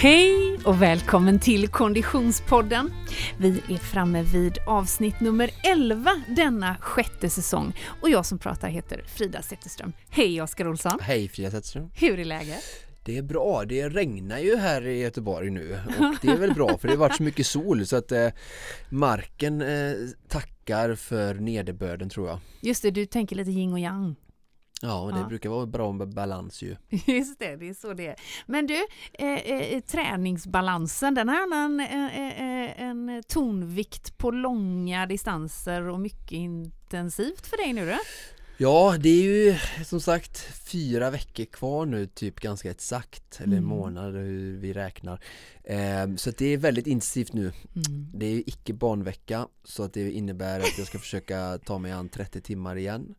Hej och välkommen till Konditionspodden. Vi är framme vid avsnitt nummer 11 denna sjätte säsong och jag som pratar heter Frida Zetterström. Hej Oskar Olsson! Hej Frida Zetterström! Hur är läget? Det är bra, det regnar ju här i Göteborg nu och det är väl bra för det har varit så mycket sol så att eh, marken eh, tackar för nederbörden tror jag. Just det, du tänker lite yin och yang. Ja, det ja. brukar vara bra med balans ju. Just det, det är så det är. Men du, eh, eh, träningsbalansen, den har en, eh, en tonvikt på långa distanser och mycket intensivt för dig nu då? Ja, det är ju som sagt fyra veckor kvar nu, typ ganska exakt, eller en mm. månad hur vi räknar. Eh, så det är väldigt intensivt nu. Mm. Det är icke barnvecka, så att det innebär att jag ska försöka ta mig an 30 timmar igen.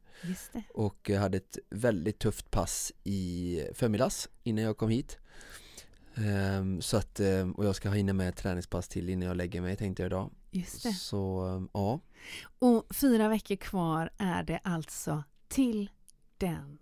Och hade ett väldigt tufft pass i förmiddags innan jag kom hit. Um, så att, um, och jag ska hinna med ett träningspass till innan jag lägger mig tänkte jag idag. Just det. Så um, ja. Och fyra veckor kvar är det alltså till den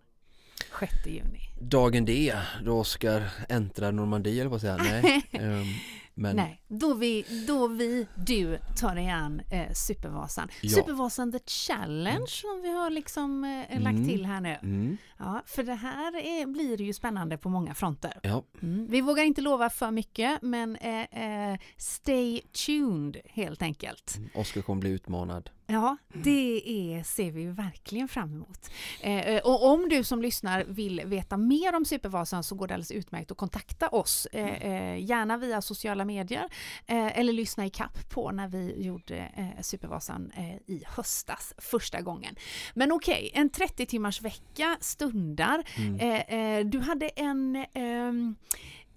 6 juni. Dagen D, då Oskar äntrar Normandie eller att säga. Nej. Men... Nej, då vi, då vi, du tar dig an eh, Supervasan. Ja. Supervasan The Challenge mm. som vi har liksom eh, lagt mm. till här nu. Mm. Ja, för det här är, blir ju spännande på många fronter. Ja. Mm. Vi vågar inte lova för mycket men eh, eh stay tuned helt enkelt. Mm. Oskar kommer bli utmanad. Ja, det är, ser vi verkligen fram emot. Eh, eh, och om du som lyssnar vill veta mer om Supervasan så går det alldeles utmärkt att kontakta oss. Eh, eh gärna via sociala medier eh, eller lyssna i kapp på när vi gjorde eh, Supervasan i höstas första gången. Men okej, okay, en 30 timmars vecka stundar. Mm. du hade en ehm,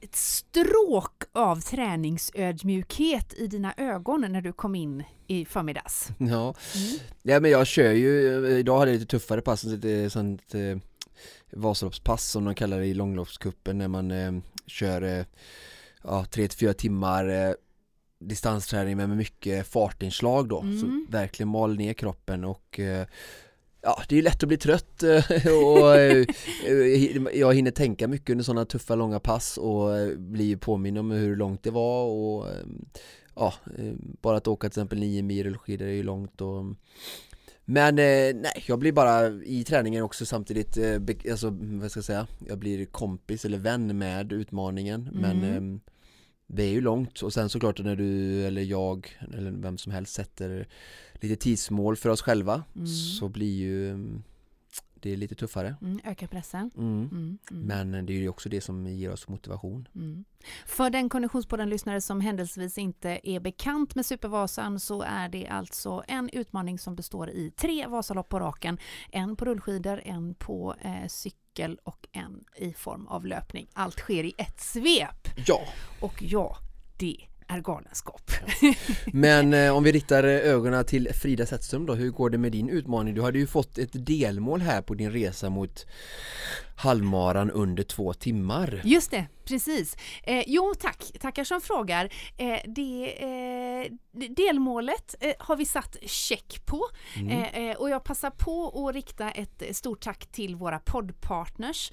ett stråk av träningsödmjukhet i dina ögon när du kom in i förmiddags. Ja, mm. ja men jag kör ju, idag hade jag lite tuffare pass, ett sånt eh, Vasaloppspass som de kallar det i långloppskuppen när man eh, kör eh, ja, 3-4 timmar eh, distansträning med mycket fartinslag då, mm. så verkligen mal ner kroppen och eh, Ja, det är lätt att bli trött eh, och eh, jag hinner tänka mycket under sådana tuffa långa pass och eh, blir påminn om hur långt det var och ja, bara att åka till exempel 9 mil rullskidor är ju långt och men nej, jag blir bara i träningen också samtidigt, alltså vad ska jag säga, jag blir kompis eller vän med utmaningen mm. men det är ju långt och sen såklart när du eller jag eller vem som helst sätter lite tidsmål för oss själva mm. så blir ju mm, det är lite tuffare. Mm, ökar pressen. Mm. mm. Mm. Men det är ju också det som ger oss motivation. Mm. För den Konditionspodden-lyssnare som händelsevis inte är bekant med Supervasan så är det alltså en utmaning som består i tre Vasalopp på raken. En på rullskidor, en på eh, cykel och en i form av löpning. Allt sker i ett svep. Ja. Och ja, det är galenskap. Men eh, om vi riktar ögonen till Frida Zetterström då, hur går det med din utmaning? Du hade ju fått ett delmål här på din resa mot halvmaran under två timmar. Just det, precis. Eh, jo tack, tackar som frågar. Eh, det, eh, delmålet eh, har vi satt check på mm. Eh, eh, och jag passar på att rikta ett stort tack till våra poddpartners.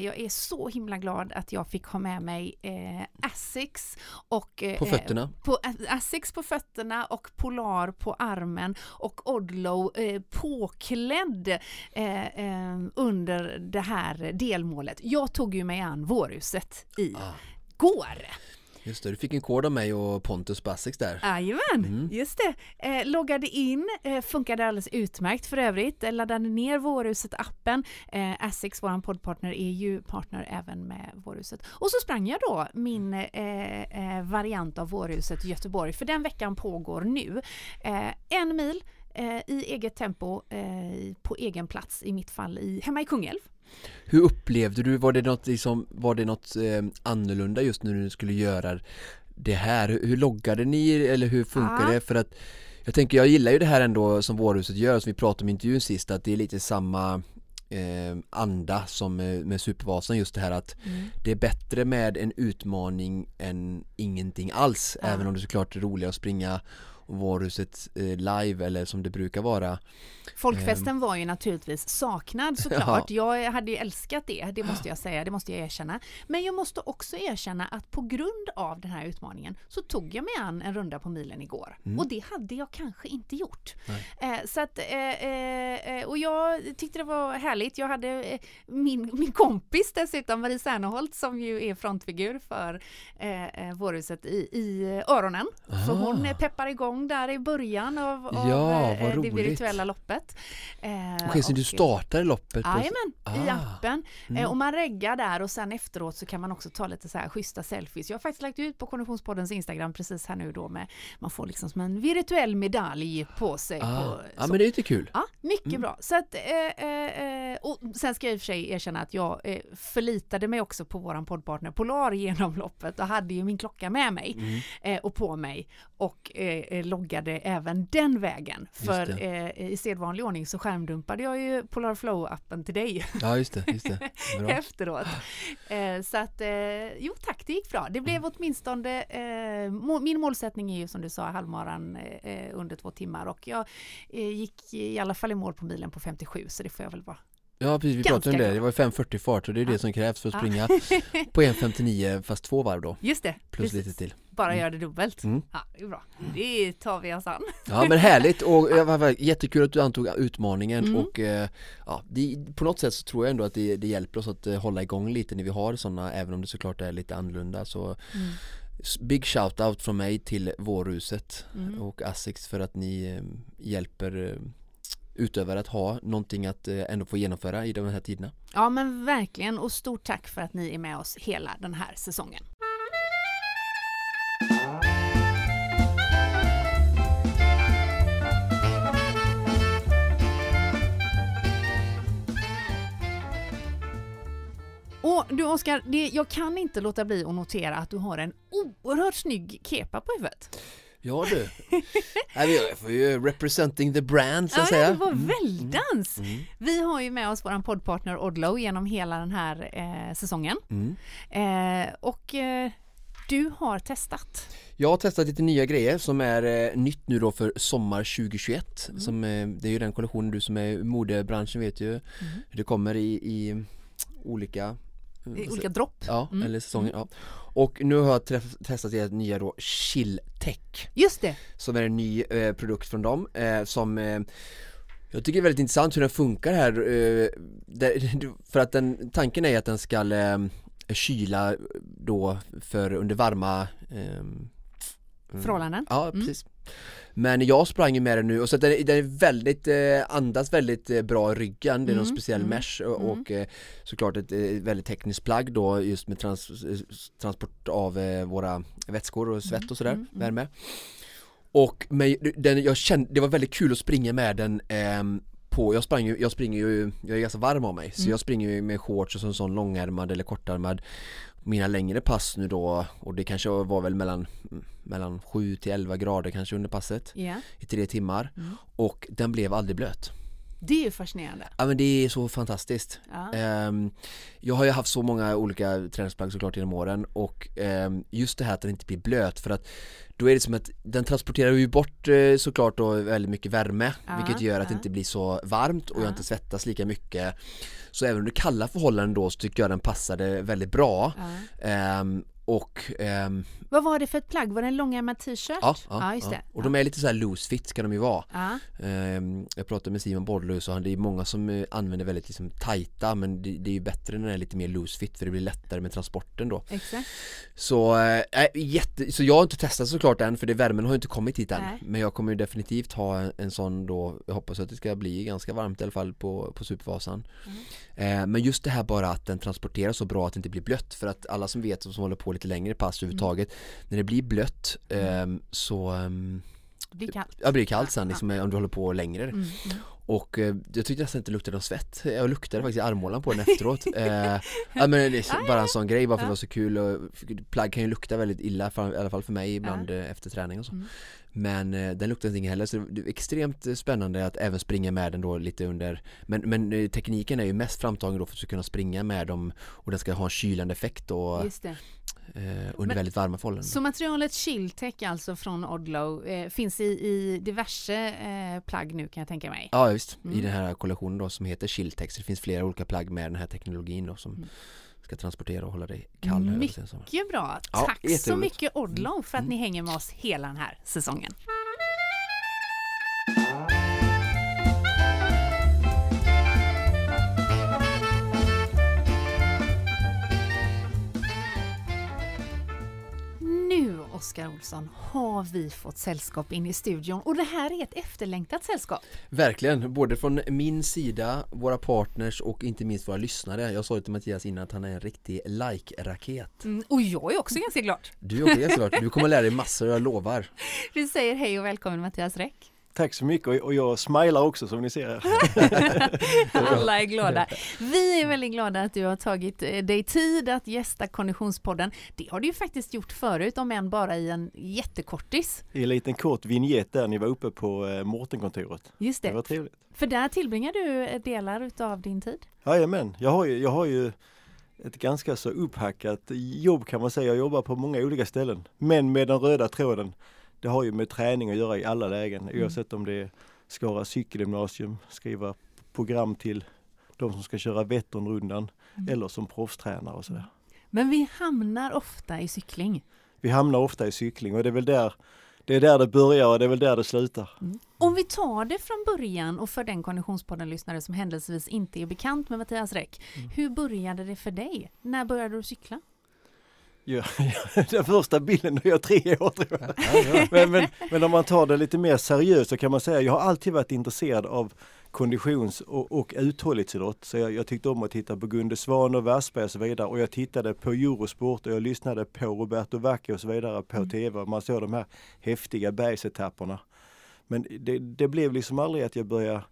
jag är så himla glad att jag fick ha med mig eh, Asics och på fötterna. På, Asics på fötterna och Polar på armen och Odlo påklädd under det här här delmålet. Jag tog ju mig an vårhuset i ah. går. Just det, du fick en kod av mig och Pontus Bassix där. Jajamän, mm. just det. Eh, loggade in, eh, funkade alldeles utmärkt för övrigt. Eh, laddade ner Vårhuset-appen. Eh, Asics, vår poddpartner, är ju partner även med Vårhuset. Och så sprang jag då min eh, eh, variant av Vårhuset Göteborg, för den veckan pågår nu. Eh, en mil i eget tempo på egen plats, i mitt fall i, hemma i Kungälv. Hur upplevde du, var det något, liksom, var det något eh, annorlunda just när du skulle göra det här? Hur loggade ni eller hur funkar det? För att jag tänker, jag gillar ju det här ändå som Vårhuset gör, som vi pratade om i intervjun sist, att det är lite samma eh, anda som med, med Supervasan just det här att mm. det är bättre med en utmaning än ingenting alls, ja. även om det såklart är roligare att springa Varuhuset eh, live eller som det brukar vara Folkfesten var ju naturligtvis saknad såklart. Jag hade ju älskat det, det måste jag säga, det måste jag erkänna. Men jag måste också erkänna att på grund av den här utmaningen så tog jag mig an en runda på milen igår. Mm. Och det hade jag kanske inte gjort. Eh, så att, eh, och jag tyckte det var härligt. Jag hade min, min kompis dessutom, Marie Serneholt, som ju är frontfigur för eh, Vårhuset i, i öronen. Så hon Ah. peppar igång där i början av, av Ja, eh, det roligt. virtuella loppet. Eh, Okej, så du startade loppet? Jajamän, i Ah. appen. Mm. Eh, och man reggar där och sen efteråt så kan man också ta lite så här schyssta selfies. Jag har faktiskt lagt ut på Konditionspoddens Instagram precis här nu då med man får liksom som en virtuell medalj på sig. Ah. På, Ja men det är lite kul Ja, mycket Mm. bra. Så att, eh, eh, eh, och sen ska jag i och för sig erkänna att jag eh, förlitade mig också på våran poddpartner Polar genom loppet och hade ju min klocka med mig Mm. och på mig och loggade även den vägen. För eh, i sedvanlig ordning så skärmdumpade jag ju Polar Flow-appen till dig Ja just det, just det. Efteråt. Eh, så att, eh, jo tack, det gick bra. Det blev åtminstone, eh, må, min målsättning är ju som du sa halvmaran eh, under två timmar och jag eh, gick i alla fall i mål på milen på 57 så det får jag väl vara. Ja precis, vi Ganska pratade om det. Det var ju 5.40 fart och det är Ja. det som krävs för att Ja. springa på 1.59 fast två varv då. Just det, Plus precis. lite till. Bara Mm. göra det dubbelt. Mm. Ja, det är bra. Det tar vi oss an. Ja men härligt och var jättekul att du antog utmaningen Mm. och eh, ja, det, på något sätt så tror jag ändå att det, det hjälper oss att eh, hålla igång lite när vi har sådana även om det såklart är lite annorlunda så Mm. Big shout-out från mig till Vårhuset Mm. och Asics för att ni eh, hjälper utöver utövare att ha någonting att eh, ändå få genomföra i de här tiderna. Ja men verkligen och stort tack för att ni är med oss hela den här säsongen. Och du Oskar, jag kan inte låta bli att notera att du har en oerhört snygg kepa på huvudet. Ja du, jag får ju representing the brand så att ja, säga. det var Mm. väldans! Mm. Vi har ju med oss vår poddpartner Odlow genom hela den här eh, säsongen. Mm. Eh, och eh, du har testat. Jag har testat lite nya grejer som är eh, nytt nu då för sommar 2021 Mm. som, eh, Det är ju den kollektionen du som är i modebranschen vet ju hur det kommer i, i olika olika dropp. Ja, Mm. eller säsonger ja. Och nu har jag testat deras nya då Chill Tech Just det! Som är en ny eh, produkt från dem eh, som eh, jag tycker det är väldigt intressant hur den funkar här eh, där, För att den, tanken är att den ska eh, kyla då för under varma eh, mm, Förhållanden. Ja, Mm. precis Men jag sprang ju med den nu och så den, är- den är väldigt, eh, andas väldigt eh, bra i ryggen Det är någon Mm, speciell mm, mesh och, mm. och eh, såklart ett eh, väldigt tekniskt plagg då just med trans, eh, transport av eh, våra vätskor och svett och sådär, mm, mm. värme Och men, den, jag kände, det var väldigt kul att springa med den ehm, på, jag sprang ju, jag springer ju, jag är ganska varm av mig så jag springer ju med shorts och så en sån långärmad eller kortärmad Mina längre pass nu då och det kanske var väl mellan mellan 7 till 11 grader kanske under passet Ja. i tre timmar Mm. och den blev aldrig blöt. Det är ju fascinerande. Ja men det är så fantastiskt. Ja. Ehm, jag har ju haft så många olika träningsplagg såklart genom åren och ehm, just det här att den inte blir blöt för att då är det som att den transporterar ju bort eh, såklart då väldigt mycket värme Ja, vilket gör att det ja. inte blir så varmt och Ja. jag inte svettas lika mycket. Så även under kalla förhållanden då så tycker jag den passade väldigt bra. Ehm, och ehm, Vad var det för ett plagg? Var det en långärmad t-shirt? ja, ja, just ja. det. och de är lite så här loose fit ska de ju vara. Ja. Ehm, Jag pratade med Simon Bordelös och han, det är många som eh, använder väldigt liksom tajta men det, det är ju bättre när det är lite mer loose fit för det blir lättare med transporten då Exakt. Så, äh, jätte, så jag har inte testat såklart än för det, värmen har ju inte kommit hit än Nej. Men jag kommer ju definitivt ha en, en sån då Jag hoppas att det ska bli ganska varmt i alla fall på, på Supervasan Mm. eh, Men just det här bara att den transporterar så bra att det inte blir blött För att alla som vet som håller på lite längre pass överhuvudtaget När det blir blött ehm, så ehm, Det blir kallt. Ja, det blir kallt sen liksom, om du håller på längre. Mm, mm. och eh, jag tyckte nästan inte det luktade någon svett. Jag luktade faktiskt i armhålan på den efteråt. Eh, Ja men så- bara en sån grej bara för att det var så kul och plagg kan ju lukta väldigt illa för, i alla fall för mig ibland eh, efter träning och så. Mm. Men eh, den luktar ingenting heller så det är extremt spännande att även springa med den då lite under Men, men eh, tekniken är ju mest framtagen då för att du ska kunna springa med dem och den ska ha en kylande effekt då eh, under Men- väldigt varma förhållanden. Så materialet Chilltech alltså från Odlow eh, finns i, i diverse plagg nu kan jag tänka mig. Ja visst, Mm. i den här kollektionen då som heter Chilltex. Det finns flera olika plagg med den här teknologin då som Mm. Ska transportera och hålla dig kall Mycket bra. Ja, Tack så jätteroligt. mycket Odlow för att Mm. ni hänger med oss hela den här säsongen. Oskar Olsson, har vi fått sällskap in i studion och det här är ett efterlängtat sällskap. Verkligen, både från min sida, våra partners och inte minst våra lyssnare. Jag sa ju till Mattias innan att han är en riktig like-raket. Mm, och jag är också ganska glad. Du är också jätteklart, du kommer lära dig massor, jag lovar. Vi säger hej och välkommen Mattias Räck. Tack så mycket och- jag smilar också som ni ser. Alla är glada. Vi är väldigt glada att du har tagit eh, dig tid att gästa Konditionspodden. Det har du ju faktiskt gjort förut, om än bara i en jättekortis. I en liten kort vignett där ni var uppe på eh, Mårtenkontoret. Just Det det. var trevligt. För där tillbringar du eh, delar utav din tid. Jajamän, jag har ju, jag har ju ett ganska så upphackat jobb kan man säga. Jag jobbar på många olika ställen. Men med den röda tråden, det har ju med träning att göra i alla lägen. Oavsett om det är Skara cykelgymnasium, skriva program till de som ska köra Vätternrundan Mm. eller som proffstränare och sådär. Men vi hamnar ofta i cykling. Vi hamnar ofta i cykling och det är väl där det är där det börjar och det är väl där det slutar. Om vi tar det från början och för den Konditionspodden-lyssnare som händelsevis inte är bekant med Mattias Räck. Hur började det för dig? När började du cykla? Ja, den första bilden då jag är tre år tror jag. Men, men, men om man tar det lite mer seriöst så kan man säga jag har alltid varit intresserad av konditions och, och uthållighetsidrott. Så jag, jag tyckte om att titta på Gunde Svan och Wassberg och så vidare och jag tittade på Eurosport och jag lyssnade på Roberto Vacchi och så vidare på TV. och Man såg de här häftiga bergsetapperna. Men det, det blev liksom aldrig att jag började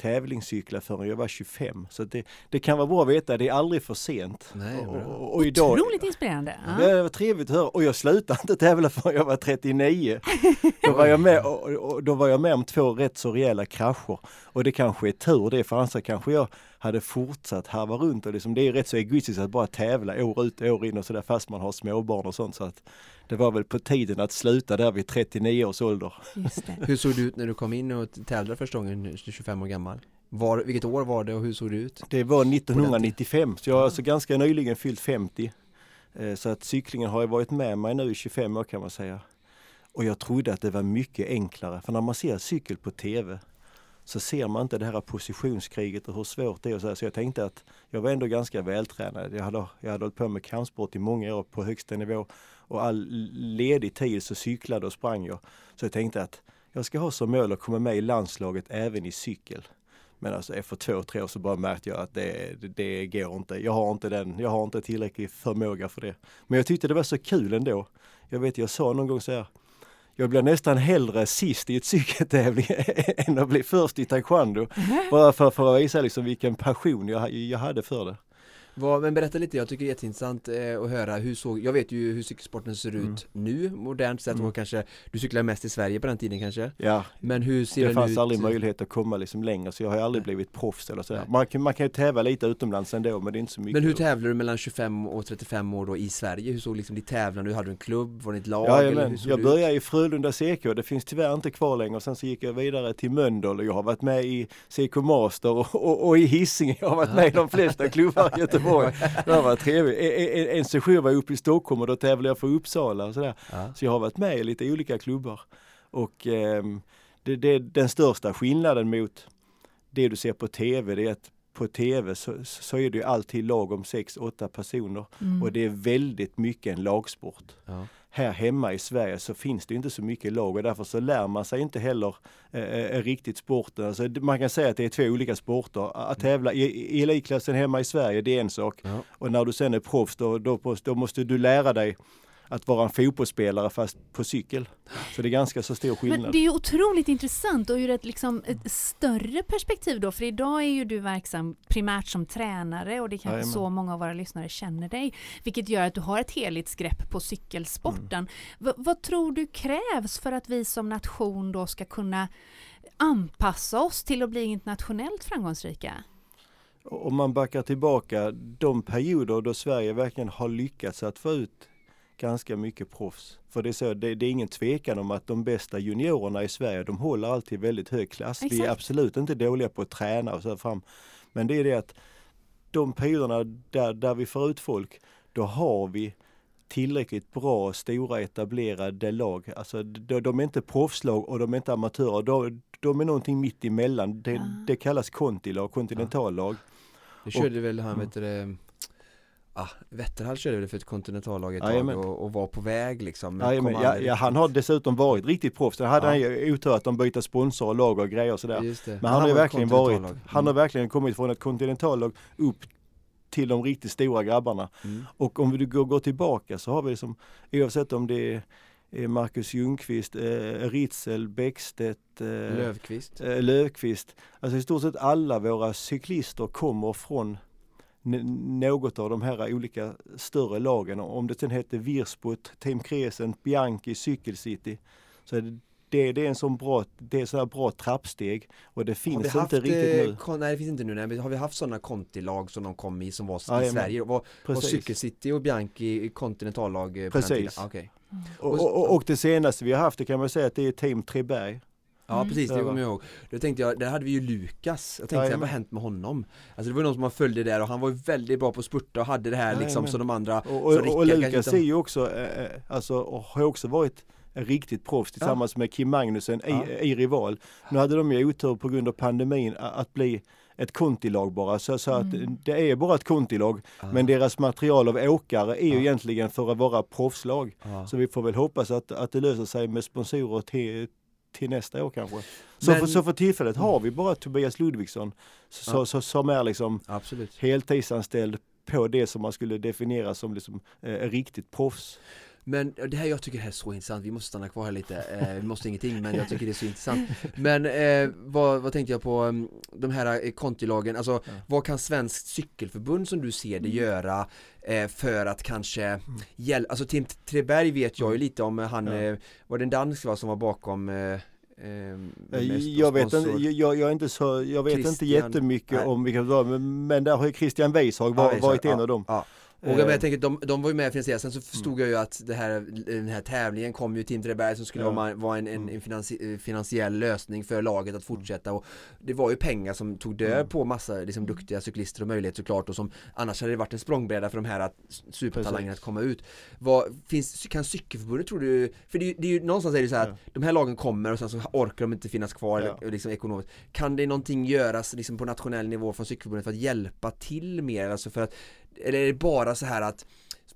tävlingscykla förrän jag var 25. Så det, det kan vara bra att veta, det är aldrig för sent. Nej, och, och, och idag, Otroligt inspirerande. Ja. det var trevligt att höra och jag slutade inte tävla förrän jag var 39. Då var jag med, och, och, då var jag med om två rätt så rejäla krascher. Och det kanske är tur det, för annars kanske jag hade fortsatt harva runt och liksom, det är rätt så egoistiskt att bara tävla år ut och år in och sådär fast man har småbarn och sånt. Så att det var väl på tiden att sluta där vid 39 års ålder. Just det. Hur såg du ut när du kom in och tävlade första gången, 25 år gammal? Var, vilket år var det och hur såg det ut? Det var 1995, så jag har alltså ganska nyligen fyllt 50. Eh, Så att cyklingen har ju varit med mig nu i 25 år kan man säga. Och jag trodde att det var mycket enklare, för när man ser cykel på TV så ser man inte det här positionskriget och hur svårt det är. och Så, här. så jag tänkte att jag var ändå ganska vältränad. Jag hade, jag hade hållit på med kampsport i många år på högsta nivå och all ledig tid så cyklade och sprang jag. Så jag tänkte att jag ska ha som mål att komma med i landslaget även i cykel. Men alltså efter två, tre år så bara märkte jag att det, det, det går inte. Jag har inte den, jag har inte tillräcklig förmåga för det. Men jag tyckte det var så kul ändå. Jag vet, jag sa någon gång så här. Jag blir nästan hellre sist i ett cykeltävling än att bli först i taekwondo. Bara för, för att visa liksom vilken passion jag, jag hade för det. Vad, men berätta lite, jag tycker det är jätteintressant eh, att höra hur såg, jag vet ju hur cykelsporten ser Mm. ut nu modernt sett Mm. kanske, du cyklar mest i Sverige på den tiden kanske? Ja, Men hur ser det fanns ut? aldrig möjlighet att komma liksom längre så jag har aldrig Nej. blivit proffs eller sådär. Man kan, man kan ju tävla lite utomlands ändå men det är inte så mycket. Men hur tävlar du mellan 25 och 35 år då i Sverige? Hur såg liksom ditt tävlande, hade du en klubb, var det ett lag? eller hur såg jag ut? började i Frölunda CK, det finns tyvärr inte kvar längre. Och sen så gick jag vidare till Mölndal och jag har varit med i CK Master och, och, och i Hisingen. Jag har varit med i de flesta klubbar i Göteborg. Det har varit trevligt. En, en, en session var jag uppe i Stockholm och då tävlade jag för Uppsala och sådär. Ja. Så jag har varit med i lite olika klubbar. Och ehm, det, det, den största skillnaden mot det du ser på TV, det är att på TV så, så är det ju alltid lag om sex, åtta personer Mm. och det är väldigt mycket en lagsport Ja. Här hemma i Sverige så finns det inte så mycket lag och därför så lär man sig inte heller eh, eh, riktigt sporten. Alltså, man kan säga att det är två olika sporter. Att tävla i, elitklassen hemma i Sverige det är en sak Ja. och när du sen är proffs då, då, då måste du lära dig att vara en fotbollsspelare fast på cykel. Så det är ganska så stor skillnad. Men det är ju otroligt intressant och ur ett, liksom, ett större perspektiv då, för idag är ju du verksam primärt som tränare och det är kanske Jajamän. så många av våra lyssnare känner dig, vilket gör att du har ett helhetsgrepp på cykelsporten. Mm. V- vad tror du krävs för att vi som nation då ska kunna anpassa oss till att bli internationellt framgångsrika? Om man backar tillbaka de perioder då Sverige verkligen har lyckats att få ut ganska mycket proffs. För det är, så, det, det är ingen tvekan om att de bästa juniorerna i Sverige, de håller alltid väldigt hög klass. Vi är Exakt. absolut inte dåliga på att träna och så fram. Men det är det att de perioderna där, där vi får ut folk, då har vi tillräckligt bra, stora etablerade lag. Alltså de, de är inte proffslag och de är inte amatörer. De, de är någonting mitt emellan. Det, Ah. det kallas kontilag, kontinentallag. Det körde väl Mm. han, vet du det, ah, Wetterhall körde väl för ett kontinentallag ett tag och, och var på väg liksom. ja, ja, han har dessutom varit riktigt proffs. Sen hade Ja. han ju otur att de byter sponsor och lag och grejer och sådär. Men han, har ju verkligen varit, kontinentallag. han har Mm. verkligen kommit från ett kontinentallag upp till de riktigt stora grabbarna. Mm. Och om vi går, går tillbaka så har vi som, oavsett om det är Marcus Ljungqvist, eh, Ritzel, Bäckstedt, eh, Lövqvist. eh, Löfqvist. Alltså i stort sett alla våra cyklister kommer från något av de här olika större lagen. Om det sen heter Virsput, Team Crescent, Bianchi, Cykel City. Så är det, det, det är en sån bra, det är så här bra trappsteg och det finns haft, inte riktigt eh, nu. kon- nej det finns inte nu, nej, men har vi haft sådana kontilag som de kom i som var i Jajamän. Sverige? Var, var Precis. Cykel City och Bianchi kontinentallag eh? Precis. Ah, okej. Och, och, och det senaste vi har haft det kan man säga att det är Team Treberg. Ja Mm. precis, det Ja, kommer jag ihåg. Då tänkte jag, där hade vi ju Lukas. Jag tänkte, Jajamän. vad har hänt med honom? Alltså det var någon som man följde där och han var ju väldigt bra på att spurta och hade det här liksom Jajamän. som de andra. Och, och, och Rickard Lukas är ju också, eh, eh, alltså, och har också varit en riktigt proffs tillsammans med Kim Magnussen Ja. i, i Rival. Nu hade de ju otur på grund av pandemin att bli ett kontilag bara, så, så att Mm. det är bara ett kontilag. Ah, Men deras material av åkare är ju Ja. egentligen för att vara proffslag. ah. Så vi får väl hoppas att, att det löser sig med sponsorer till, till nästa år kanske. Så, Men- för, så för tillfället har vi bara Tobias Ludvigsson så, Ja. så, som är liksom Absolut. heltidsanställd på det som man skulle definiera som liksom, eh, riktigt proffs. Men det här jag tycker det här är så intressant, vi måste stanna kvar här lite, eh, vi måste ingenting men jag tycker det är så intressant Men eh, vad, vad tänkte jag på, um, de här eh, kontilagen, alltså Ja. vad kan Svenskt Cykelförbund som du ser det Mm. göra eh, för att kanske hjälpa, alltså Tim Treberg vet jag ju lite om, eh, han, Ja. var det en dansk va, som var bakom eh, eh, mest Jag vet, inte, jag, jag är inte så, jag vet inte jättemycket Nej. om vilka det var, men, men där har ju Christian Weishag var, Ja, varit en ja, av dem. Ja. Och jag, Eh, jag tänker, de, de var ju med och finansierade, sen så förstod jag ju att det här, den här tävlingen kom ju Tim Treberg som skulle Ja. vara, vara en, en, Mm. en finansi, finansiell lösning för laget att fortsätta och det var ju pengar som tog död Mm. på massa liksom, duktiga cyklister och möjlighet såklart och som annars hade det varit en språngbräda för de här att, supertalangerna att komma ut. Vad, finns, kan cykelförbundet tror du, för det, det är ju någonstans är det så här Ja. att de här lagen kommer och sen så orkar de inte finnas kvar Ja. eller, liksom, ekonomiskt. Kan det någonting göras liksom, på nationell nivå från cykelförbundet för att hjälpa till mer? Alltså för att, eller är det bara så här att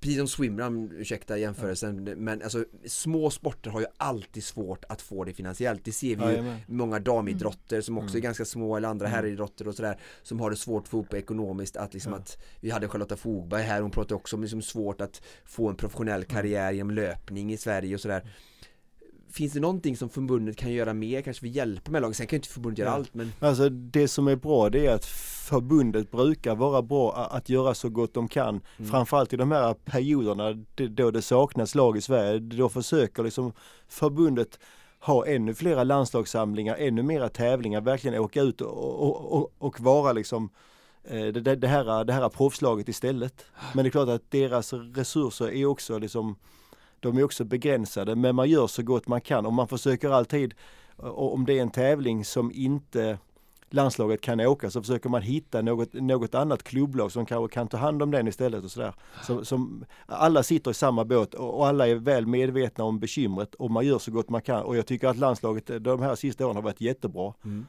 Precis som swimrun, ursäkta jämförelsen, men alltså små sporter har ju alltid svårt att få det finansiellt. Det ser vi ju Jajamän. många damidrotter som också Mm. är ganska små eller andra Mm. herridrotter och sådär som har det svårt att få ihop ekonomiskt att liksom Ja. att vi hade Charlotta Fogberg här, hon pratade också om liksom svårt att få en professionell karriär genom löpning i Sverige och sådär Finns det någonting som förbundet kan göra mer, kanske för hjälpa med laget? Sen kan ju inte förbundet göra Ja. allt men Alltså det som är bra det är att förbundet brukar vara bra att göra så gott de kan. Mm. Framförallt i de här perioderna då det saknas lag i Sverige. Då försöker liksom förbundet ha ännu flera landslagssamlingar, ännu mera tävlingar, verkligen åka ut och, och, och, och vara liksom eh, det, det, det, här, det här proffslaget istället. Men det är klart att deras resurser är också liksom de är också begränsade men man gör så gott man kan och man försöker alltid och om det är en tävling som inte landslaget kan åka så försöker man hitta något, något annat klubblag som kanske kan ta hand om den istället och sådär. Så, som, alla sitter i samma båt och, alla är väl medvetna om bekymret och man gör så gott man kan och jag tycker att landslaget de här sista åren har varit jättebra. mm.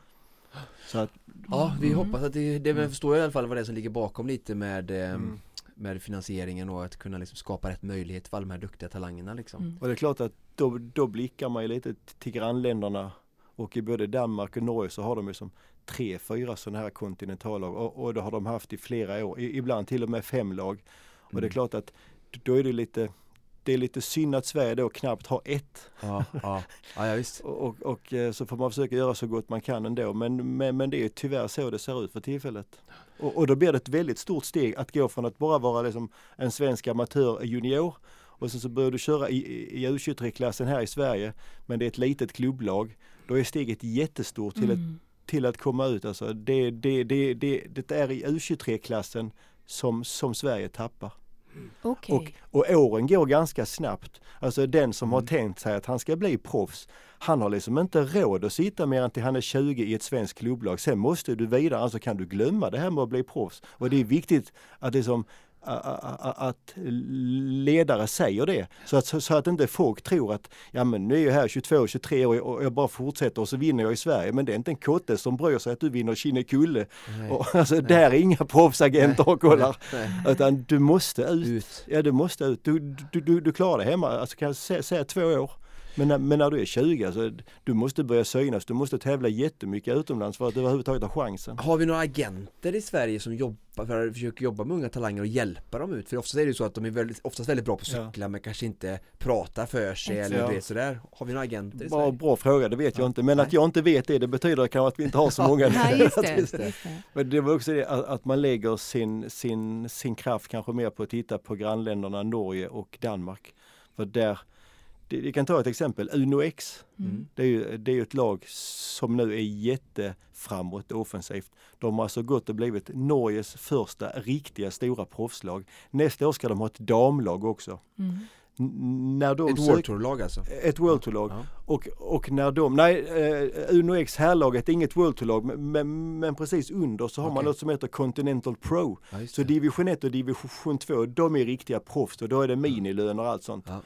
Så att, Ja, vi Mm. hoppas att det, det men förstår jag i alla fall vad det är som ligger bakom lite med eh, Mm. Med finansieringen och att kunna liksom skapa rätt möjlighet för alla de här duktiga talangerna liksom. Mm. och det är klart att då, då blickar man ju lite till grannländerna och i både Danmark och Norge så har de ju som tre, fyra sådana här kontinentallag och, och det har de haft i flera år, I, ibland till och med fem lag. Och det är Mm. klart att då är det lite det är lite synd att Sverige då knappt har ett. Ja, ja, ja, ja visst. Och, och, och eh, så får man försöka göra så gott man kan ändå. Men, men, men det är tyvärr så det ser ut för tillfället. Och, och då blir det ett väldigt stort steg att gå från att bara vara liksom en svensk amatör junior och sen så börjar du köra i, i U23-klassen här i Sverige men det är ett litet klubblag. Då är steget jättestort till, Mm. ett, till att komma ut. Alltså det, det, det, det, det är i U23-klassen som, som Sverige tappar. Okej. Och, och åren går ganska snabbt. Alltså den som har Mm. tänkt sig att han ska bli proffs, han har liksom inte råd att sitta mer än till han är 20 i ett svenskt klubblag. Sen måste du vidare, alltså kan du glömma det här med att bli proffs. Och det är viktigt att liksom att ledare säger det. Så att, så att inte folk tror att ja men nu är jag här 22-23 år och jag bara fortsätter och så vinner jag i Sverige. Men det är inte en kotte som bryr sig att du vinner Kinnekulle. Och, alltså där är inga proffsagenter och kollar. Nej. Utan du måste ut. Ut. Ja du måste ut. Du, du, du, du klarar det hemma, alltså kan jag säga, säga två år. Men när, men när du är 20, alltså, du måste börja synas, du måste tävla jättemycket utomlands för att överhuvudtaget ha chansen. Har vi några agenter i Sverige som jobbar för att försöka jobba med unga talanger och hjälpa dem ut? För oftast är det ju så att de är väldigt, oftast väldigt bra på att Ja. cykla men kanske inte pratar för sig eller Ja. vet sådär. Har vi några agenter i Bra, Sverige? bra fråga, det vet jag Ja. inte. Men Nej. att jag inte vet det, det betyder kanske att vi inte har så många. Ja, just det. Just det. Men det var också det att, att man lägger sin, sin, sin kraft kanske mer på att titta på grannländerna Norge och Danmark. För där, det, vi kan ta ett exempel, Uno X. Mm. Det är ju det är ju ett lag som nu är jätteframåt offensivt. De har alltså gått och blivit Norges första riktiga stora proffslag. Nästa år ska de ha ett damlag också. Mm. När de Ett World Tour-lag alltså? ett World Tour-lag. Ja. Och, och när de, nej eh, Uno X herrlaget är inget World Tour-lag men, men, men precis under så har man Okej. något som heter Continental Pro. Ja, Så det. division 1 och division 2 de är riktiga proffs och då är det minilöner och allt sånt. Ja.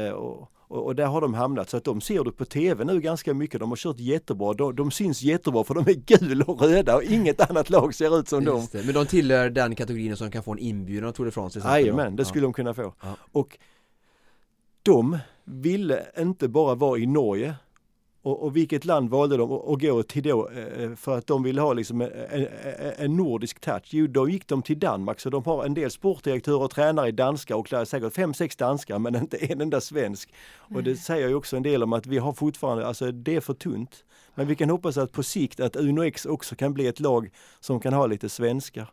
Eh, och, och, och där har de hamnat så att de ser du på TV nu ganska mycket. De har kört jättebra. De, de syns jättebra för de är gula och röda och inget annat lag ser ut som dem. Men de tillhör den kategorin som kan få en inbjudan av Tour de France? Jajamän, det skulle de kunna få. Ja. Och de ville inte bara vara i Norge. Och, och vilket land valde de att gå till då eh, för att de ville ha liksom en, en, en nordisk touch? Jo, då gick de till Danmark så de har en del sportdirektörer och tränare i danska och säkert fem, sex danskar men inte en enda svensk. Och det säger ju också en del om att vi har fortfarande, alltså det är för tunt. Men vi kan hoppas att på sikt att Uno X också kan bli ett lag som kan ha lite svenskar.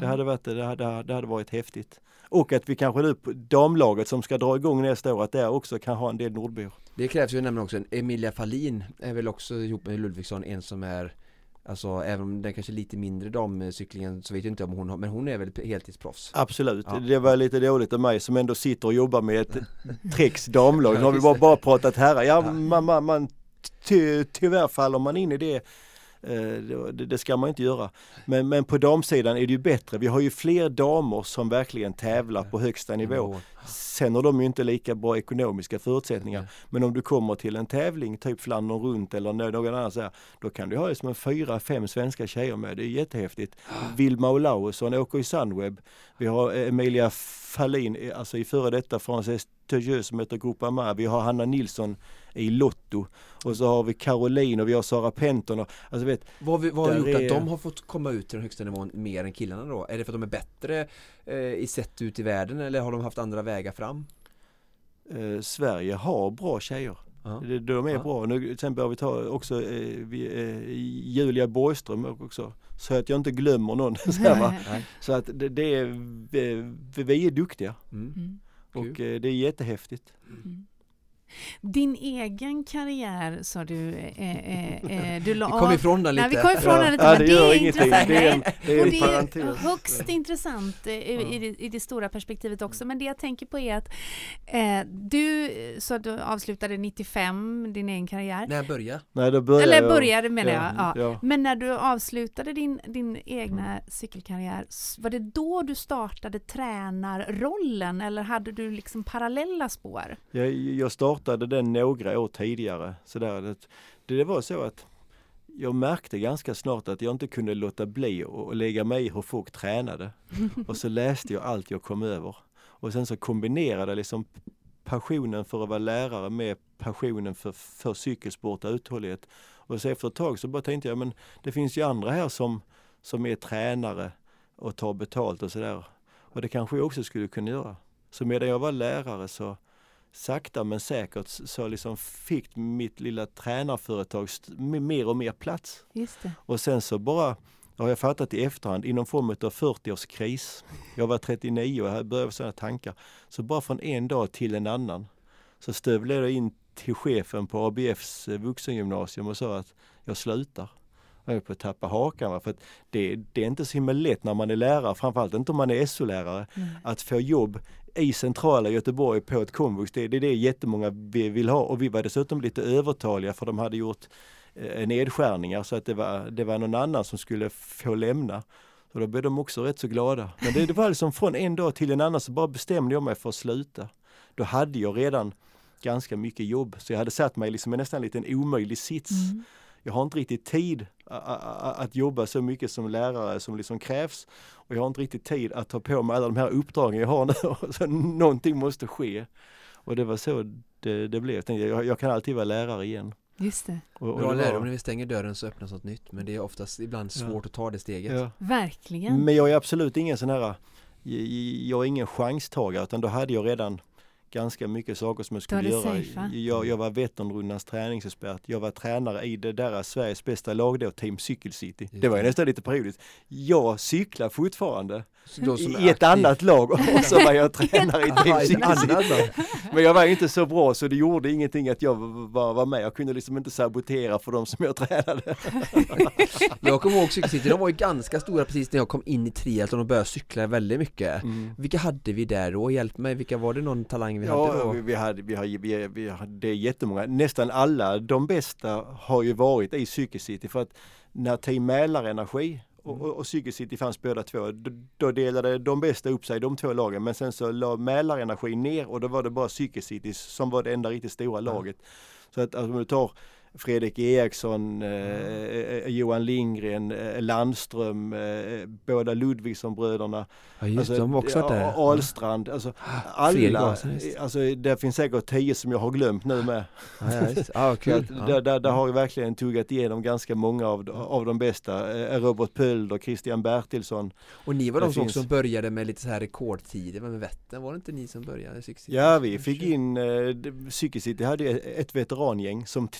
Det hade varit, det hade, det hade varit häftigt. Och att vi kanske nu på damlaget som ska dra igång nästa år, att där också kan ha en del nordbor. Det krävs ju nämligen också en Emilia Fallin är väl också ihop med Ludvigsson en som är Alltså även om den kanske är lite mindre damcyklingen så vet jag inte om hon har, men hon är väl heltidsproffs? Absolut, Ja. det var lite dåligt av mig som ändå sitter och jobbar med ett Trex damlag. Nu har vi bara, det. bara pratat herrar. Ja, Ja. man, man, man, ty, tyvärr faller man in i det. Eh, Det, det ska man inte göra. Men, men på damsidan är det ju bättre. Vi har ju fler damer som verkligen tävlar på högsta nivå. Sen har de ju inte lika bra ekonomiska förutsättningar. Men om du kommer till en tävling, typ Flandern runt eller nå- någon annan så här, då kan du ha liksom en fyra, fem svenska tjejer med. Det är jättehäftigt. Vilma Olausson åker i Sunweb. Vi har Emilia Fallin, eh, alltså i före detta Frances Tejeux som heter Groupama. Vi har Hanna Nilsson i Lotto. Och så har vi Caroline och vi har Sara Penton. Och, alltså vet, Vad, vi- vad har gjort är- att de har fått komma ut till den högsta nivån mer än killarna då? Är det för att de är bättre eh, i sätt ut i världen eller har de haft andra vägar fram? eh, Sverige har bra tjejer. Ja. De, de är Ja. bra. Nu, till exempel har vi ta också eh, vi, eh, Julia Borgström också. Så att jag inte glömmer någon. så, här, va? Nej. så att det, det är, vi, vi är duktiga Mm. Mm. och eh, det är jättehäftigt. Mm. Din egen karriär sa du, eh, eh, eh, du la Vi kom ifrån den Nej, lite. vi kom ifrån den lite, ja, det det gör är ingenting. Det är en, Nej, det är och en det är högst intressant eh, i, Ja. i, det, i det stora perspektivet också. Men det jag tänker på är att eh, du sa du avslutade 95 din egen karriär. När jag började? Nej, då börjar Eller jag- började menar jag. Ja. ja. Men när du avslutade din, din egna cykelkarriär, var det då du startade tränarrollen eller hade du liksom parallella spår? Jag, jag startade den några år tidigare. Så där, det, det var så att jag märkte ganska snart att jag inte kunde låta bli att lägga mig i hur folk tränade. Och så läste jag allt jag kom över. Och sen så kombinerade liksom passionen för att vara lärare med passionen för, för cykelsport och uthållighet. Och så efter ett tag så bara tänkte jag, men det finns ju andra här som, som är tränare och tar betalt och sådär. Och det kanske jag också skulle kunna göra. Så medan jag var lärare så, sakta men säkert så liksom fick mitt lilla tränarföretag mer och mer plats. Och sen så bara har jag fattat i efterhand, inom form av 40-årskris. Jag var 39 och jag började sådana tankar. Så bara från en dag till en annan så stövlade jag in till chefen på ABFs eh, vuxengymnasium och sa att jag slutar. Jag höll på att tappa hakan. Va? För det, det är inte så himla lätt när man är lärare, framförallt inte om man är SO-lärare, att få jobb i centrala Göteborg på ett komvux. Det, det är det jättemånga vi- vill ha och vi var dessutom lite övertaliga för de hade gjort eh, nedskärningar så att det var, det var någon annan som skulle få lämna. Och då blev de också rätt så glada. Men det, det var liksom från en dag till en annan så bara bestämde jag mig för att sluta. Då hade jag redan ganska mycket jobb så jag hade satt mig liksom i nästan en liten omöjlig sits. Mm. Jag har inte riktigt tid att jobba så mycket som lärare som liksom krävs. Och jag har inte riktigt tid att ta på mig alla de här uppdragen jag har nu. Så någonting måste ske. Och det var så det, det blev. Jag, tänkte, jag, jag kan alltid vara lärare igen. Just det. Och, och Bra det var- lärdom när vi stänger dörren så öppnas något nytt men det är oftast ibland Ja. svårt att ta det steget. Ja. Verkligen. Men jag är absolut ingen sån här, jag, jag är ingen chanstagare utan då hade jag redan ganska mycket saker som jag skulle göra. Jag, jag var Vätternrundans träningsexpert. Jag var tränare i det där Sveriges bästa lag då, Team Cykel City. Det var ju nästan lite periodiskt. Jag cyklar fortfarande Så då som i, i ett annat lag och så var jag tränare i Team Cykel City. Men jag var inte så bra så det gjorde ingenting att jag var, var med. Jag kunde liksom inte sabotera för de som jag tränade. Jag kommer ihåg Cykelcity, de var ju ganska stora precis när jag kom in i triathlon och började cykla väldigt mycket. Mm. Vilka hade vi där då? Hjälp mig, vilka var det någon talang vi hade Ja, då? vi, vi, hade, vi, har, vi, vi hade jättemånga. Nästan alla de bästa har ju varit i Cykelcity för att när Team Mälarenergi och, och, och Cykelcity fanns båda två, då, då delade de bästa upp sig, de två lagen. Men sen så la Mälarenergi ner och då var det bara Cykelcity som var det enda riktigt stora laget. Så att alltså, om du tar Fredrik Eriksson, eh, Johan Lindgren, eh, Landström, eh, båda Ludvigsson-bröderna. Ja just Alltså, de också där. Ahlstrand, alltså Fredrik alla. Alltså det finns säkert tio som jag har glömt nu med. Ja, ja, att Ja. Där, där, där har jag verkligen tuggat igenom ganska många av, av de bästa. Eh, Robert Pölder, Christian Bertilsson. Och ni var de som finns- också började med lite så här rekordtider med Vättern, var det inte ni som började? Cykelcity? Ja, vi fick in, eh, Cykelcity hade ett veterangäng som t-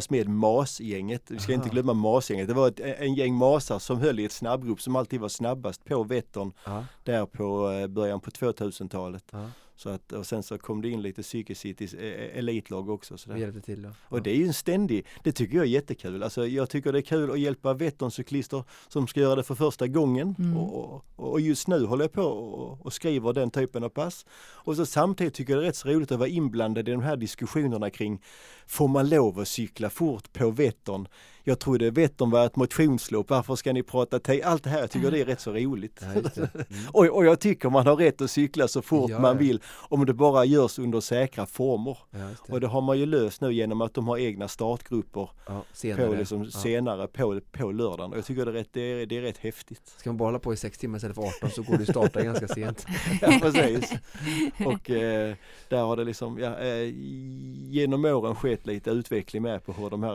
tillsammans med MAS-gänget, vi ska inte Aha. glömma MAS-gänget, det var ett, en gäng masar som höll i ett snabbgrupp som alltid var snabbast på Vättern Ja, där på eh, början på 2000-talet. Så att, och sen så kom det in lite Cykelcitys eh, elitlag också. Så hjälpte till då. Och det är ju en ständig, det tycker jag är jättekul. Alltså jag tycker det är kul att hjälpa Vätterncyklister som ska göra det för första gången. Mm. Och, och, och just nu håller jag på och, och skriver den typen av pass. Och så samtidigt tycker jag det är rätt så roligt att vara inblandad i de här diskussionerna kring Får man lov att cykla fort på Vättern? Jag trodde Vättern var ett motionslopp, varför ska ni prata te? Allt det här, jag tycker det är rätt så roligt. Ja. Mm. Och, och jag tycker man har rätt att cykla så fort Ja, man vill om det bara görs under säkra former. Det. Och det har man ju löst nu genom att de har egna startgrupper senare. på liksom senare på, på lördagen. Och jag tycker det är, rätt, det, är, det är rätt häftigt. Ska man bara hålla på i sex timmar istället för 18 så går det att starta ganska sent. Ja, precis. Och eh, där har det liksom eh, genom åren skett lite utveckling med på hur de här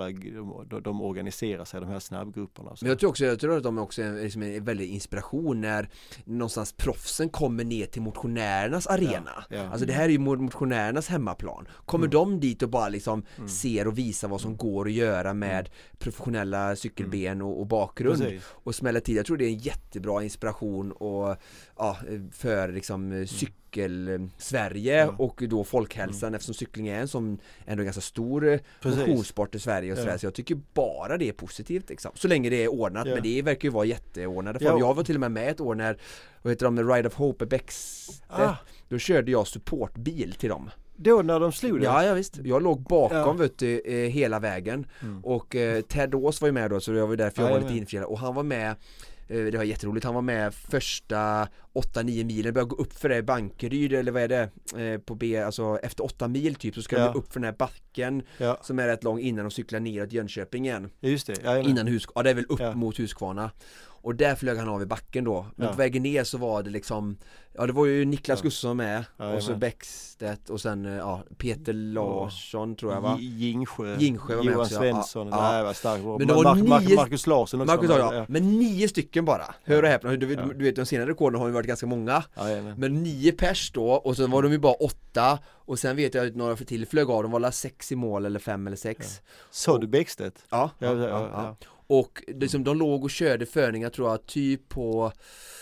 de, de organiserar sig, de här snabbgrupperna. Men jag tror också, jag tror att de också är liksom en väldig inspiration när någonstans proffsen kommer ner till motionärernas arena. ja. Alltså det här är ju mo- motionärernas hemmaplan. Kommer Mm. de dit och bara liksom Mm. ser och visar vad som går att göra med professionella cykelben och, och bakgrund Precis. och smäller till. Jag tror det är en jättebra inspiration och, ja, för liksom cykel-Sverige Ja. och då folkhälsan eftersom cykling är en sån ändå ganska stor eh, Precis. motionssport i Sverige och sådär. Ja. Så jag tycker bara det är positivt liksom. Så länge det är ordnat, Ja. men det verkar ju vara jätteordnade Ja. Jag var till och med med ett år när, vad heter de, Ride of Hope Bäckstedt Ah, Då körde jag supportbil till dem då när de slog det? Ja, ja visst, jag låg bakom Ja. du, eh, hela vägen Mm. och eh, Ted Ås var ju med då så jag var därför jag Ja, var lite infjällad och han var med eh, det var jätteroligt, han var med första 8-9 milen, började gå upp för det Bankeryd eller vad är det? Eh, på B, alltså efter 8 mil typ så ska Ja. de upp för den här backen Ja, som är rätt lång innan de cyklar neråt Jönköping igen. Just det. Ja, Innan Hus, ja det är väl upp mot Huskvarna Och där flög han av i backen då Men Ja. på vägen ner så var det liksom Ja det var ju Niklas Ja. Gustafsson med Ja, Och så. Bäckstedt och sen eh, ja, Peter Larsson tror jag va? Gingsjö, Gingsjö var med Johan också, ja. Svensson, Ja. nej vad starkt. Men det var nio- Marcus Larsson också. Marcus ja, men nio stycken bara Hör och häpna, du, Ja. du vet de senare rekorden har ju varit ganska många. Men nio pers då och så var de ju bara åtta Och sen vet jag att några för till flög av, de var alla sex i mål eller fem eller sex Sa du Bäckstedt? Ja, Ja, ja, ja, ja. Och liksom, de låg och körde förningar tror jag, typ på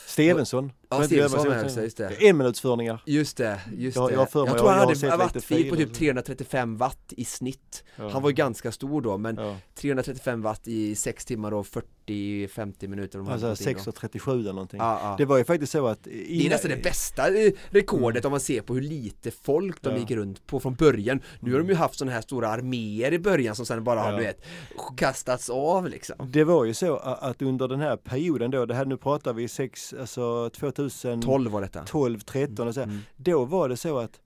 Stevensson? Ja, med också, just det Enminutsförningar. Just det, just Jag- det jag Jag jag- tror han hade lite wattfil på typ 335 watt i snitt Ja. Han var ju ganska stor då men Ja. 335 watt i 6 timmar och 40-50 minuter Alltså hade gått in då. 6.37 eller någonting. Ja, ja. Det var ju faktiskt så att Det är nästan det bästa eh, rekordet om man ser på hur lite folk de gick runt på från början Nu har de ju haft sådana här stora arméer i början som sen bara har du vet kastats av liksom Det var ju så att under den här perioden då, det här nu pratar vi sex, alltså 2012, 12 var detta 13 och så, Mm. då var det så att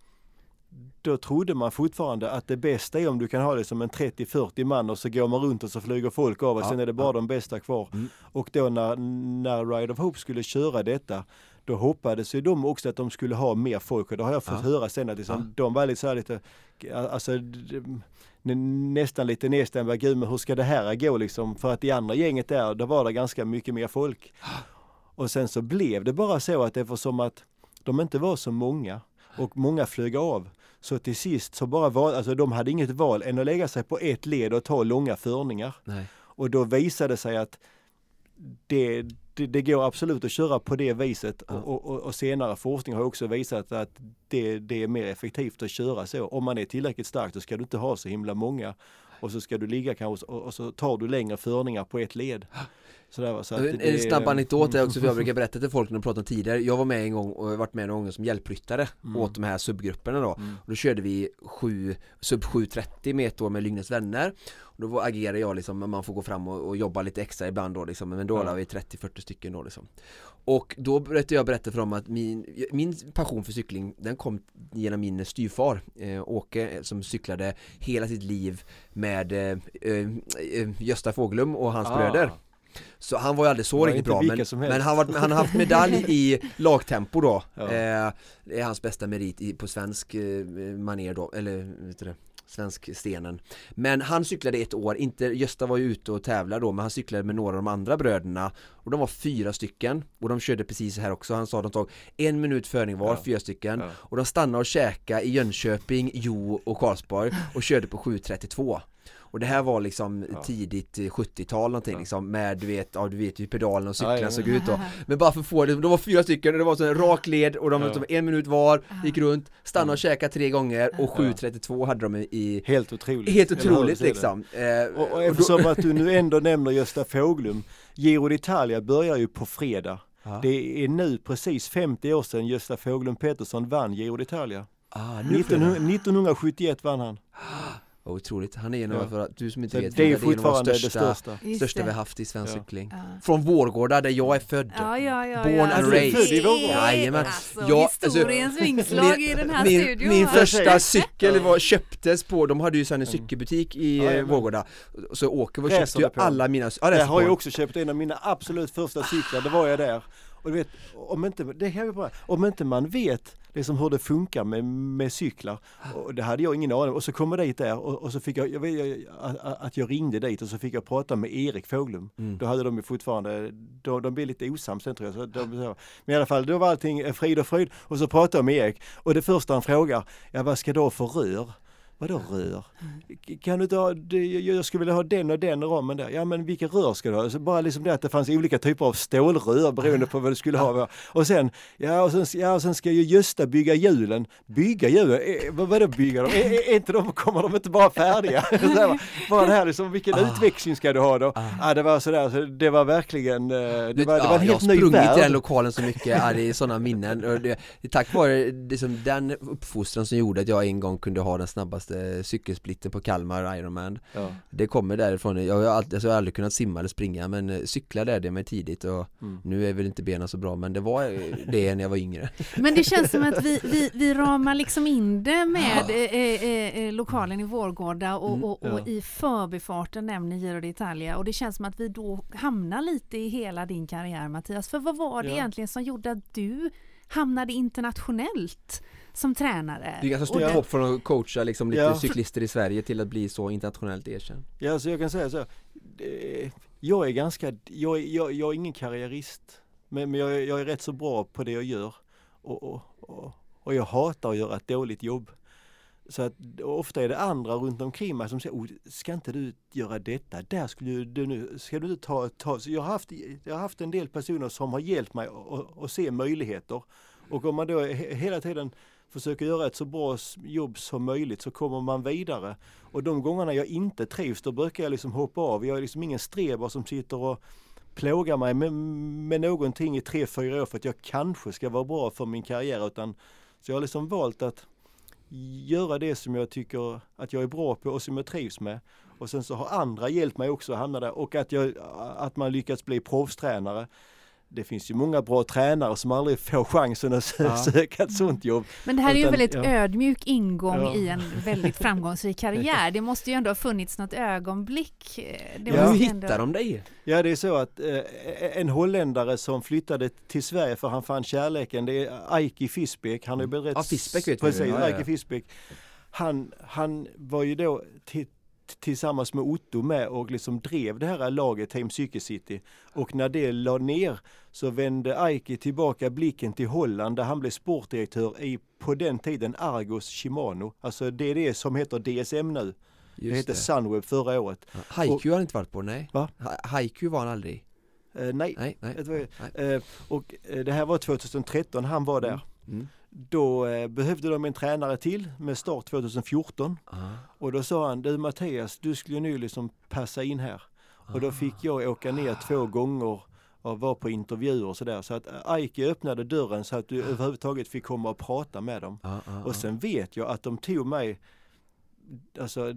då trodde man fortfarande att det bästa är om du kan ha det som en 30-40 man och så går man runt och så flyger folk av och Ja, sen är det bara ja. de bästa kvar. Mm. Och då när, när Ride of Hope skulle köra detta då hoppades ju de också att de skulle ha mer folk och det har jag fått Ja. höra sen att liksom, de var lite så här lite, alltså nästan lite nedstämda, gud men hur ska det här gå liksom? För att i andra gänget där, då var det ganska mycket mer folk. Och sen så blev det bara så att eftersom att de inte var så många och många flög av så till sist så bara var, alltså de hade inget val än att lägga sig på ett led och ta långa förningar. Nej. Och då visade det sig att det, det, det går absolut att köra på det viset Ja. och, och, och senare forskning har också visat att det, det är mer effektivt att köra så. Om man är tillräckligt stark så ska du inte ha så himla många och så ska du ligga kanske och, och så tar du längre förningar på ett led. Sådär, va. så att En, en snabb anekdot är också, för jag brukar berätta till folk när de pratar om tidigare Jag var med en gång och varit med några gånger som hjälpryttare Mm. åt de här subgrupperna då Mm. och Då körde vi sju, sub 730 med ett år med Lyngnäs vänner och Då agerade jag liksom, man får gå fram och, och jobba lite extra ibland då liksom Men då Ja. var vi 30-40 stycken då liksom Och då berättade jag berättade för dem att min, min passion för cykling den kom genom min styvfar eh, Åke som cyklade hela sitt liv med eh, eh, Gösta Fåglum och hans Ah. bröder så han var ju aldrig så riktigt bra men, men han, var, han har haft medalj i lagtempo då. Ja. eh, Det är hans bästa merit i, på svensk eh, maner då, eller vet du det Svensk stenen. Men han cyklade ett år, inte, Gösta var ju ute och tävlade då men han cyklade med några av de andra bröderna. Och de var fyra stycken och de körde precis här också. Han sa de tog en minut förning var, Ja. fyra stycken. Ja. Och de stannade och käkade i Jönköping, Jo och Karlsborg och körde på 7.32 och det här var liksom Ja. tidigt eh, 70-tal någonting Ja. liksom med du vet, ja du vet ju hur pedalen och Ja, cyklarna ja, såg ut då Men bara för att få det, de var fyra stycken och det var så en rak led och de Ja. var en minut var, gick runt, stannade och käkade tre gånger och Ja. 7.32 hade de i Helt otroligt. Helt otroligt liksom eh, Och, och eftersom att du nu ändå nämner Gösta Fåglum, Giro d'Italia börjar ju på fredag. Det är nu precis 50 år sedan Gösta Fåglum Pettersson vann Giro d'Italia. ah, nu 1900 1971 vann han. Otroligt, han är en Ja. av, för att du som inte Så vet det är ju en av de fortfarande det största, största. Största vi haft i svensk Ja. cykling Ja. Från Vårgårda där jag är född Ja, ja, ja, Born ja. and Alltså, är raised. Jajamän. Alltså, Ja, alltså, historiens vingslag i den här min, studion. min första cykel var, köptes på, de hade ju sen en Mm. cykelbutik i Ja. Vårgårda Så Åke var Racer köpte ju alla mina, ja, Jag har ju också köpt en av mina absolut första cyklar, det var jag där. Och du vet, om inte, det jag bara, om inte man vet liksom hur det funkar med, med cyklar, och det hade jag ingen aning om. Och så kommer jag dit där och, och så fick jag, jag vet att, jag ringde dit och så fick jag prata med Erik Fåglum. Mm. Då hade de ju fortfarande, de, de blev lite osams sen tror jag. Så de, men i alla fall, då var allting frid och fröjd. Och så pratade jag med Erik och det första han frågar, ja vad ska du ha för rör? Vadå rör? Kan du det- jag jag skulle vilja ha den och den ramen där. Ja men vilka rör ska du ha? Så bara liksom det att det fanns olika typer av stålrör beroende på vad du skulle ha. Och sen, ja och sen, ja, och sen ska ju Gösta bygga hjulen. Bygga hjulen? Eh, vad, vadå bygga dem? Är, är, är inte de, kommer de inte bara färdiga? Här, bara det här liksom, vilken utväxling ska du ha då? Ja det var sådär, så det var verkligen, eh, det var, det ja, var en jag helt har ny sprungit i den värld. lokalen så mycket, ja, det är sådana minnen och det, tack vare liksom, den uppfostran som gjorde att jag en gång kunde ha den snabbaste cykelsplitten på Kalmar Ironman Ja. Det kommer därifrån, jag har, alltid, alltså, jag har aldrig kunnat simma eller springa men eh, cykla lärde jag mig tidigt och Mm. nu är väl inte benen så bra men det var eh, det när jag var yngre Men det känns som att vi, vi, vi ramar liksom in det med eh, eh, eh, lokalen i Vårgårda och, Mm, och, och ja. i förbifarten nämner Giro d'Italia och det känns som att vi då hamnar lite i hela din karriär Mattias. För vad var det Ja. egentligen som gjorde att du hamnade internationellt som tränare? Det är ganska det- hopp från att coacha liksom, lite Ja. cyklister i Sverige till att bli så internationellt erkänd Ja, så jag kan säga så. Det, jag är ganska, jag, är- jag, jag är ingen karriärist Men, men jag, jag är rätt så bra på det jag gör. Och, och, och, och jag hatar att göra ett dåligt jobb. Så att ofta är det andra runt omkring mig som säger, oh, ska inte du göra detta? Där skulle du nu, ska du ta, ta. Så jag, har haft, jag har haft en del personer som har hjälpt mig att se möjligheter. Och om man då hela tiden försöker göra ett så bra jobb som möjligt så kommer man vidare. Och de gångerna jag inte trivs då brukar jag liksom hoppa av. Jag är liksom ingen streber som sitter och plågar mig med, med någonting i tre, fyra år för att jag kanske ska vara bra för min karriär. Utan, så jag har liksom valt att göra det som jag tycker att jag är bra på och som jag trivs med. Och sen så har andra hjälpt mig också att hamna där och att, jag, att man lyckats bli proffstränare det finns ju många bra tränare som aldrig får chansen att ja. söka ett sånt jobb. Men det här är ju en väldigt ja. ödmjuk ingång ja. i en väldigt framgångsrik karriär. Det måste ju ändå ha funnits något ögonblick. Det ja. Hur hittar de dig? Ja, det är så att eh, en holländare som flyttade till Sverige för han fann kärleken, det är Aiki Fisbeck. Han har ju berättat... Ja, Fisbeck vet Precis, ja, Aiki Fisbeck. Han, han var ju då till, tillsammans med Otto med och liksom drev det här laget Team Psyche City. Och när det la ner så vände Aiki tillbaka blicken till Holland där han blev sportdirektör i, på den tiden, Argos Shimano. Alltså det är det som heter DSM nu. Just det hette det. Sunweb förra året. Ja, Haiku har han inte varit på, nej. Va? Haiku var han aldrig. Uh, nej. nej, nej, nej. Uh, och uh, det här var 2013 han var där. Mm. Mm. Då eh, behövde de en tränare till med start 2014. Ah. Och då sa han, du Mattias, du skulle ju nu liksom passa in här. Ah. Och då fick jag åka ner två gånger och vara på intervjuer och sådär. Så att Aike öppnade dörren så att du överhuvudtaget fick komma och prata med dem. Ah, ah, och sen vet jag att de tog mig, alltså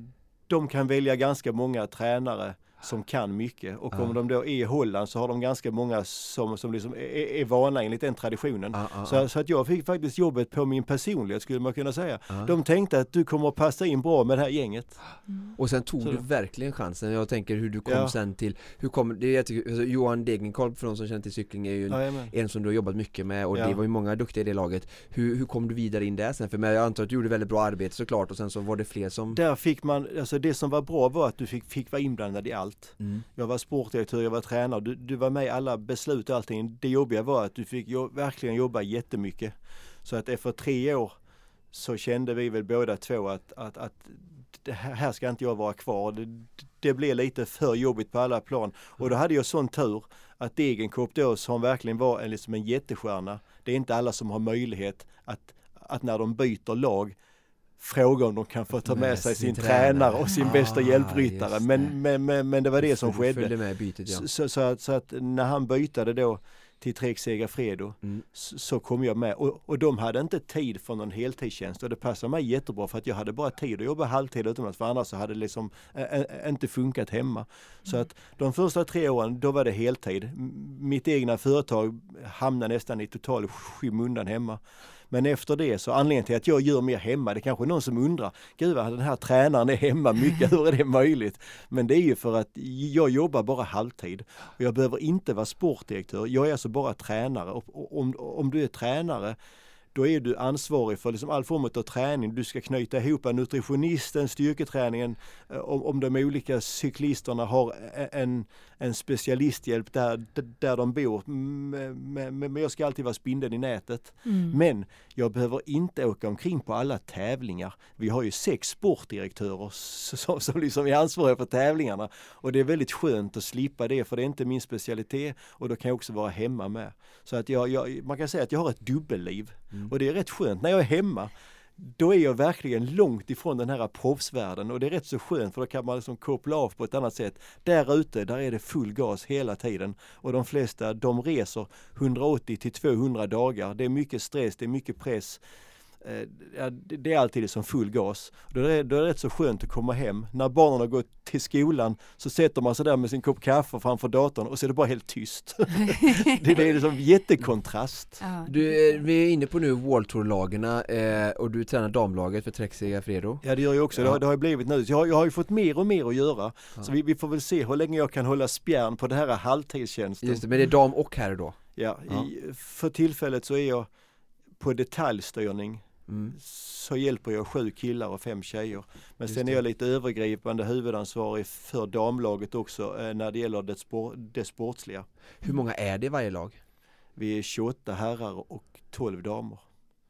de kan välja ganska många tränare som kan mycket. Och om de då är i Holland så har de ganska många som, som liksom är, är vana enligt den traditionen. så, så, att jag fick faktiskt jobbet på min personlighet skulle man kunna säga. De tänkte att du kommer att passa in bra med det här gänget. Mm. Och sen tog så du verkligen chansen. Jag tänker hur du kom ja. sen till, hur kom, det jag tycker, alltså Johan Degenkolb för de som känner till cykling är ju en, en som du har jobbat mycket med och ja. det var ju många duktiga i det laget. Hur, hur kom du vidare in där sen? För jag antar att du gjorde väldigt bra arbete såklart och sen så var det fler som Där fick man, alltså det som var bra var att du fick, fick vara inblandad i allt allt. Mm. Jag var sportdirektör, jag var tränare, du, du, var med i alla beslut och allting. Det jobbiga var att du fick jo verkligen jobba jättemycket. Så att efter tre år så kände vi väl båda två att, att, att här ska inte jag vara kvar. Det, det blev lite för jobbigt på alla plan. Och då hade jag sån tur att Degenkorp då som verkligen var en, liksom en jättestjärna. Det är inte alla som har möjlighet att, att när de byter lag fråga om de kan få ta med, med sig sin, sin tränare och sin ah, bästa hjälpryttare. Men, men, men, men, det var det som skedde. Med bytet, ja. så, så, att, så att när han bytade då till Trek Segafredo mm. så, kom jag med och, och de hade inte tid för någon heltidstjänst och det passade mig jättebra för att jag hade bara tid att jobba halvtid utomlands för annars så hade det liksom äh, inte funkat hemma. Så att de första tre åren då var det heltid. Mitt egna företag hamnade nästan i total skymundan hemma. Men efter det så anledningen till att jag gör mer hemma, det är kanske är någon som undrar, gud vad den här tränaren är hemma mycket, hur är det möjligt? Men det är ju för att jag jobbar bara halvtid. Och jag behöver inte vara sportdirektör, jag är alltså bara tränare. Och om, om du är tränare då är du ansvarig för liksom all form av träning. Du ska knyta ihop nutritionisten, styrketräningen, eh, om, om de olika cyklisterna har en, en specialisthjälp där, där de bor. Men jag ska alltid vara spindeln i nätet. Mm. Men jag behöver inte åka omkring på alla tävlingar. Vi har ju sex sportdirektörer som, som liksom är ansvariga för tävlingarna. Och det är väldigt skönt att slippa det för det är inte min specialitet och då kan jag också vara hemma med. Så att jag, jag man kan säga att jag har ett dubbelliv. Mm. Mm. Och det är rätt skönt när jag är hemma då är jag verkligen långt ifrån den här proffsvärlden och det är rätt så skönt för då kan man liksom koppla av på ett annat sätt. Där ute, där är det full gas hela tiden och de flesta de reser 180 till 200 dagar. Det är mycket stress, det är mycket press. Eh, ja, det är alltid som full gas. Då är, det, då är det rätt så skönt att komma hem. När barnen har gått till skolan så sätter man sig där med sin kopp kaffe framför datorn och så är det bara helt tyst. det, det är liksom jättekontrast. Ja. Du, eh, vi är inne på nu World Tour-lagarna eh, och du tränar damlaget för Trek Segafredo. Ja det gör jag också, ja. det, har, det har blivit nu. Jag har, jag har ju fått mer och mer att göra. Ja. Så vi, vi, får väl se hur länge jag kan hålla spjärn på det här halvtidstjänsten. Just det, men det är dam och herr då? Ja, i, för tillfället så är jag på detaljstyrning Mm. så hjälper jag sju killar och fem tjejer. Men Just sen är jag lite övergripande huvudansvarig för damlaget också eh, när det gäller det, sport, det sportsliga. Hur många är det i varje lag? Vi är 28 herrar och 12 damer.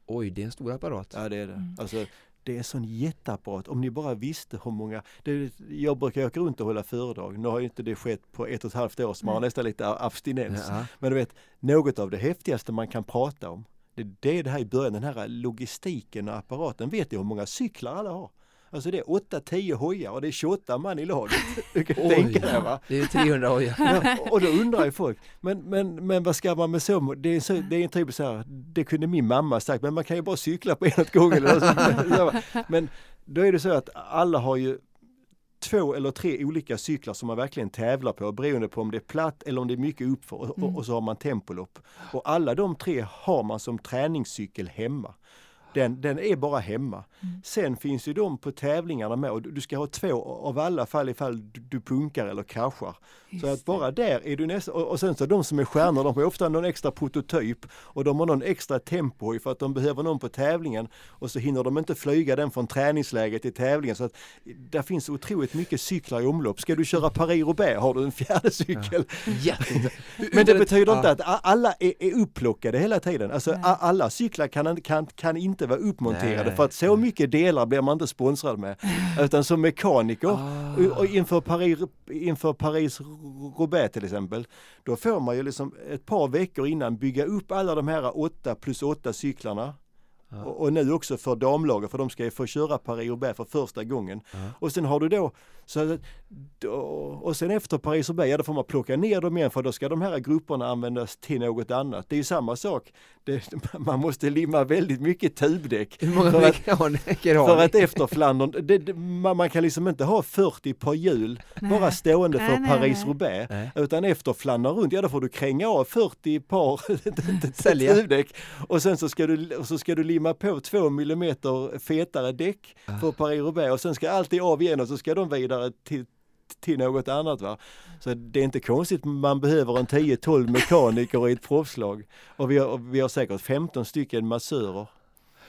Oj, det är en stor apparat. Ja det är det. Mm. Alltså, det är en sån jätteapparat. Om ni bara visste hur många... Det, jag brukar åka runt och hålla föredrag. Nu har ju inte det skett på ett och ett halvt år så man har nästan lite abstinens. Ja. Men du vet, något av det häftigaste man kan prata om det, det är det här i början, den här logistiken och apparaten. Vet du hur många cyklar alla har? Alltså det är 8-10 hojar och det är 28 man i laget. Du kan tänka dig va? det är 300 hojar. Ja, och då undrar ju folk, men, men, men vad ska man med så? Det är, så, det är en typ så här, det kunde min mamma sagt, men man kan ju bara cykla på en åt gången. Men då är det så att alla har ju två eller tre olika cyklar som man verkligen tävlar på beroende på om det är platt eller om det är mycket uppför och, Mm. och så har man tempolopp. Och alla de tre har man som träningscykel hemma. Den, den är bara hemma. Mm. Sen finns ju de på tävlingarna med och du ska ha två av alla fall ifall du- du punkar eller kraschar. Så att bara där är du nästan, och, och sen så de som är stjärnor, de har ofta någon extra prototyp och de har någon extra tempo för att de behöver någon på tävlingen och så hinner de inte flyga den från träningsläget till tävlingen. Så att där finns otroligt mycket cyklar i omlopp. Ska du köra Paris-Roubaix har du en fjärde cykel. Jätteintressant. Men det betyder inte Ja. att alla är, är upplockade hela tiden. Alltså alla cyklar kan, kan, kan inte vara uppmonterade Nej. för att så mycket delar blir man inte sponsrad med. Utan som mekaniker Ah. och, inför Paris, inför Paris Roubaix till exempel, då får man ju liksom ett par veckor innan bygga upp alla de här 8 plus 8 cyklarna. Ja. Och, och nu också för damlaget för de ska ju få köra Paris-Roubaix för första gången. Ja. Och sen har du då, så, och sen efter Paris-Roubaix, ja då får man plocka ner dem igen för då ska de här grupperna användas till något annat. Det är ju samma sak, det, man måste limma väldigt mycket tubdäck. Hur många För att- har För ni? att efter Flandern, det, det, man, man kan liksom inte ha 40 par hjul bara stående Nej, för nej. Paris-Roubaix. Nej. Utan efter flandern runt, ja då får du kränga av 40 par tubdäck. Och sen så ska, du, och så ska du limma på 2 millimeter fetare däck Ah. för Paris-Roubaix och sen ska allt av igen och så ska de vidare till till något annat. Va? Så det är inte konstigt, man behöver en 10-12 mekaniker i ett proffslag. Och vi har, och vi har säkert 15 stycken massörer.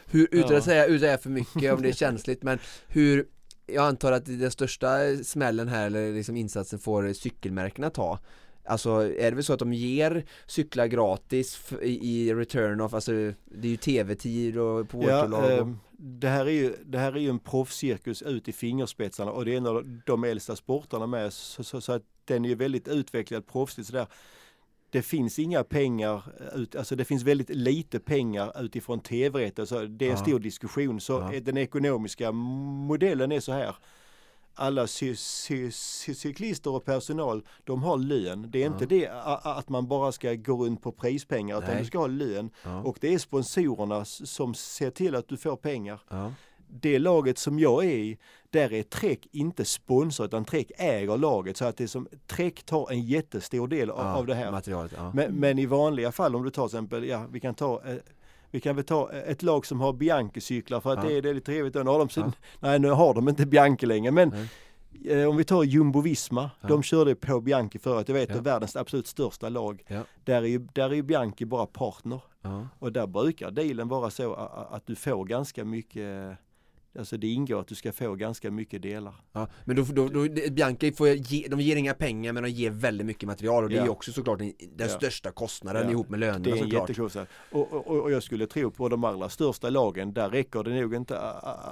Hur, utan Ja. att säga, utan att säga för mycket om det är känsligt, men hur jag antar att den största smällen här, eller liksom insatsen får cykelmärkena ta Alltså är det väl så att de ger cyklar gratis i return of, alltså det är ju tv-tid och på Ja, återlag och, ehm, det, här är ju, det här är ju en proffscirkus ut i fingerspetsarna och det är en av de äldsta sporterna med så, så, så att den är ju väldigt utvecklad proffsligt sådär. Det finns inga pengar, ut, alltså det finns väldigt lite pengar utifrån tv-rätten så det är en Ja. stor diskussion. Så Ja. den ekonomiska modellen är så här. Alla cy, cy, cy, cyklister och personal, de har lön. Det är inte Ja. det a- a- att man bara ska gå runt på prispengar utan Nej. du ska ha lön. ja, Och det är sponsorerna som ser till att du får pengar. ja. Det laget som jag är i, där är Trek inte sponsor utan Trek äger laget. Så att det är som, Trek tar en jättestor del av, av det här. Men, men i vanliga fall om du tar till exempel, ja vi kan ta eh, vi kan väl ta ett lag som har Bianchi-cyklar för att Ja. det, är, det är lite trevligt. Nu har de, Ja. Nej nu har de inte Bianchi längre men Nej. eh, om vi tar Jumbo-Visma, Ja. de körde på Bianchi förut, jag vet Ja. är världens absolut största lag. Ja. Där är ju där är ju Bianchi bara partner. Ja. Och där brukar dealen vara så a- a- att du får ganska mycket Alltså det ingår att du ska få ganska mycket delar. Ja, men då, då, då Bianca får ge, de ger inga pengar men de ger väldigt mycket material och det är Ja. ju också såklart den, den Ja. största kostnaden Ja. ihop med lönerna Det är en såklart. jättekostnad. Och, och, och jag skulle tro på de allra största lagen, där räcker det nog inte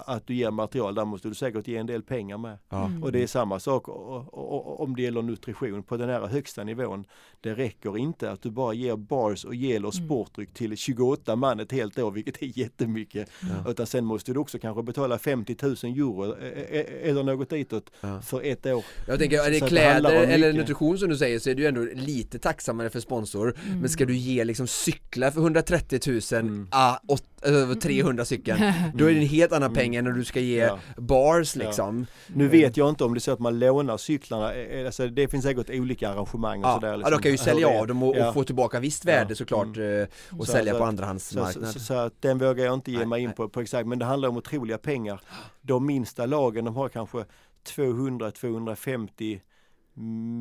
att du ger material, där måste du säkert ge en del pengar med. Ja. Mm. Och det är samma sak och, och, och, om det gäller nutrition på den här högsta nivån. Det räcker inte att du bara ger bars och gel och Mm. sportdryck till 28 man ett helt år, vilket är jättemycket. Ja. Utan sen måste du också kanske betala betala 50 000 euro eh, eh, eh, eller något ditåt ja. för ett år. Jag tänker, är det så kläder det eller nutrition som du säger så är du ändå lite tacksammare för sponsor. Mm. Men ska du ge liksom cyklar för 130 000, mm. ah, 8 Mm. alltså 300 stycken, då är det en helt annan mm. peng än när du ska ge ja. bars liksom. Ja. Nu eh. vet jag inte om det är så att man lånar cyklarna, eh, eh, alltså, det finns säkert olika arrangemang och ja. sådär. Liksom. Ja, de kan ju sälja av dem och, och få tillbaka visst värde såklart mm. och så, sälja så, på andrahandsmarknaden. Så, så, så, att den vågar jag inte ge mig in på, på exakt, men det handlar om otroliga pengar. De minsta lagen, de har kanske 200-250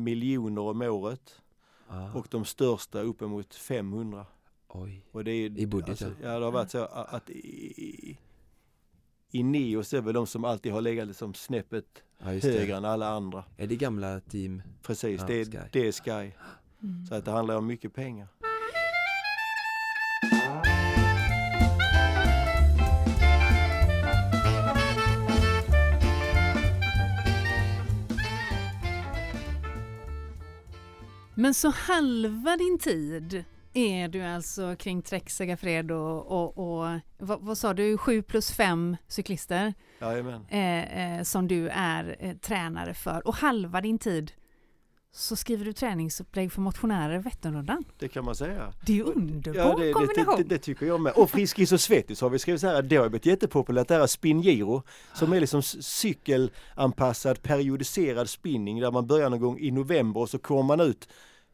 miljoner om året. Ah. Och de största uppemot 500. Oj. Och det är, I budgeten? Alltså, ja, det har varit så att, att i, i Nios är väl de som alltid har legat liksom snäppet ja, högre än alla andra. Är det gamla team? Precis, ja, det, Sky. det är Sky. Mm. Så att det handlar om mycket pengar. Men så halva din tid är du alltså kring Trek Segafredo och, och, och vad, vad, sa du, 7 plus 5 cyklister eh, eh, som du är eh, tränare för och halva din tid så skriver du träningsupplägg för motionärer i Vätternrundan. Det kan man säga. Det är ju underbar ja, det, kombination. Det, det, det, tycker jag med. Och Friskis och Svettis har vi skrivit så här, det har blivit jättepopulärt, det här Spin Giro som är liksom cykelanpassad periodiserad spinning där man börjar någon gång i november och så kommer man ut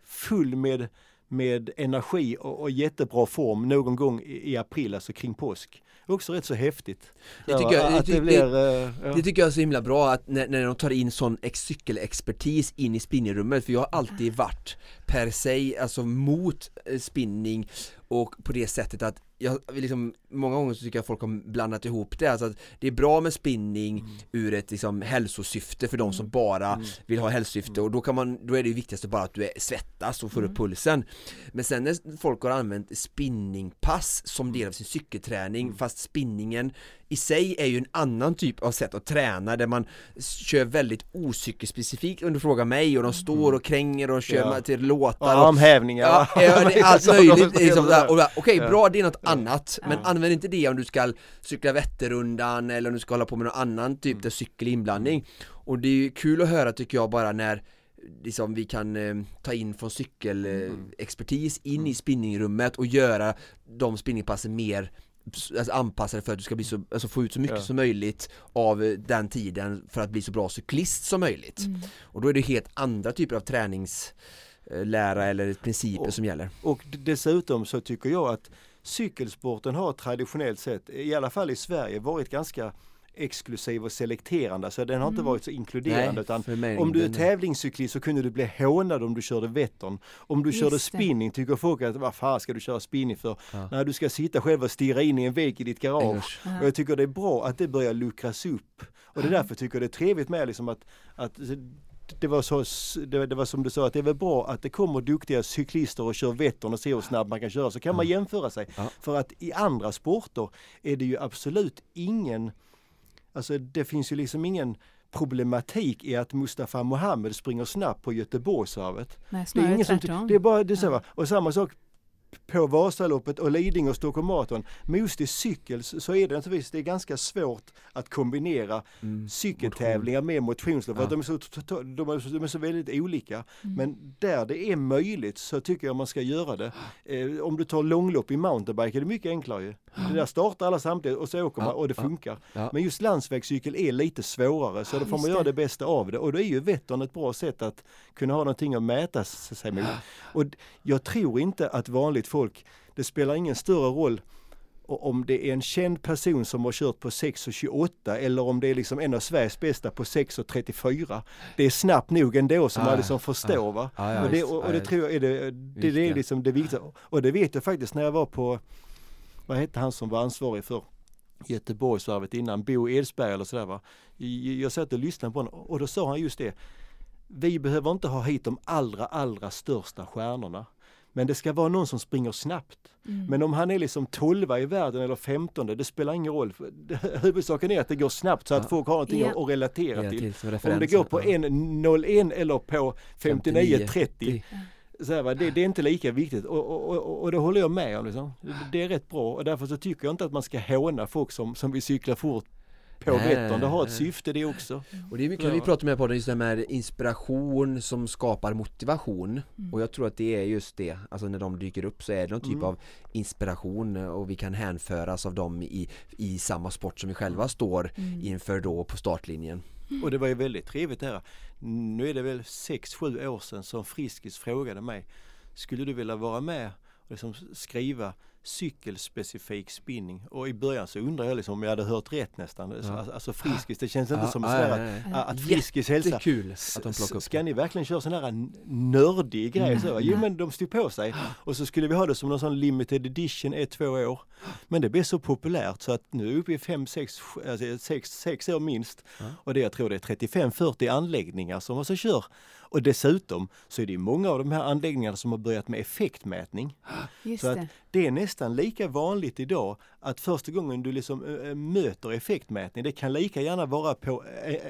full med med energi och, och jättebra form någon gång i, i april, alltså kring påsk också rätt så häftigt. Det tycker, jag, det, det, blir, det, ja. det, tycker jag är så himla bra att när, när de tar in sån cykelexpertis in i spinningrummet för jag har alltid varit per se, alltså mot eh, spinning och på det sättet att jag liksom, många gånger så tycker jag att folk har blandat ihop det, alltså att det är bra med spinning mm. ur ett liksom hälsosyfte för de som mm. bara mm. vill ha hälsosyfte och då kan man, då är det viktigaste bara att du är svettas och får upp mm. pulsen Men sen när folk har använt spinningpass som del av sin cykelträning fast spinningen i sig är ju en annan typ av sätt att träna där man kör väldigt ocykelspecifikt under fråga mig och de står och kränger och kör ja. till låtar och armhävningar ja, ja, allt möjligt liksom, Okej, okay, bra det är något annat men använd inte det om du ska cykla Vätternrundan eller om du ska hålla på med någon annan typ mm. där cykel inblandning och det är ju kul att höra tycker jag bara när liksom vi kan eh, ta in från cykelexpertis eh, in i spinningrummet och göra de spinningpassen mer alltså anpassade för att du ska bli så, alltså få ut så mycket ja. som möjligt av eh, den tiden för att bli så bra cyklist som möjligt. Mm. Och då är det helt andra typer av träningslära eller principer och, som gäller. Och dessutom så tycker jag att cykelsporten har traditionellt sett, i alla fall i Sverige, varit ganska exklusiv och selekterande, så den har inte mm. varit så inkluderande. Nej, utan om du är tävlingscyklist så kunde du bli hånad om du körde Vättern. Om du Just körde spinning tycker folk att vad fan ska du köra spinning för? Ja. När du ska sitta själv och stirra in i en vägg i ditt garage. Ja. Och jag tycker det är bra att det börjar luckras upp. Och det är därför tycker jag det är trevligt med liksom att, att det var, så, det, det, var som du sa att det är väl bra att det kommer duktiga cyklister och kör Vättern och ser hur snabbt man kan köra så kan man jämföra sig. Ja. För att i andra sporter är det ju absolut ingen Alltså det finns ju liksom ingen problematik i att Mustafa Mohamed springer snabbt på Göteborgsvarvet. Nej, det är ingen som, det är bara det är så, ja. Och samma sak på Vasaloppet och Lidingö och Stockholm Marathon. Med just i cykel så är det naturligtvis det är ganska svårt att kombinera mm. cykeltävlingar med motionslopp. Ja. De, är så, de, är så, de är så väldigt olika. Mm. Men där det är möjligt så tycker jag man ska göra det. Eh, om du tar långlopp i mountainbike är det mycket enklare ju. Det där startar alla samtidigt och så åker man och det funkar. Men just landsvägscykel är lite svårare så då får man göra det bästa av det. Och då är ju Vättern ett bra sätt att kunna ha någonting att mäta sig mot. Och jag tror inte att vanligt folk, det spelar ingen större roll om det är en känd person som har kört på 6.28 eller om det är liksom en av Sveriges bästa på 6.34. Det är snabbt nog ändå som ah, man liksom förstår ah, va. Ah, och, det, och, och, det tror jag är det, det, det är liksom det viktiga. Och det vet jag faktiskt när jag var på, vad hette han som var ansvarig för Göteborgsvarvet innan, Bo Edsberg eller sådär va. Jag satt och lyssnade på honom och då sa han just det. Vi behöver inte ha hit de allra, allra största stjärnorna. Men det ska vara någon som springer snabbt. Mm. Men om han är liksom 12 i världen eller 15, det spelar ingen roll. Huvudsaken är att det går snabbt så att ja. folk har någonting ja. att relatera ja, till. om det går på 1.01 eller på 59.30 så här, det, det, är inte lika viktigt och, och, och, och det håller jag med om. Liksom. Det är rätt bra och därför så tycker jag inte att man ska håna folk som, som vill cykla fort på Vättern. Det har ett syfte det också. Och det är mycket ja. vi pratar med på podden, just det här med inspiration som skapar motivation. Mm. Och jag tror att det är just det, alltså när de dyker upp så är det någon typ mm. av inspiration och vi kan hänföras av dem i, i samma sport som vi själva står mm. inför då på startlinjen. Mm. Och det var ju väldigt trevligt där. Nu är det väl 6-7 år sedan som Friskis frågade mig Skulle du vilja vara med och liksom skriva cykelspecifik spinning och i början så undrade jag liksom om jag hade hört rätt nästan. Ja. Alltså Friskis, det känns inte ja, som ja, sådär ja, att, att Friskis hälsa. kul att de plockar upp Ska ni verkligen köra sån här nördig grej? Mm. Så, jo men de stod på sig och så skulle vi ha det som någon sån limited edition ett, två år. Men det blev så populärt så att nu är vi uppe i fem, sex, alltså sex, sex år minst. Och det jag tror det är 35-40 anläggningar som alltså kör och dessutom så är det många av de här anläggningarna som har börjat med effektmätning. Just så att det är nästan lika vanligt idag att första gången du liksom möter effektmätning, det kan lika gärna vara på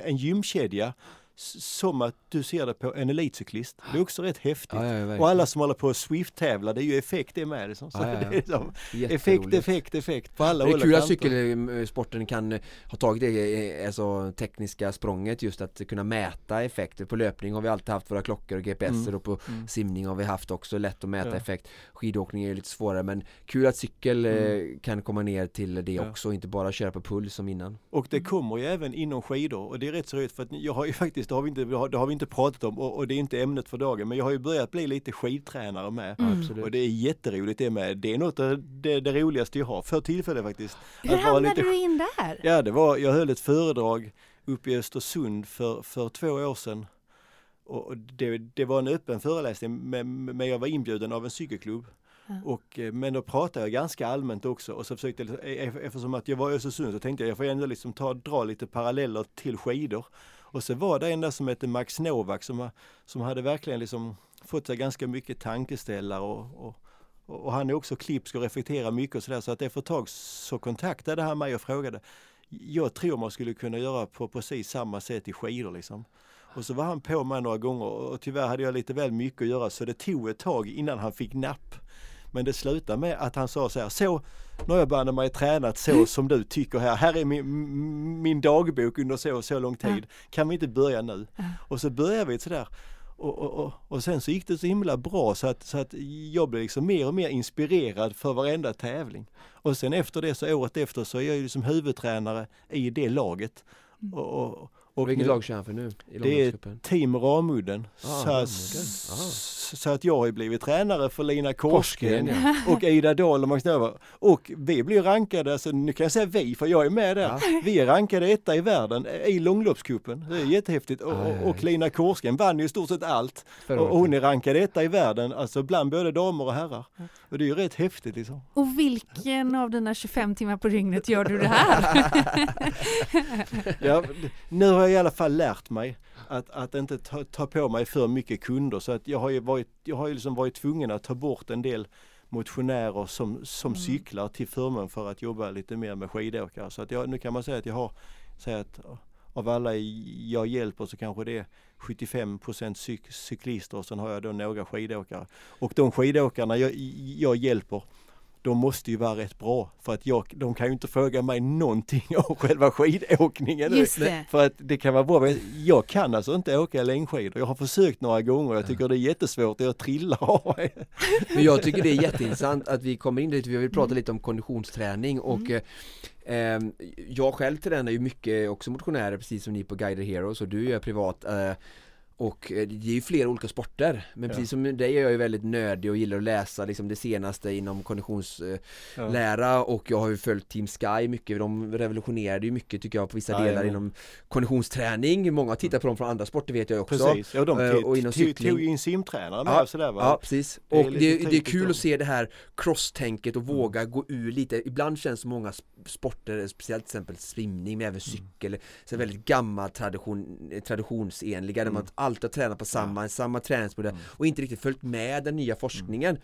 en gymkedja som att du ser det på en elitcyklist. Det är också rätt häftigt. Ja, ja, och alla som håller på att Swift-tävla, det är ju effekt det med. Liksom. Så Ja, det är liksom effekt, effekt, effekt på alla Det är och kul att cykelsporten kan eh, ha tagit det eh, alltså, tekniska språnget just att kunna mäta effekter. På löpning har vi alltid haft våra klockor och GPSer Mm. och på Mm. simning har vi haft också lätt att mäta effekt. Skidåkning är lite svårare men kul att cykel eh, Mm. kan komma ner till det också, inte bara köra på puls som innan. Och det kommer ju även inom skidor och det är rätt seriöst för att jag har ju faktiskt, det har vi inte, det har, det har vi inte pratat om och, och det är inte ämnet för dagen, men jag har ju börjat bli lite skidtränare med. Mm. Och det är jätteroligt det med. Det är något av det, det roligaste jag har för tillfället faktiskt. Hur Att hamnade lite- du in där? Ja, det var, jag höll ett föredrag uppe i Östersund för, för två år sedan. Och det, det var en öppen föreläsning men, men jag var inbjuden av en cykelklubb. Och, eh, men då pratade jag ganska allmänt också och så försökte, eh, eftersom att jag var i Östersund så tänkte jag jag får ändå liksom ta, dra lite paralleller till skidor. Och så var det en där som hette Max Novak som, som hade verkligen liksom fått sig ganska mycket tankeställare och, och och han är också klipsk och reflekterar mycket och sådär så att efter ett tag så kontaktade han mig och frågade Jag tror man skulle kunna göra på precis samma sätt i skidor liksom. Och så var han på mig några gånger och tyvärr hade jag lite väl mycket att göra så det tog ett tag innan han fick napp. Men det slutade med att han sa så här, så nu har jag banne mig tränat så som du tycker här. Här är min, min dagbok under så och så lång tid. Kan vi inte börja nu? Och så började vi sådär. Och, och, och, och sen så gick det så himla bra så att, så att jag blev liksom mer och mer inspirerad för varenda tävling. Och sen efter det så året efter så är jag ju som huvudtränare i det laget. Och, och, Vilket nu- lag kör han för nu? I Det är? Team Ramudden. Ah, så, Ah. så att jag har blivit tränare för Lina Korsgren Korsgren, ja. och Ida Dahl och Max Nova. Och vi blir rankade, alltså nu kan jag säga vi för jag är med där. Ja. Vi är rankade etta i världen i långloppscupen. Det är jättehäftigt. Och, ja, och, och Lina Korsgren vann ju i stort sett allt. Förra Och hon är rankad etta i världen, alltså bland både damer och herrar. Och det är ju rätt häftigt liksom. Och vilken av dina 25 timmar på dygnet gör du det här? Ja, nu har jag i alla fall lärt mig att, att inte ta, ta på mig för mycket kunder så att jag har ju varit, jag har ju liksom varit tvungen att ta bort en del motionärer som, som Mm. cyklar till förmån för att jobba lite mer med skidåkare. Så att jag, nu kan man säga att jag har, säga att av alla jag hjälper så kanske det är 75 cyk, cyklister och sen har jag då några skidåkare. Och de skidåkarna jag, jag hjälper de måste ju vara rätt bra för att jag, de kan ju inte fråga mig någonting om själva skidåkningen. Just det. För att det kan vara bra, men jag kan alltså inte åka längdskidor. Jag har försökt några gånger och jag tycker det är jättesvårt jag trillar av mig. Men jag tycker det är jätteintressant att vi kommer in lite, vi vill prata Mm. lite om konditionsträning och Mm. eh, eh, jag själv tränar ju mycket också motionärer precis som ni på Guided Heroes och du gör privat eh, och eh, det är ju flera olika sporter. Men Ja. precis som dig är jag ju väldigt nördig och gillar att läsa liksom det senaste inom konditionslära och jag har ju följt Team Sky mycket, de revolutionerade ju mycket tycker jag på vissa Ja, delar inom konditionsträning, många har tittat på dem från andra sporter vet jag också. Precis, ja de Eh, och inom cykling. tog ju in simtränare med Ja, och sådär va? Ja precis, Det är och det, det är kul att se det här crosstänket och våga gå ur lite. Ibland känns många sp- sporter, speciellt till exempel simning men även cykel så är väldigt gammal tradition, eh, traditionsenliga där Mm. man alltid har tränat på samma, samma träningsmodell och inte riktigt följt med den nya forskningen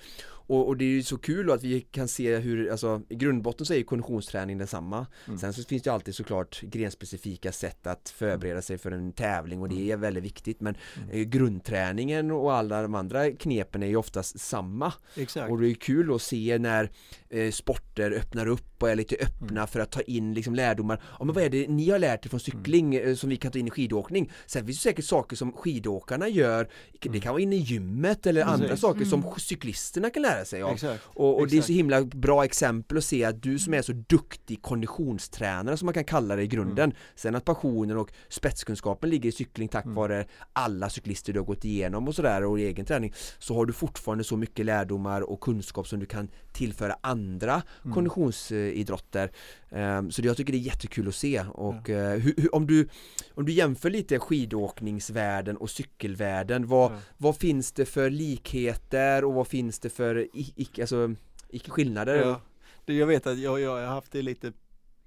och, och det är ju så kul att vi kan se hur, alltså i grundbotten så är ju konditionsträning densamma Mm. Sen så finns det ju alltid såklart grenspecifika sätt att förbereda sig för en tävling och det är väldigt viktigt men eh, grundträningen och alla de andra knepen är ju oftast samma Exakt. och det är kul att se när eh, sporter öppnar upp och är lite öppna för att ta in liksom lärdomar. Ja men vad är det ni har lärt er från cykling eh, som vi kan ta in i skidåkning? Sen finns det säkert saker som skidåkarna gör, det kan vara inne i gymmet eller andra saker som Mm. cyklisterna kan lära sig av. Exakt. Och, och det är så himla bra exempel att se att du som är så duktig konditionstränare som man kan kalla det i grunden Sen att passionen och spetskunskapen ligger i cykling tack Mm. vare alla cyklister du har gått igenom och sådär och i egen träning Så har du fortfarande så mycket lärdomar och kunskap som du kan tillföra andra Mm. konditionsidrotter Ehm, Så jag tycker det är jättekul att se och eh, hur, hur, om, du, om du jämför lite skidåkningsvärlden och cykelvärlden vad, Ja. vad finns det för likheter och vad finns det för icke, alltså, icke skillnader? Ja. Det, jag vet att jag, jag har haft det lite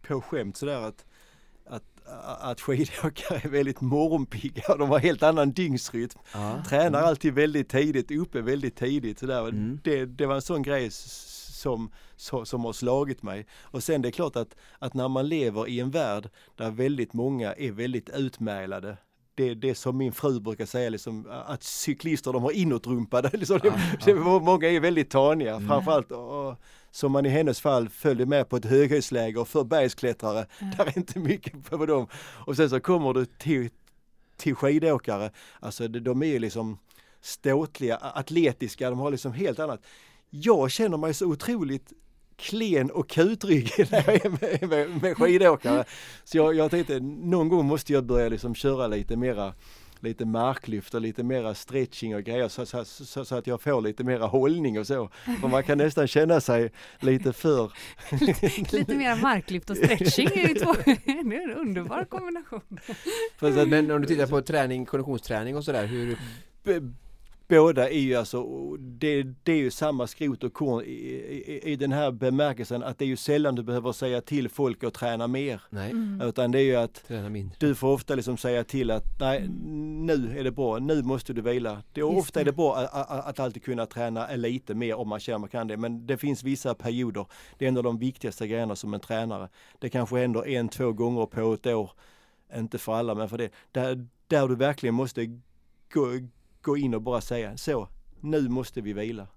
på skämt sådär att att, att skidåkare är väldigt morgonpigga och de har helt annan dygnsrytm. Ja. Tränar alltid väldigt tidigt, uppe väldigt tidigt. Sådär. Mm. Det, det var en sån grej som, som, som har slagit mig. Och sen det är klart att, att när man lever i en värld där väldigt många är väldigt utmärglade det, det som min fru brukar säga, liksom, att cyklister de har inåtrumpade. Liksom, Ja, ja. många är väldigt taniga, Mm. framförallt och, som man i hennes fall följde med på ett höghöjdsläger för bergsklättrare. Där är inte mycket på dem. Och sen så kommer du till, till skidåkare, alltså de, de är ju liksom ståtliga, atletiska, de har liksom helt annat. Jag känner mig så otroligt klen och kutryggig när jag är med, med, med skidåkare. Så jag, jag tänkte någon gång måste jag börja liksom köra lite mera lite marklyft och lite mera stretching och grejer så, så, så, så att jag får lite mera hållning och så. För man kan nästan känna sig lite för... Lite mer marklyft och stretching är ju två, det är en underbar kombination. Men om du tittar på träning, konditionsträning och sådär, hur, båda är ju alltså, det, det är ju samma skrot och korn i, i, i den här bemärkelsen att det är ju sällan du behöver säga till folk att träna mer. nej, Mm. Utan det är ju att du får ofta liksom säga till att nej, nu är det bra, nu måste du vila. Det, Just ofta är det. det bra att, att, att alltid kunna träna lite mer om man känner man kan det. Men det finns vissa perioder, det är en av de viktigaste grejerna som en tränare. Det kanske händer en, två gånger på ett år, inte för alla men för det, där, där du verkligen måste gå, gå in och bara säga så, nu måste vi vila.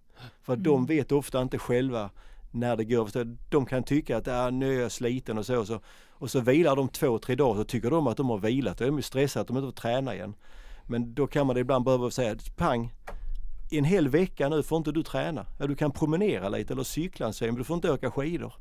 För Mm. de vet ofta inte själva när det går. De kan tycka att ah, nu är jag sliten och så, och så. Och så vilar de två, tre dagar så tycker de att de har vilat. Då är de stressade att de inte får träna igen. Men då kan man ibland behöva säga pang, i en hel vecka nu får inte du träna. Ja, du kan promenera lite eller cykla en sväng, men du får inte åka skidor.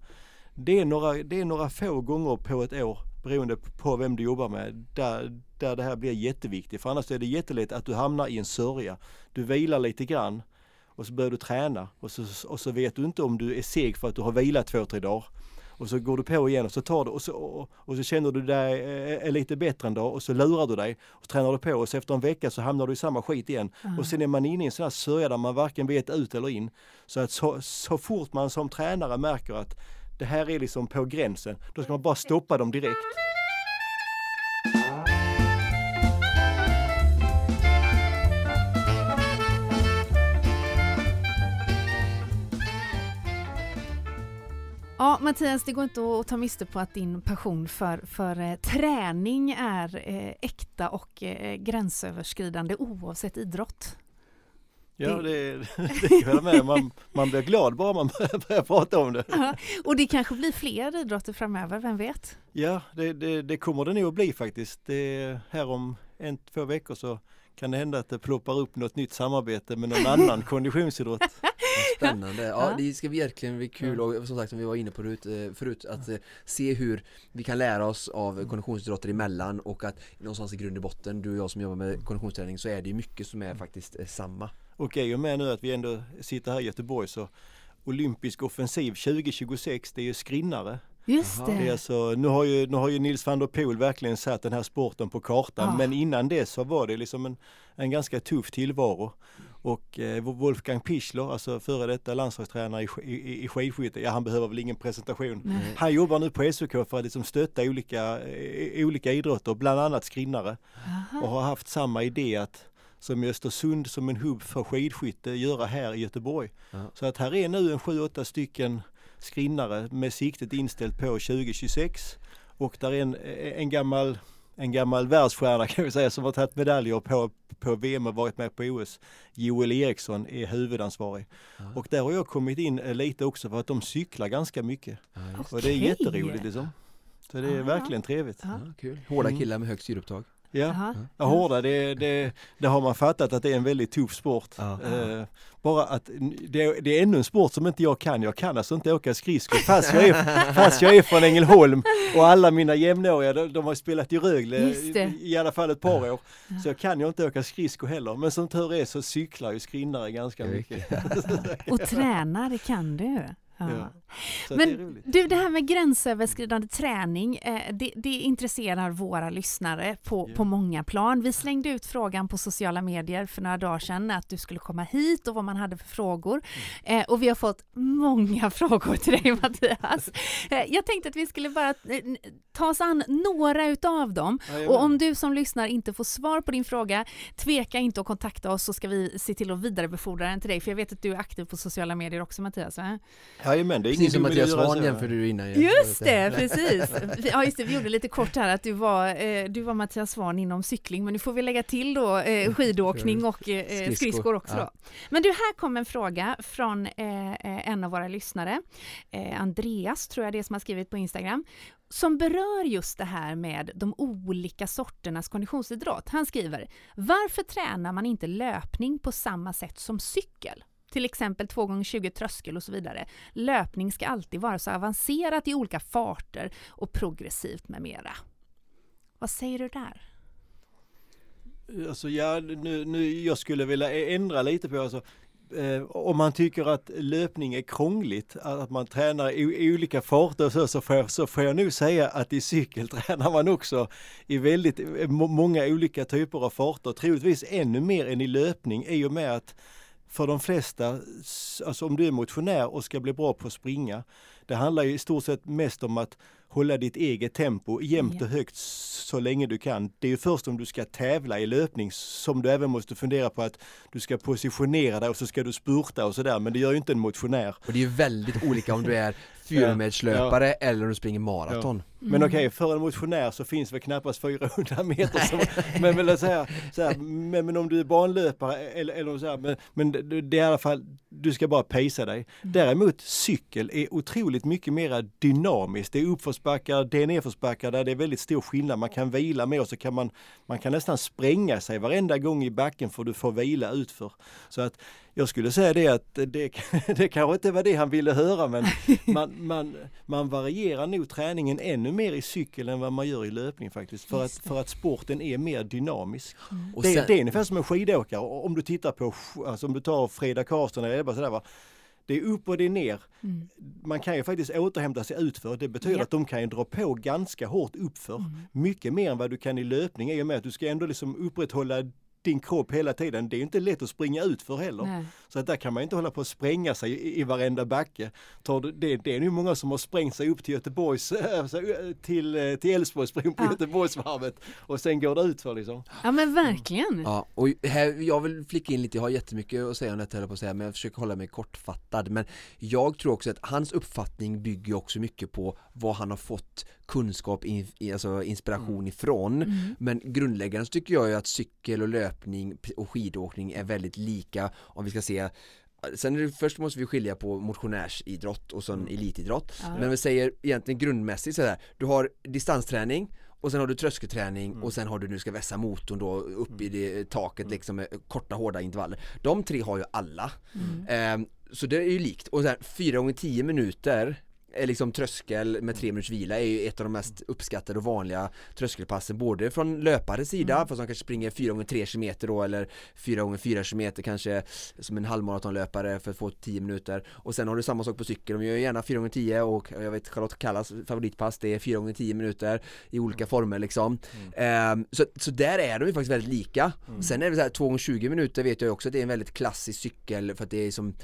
Det är, några, det är några få gånger på ett år beroende på vem du jobbar med där, där det här blir jätteviktigt. För annars är det jättelätt att du hamnar i en sörja. Du vilar lite grann och så börjar du träna och så, och så vet du inte om du är seg för att du har vilat två, tre dagar. Och så går du på igen och så tar du och så, och, och så känner du dig är, är lite bättre en dag och så lurar du dig och så tränar du på och så efter en vecka så hamnar du i samma skit igen. Och sen är man inne i en sån här sörja där man varken vet ut eller in. Så att så, så fort man som tränare märker att det här är liksom på gränsen, då ska man bara stoppa dem direkt. Ja, Mattias, det går inte att ta miste på att din passion för, för eh, träning är eh, äkta och eh, gränsöverskridande oavsett idrott. Ja, det, det kan jag med. Man, man blir glad bara man börjar, börjar prata om det. Ja, och det kanske blir fler idrotter framöver, vem vet? Ja, det, det, det kommer det nog att bli faktiskt. Det, här om en, två veckor så kan det hända att det ploppar upp något nytt samarbete med någon annan konditionsidrott. Spännande, ja det ska verkligen bli kul och som sagt som vi var inne på förut, eh, förut att eh, se hur vi kan lära oss av konditionsidrotter emellan och att någonstans i grund och botten, du och jag som jobbar med konditionsträning så är det mycket som är faktiskt eh, samma. Och i och med nu att vi ändå sitter här i Göteborg så Olympisk offensiv 2026, det är ju skrinnare. Just. Det är det. alltså, nu, har ju, nu har ju Nils van der Poel verkligen satt den här sporten på kartan Ja. men innan det så var det liksom en, en ganska tuff tillvaro. Och eh, Wolfgang Pichler, alltså före detta landslagstränare i, i, i skidskytte, ja han behöver väl ingen presentation. Nej. Han jobbar nu på SOK för att liksom stötta olika, eh, olika idrotter, bland annat skrinnare. Aha. Och har haft samma idé att som i Östersund som en hubb för skidskytte göra här i Göteborg. Ja. Så att här är nu en 7-8 stycken skrinnare med siktet inställt på 2026 och där är en, en gammal en gammal världsstjärna kan vi säga som har tagit medaljer på, på VM och varit med på OS. Joel Eriksson är huvudansvarig. Ja. Och där har jag kommit in eh, lite också för att de cyklar ganska mycket. Just. Och det är jätteroligt liksom. Så det är Ah. verkligen trevligt. Ja, kul. Hårda Mm. killar med högt syreupptag. Ja. Jaha. Ja, hårda, det, det, det har man fattat att det är en väldigt tuff sport. Ja. Eh, bara att det, är- det är ännu en sport som inte jag kan. Jag kan alltså inte åka skridskor fast jag är, fast jag är från Ängelholm och alla mina jämnåriga de, de har spelat i Rögle i, i alla fall ett par år. Så jag kan ju inte åka skridskor heller. Men som tur är så cyklar ju skrinnare ganska mycket. Och träna, det kan du. Ja. Ja. Det Men roligt. du, det här med gränsöverskridande träning, eh, det, det intresserar våra lyssnare på, Ja. på många plan. Vi slängde ut frågan på sociala medier för några dagar sedan att du skulle komma hit och vad man hade för frågor. Mm. Eh, och vi har fått många frågor till dig Mattias. Eh, jag tänkte att vi skulle bara ta oss an några utav dem. Jajamän. Och om du som lyssnar inte får svar på din fråga, tveka inte att kontakta oss så ska vi se till att vidarebefordra den till dig. För jag vet att du är aktiv på sociala medier också Mattias. Va? Jajamän, det är Precis som Mattias Svahn jämförde du innan ju. Just det, precis. Ja, just det, vi gjorde lite kort här att du var, eh, du var Mattias Svahn inom cykling, men nu får vi lägga till då eh, skidåkning och eh, Skridskor. skridskor också. Ja. Då. Men du, här kom en fråga från en av våra lyssnare, Andreas tror jag det är som har skrivit på Instagram, som berör just det här med de olika sorternas konditionsidrott. Han skriver, varför tränar man inte löpning på samma sätt som cykel? Till exempel 2x20 tröskel och så vidare. Löpning ska alltid vara så avancerat i olika farter och progressivt med mera. Vad säger du där? Alltså ja, nu, nu, jag skulle vilja ändra lite på alltså, eh, om man tycker att löpning är krångligt, att man tränar i, i olika farter och så, så, får jag, så får jag nog säga att i cykel tränar man också i väldigt eh, må, många olika typer av farter, troligtvis ännu mer än i löpning i och med att för de flesta, alltså om du är motionär och ska bli bra på att springa, det handlar ju i stort sett mest om att hålla ditt eget tempo jämnt och högt så länge du kan. Det är ju först om du ska tävla i löpning som du även måste fundera på att du ska positionera dig och så ska du spurta och sådär, men det gör ju inte en motionär. Och det är ju väldigt olika om du är fyramedslöpare eller om du springer maraton. Men okej, för en motionär så finns väl knappast 400 meter som, men, men, så här, så här, men, men om du är banlöpare eller, eller så här, men, men det, det är i alla fall, du ska bara pacea dig. Däremot cykel är otroligt mycket mer dynamiskt. Det är uppförsbackar, det är nedförsbackar där det är väldigt stor skillnad. Man kan vila med och så kan man, man kan nästan spränga sig varenda gång i backen för du får vila utför. Så att jag skulle säga det att det, det kanske inte var det han ville höra men man, man, man varierar nog träningen ännu mer i cykel än vad man gör i löpning faktiskt. För att, för att sporten är mer dynamisk. Och Det, sen- det är ungefär som en skidåkare. Om du tittar på, alltså om du tar Freda Karlsson eller bara sådär va. Det är upp och det är ner. Mm. Man kan ju faktiskt återhämta sig utför. Det betyder Ja. att de kan ju dra på ganska hårt uppför. Mm. Mycket mer än vad du kan i löpning i och med att du ska ändå liksom upprätthålla din kropp hela tiden. Det är inte lätt att springa utför heller. Nej. Så att där kan man inte hålla på att spränga sig i, i varenda backe. Tar du, det, det är nu många som har sprängt sig upp till Göteborgs, alltså, till, eh, till Älvsborgsbron på Ja. Göteborgsvarvet och sen går det utför liksom. Ja men verkligen. Ja, och här, jag vill flika in lite, jag har jättemycket att säga om detta på att säga, men jag försöker hålla mig kortfattad. Men jag tror också att hans uppfattning bygger också mycket på vad han har fått kunskap, in, alltså inspiration ifrån. Mm. Men grundläggande så tycker jag ju att cykel och löpning och skidåkning är väldigt lika om vi ska se Sen är det, först måste vi skilja på motionärsidrott och sån elitidrott. Ja. Men vi säger egentligen grundmässigt sådär, du har distansträning och sen har du tröskelträning och sen har du nu ska vässa motorn då upp i det taket liksom med korta hårda intervaller. De tre har ju alla. Ehm, så det är ju likt. Och sen 4 gånger 10 minuter liksom tröskel med tre minuters vila är ju ett av de mest uppskattade och vanliga tröskelpassen både från löpares sida, för som kanske springer 4 gånger 3 km då eller 4 gånger 4 km kanske som en halvmaratonlöpare för att få 10 minuter. Och sen har du samma sak på cykel, de gör gärna 4 gånger 10 och jag vet Charlotte Kallas favoritpass det är 4 gånger 10 minuter i olika former liksom. Ehm, så, så där är de ju faktiskt väldigt lika. Sen är det så här 2 gånger 20 minuter vet jag också att det är en väldigt klassisk cykel för att det är som eh,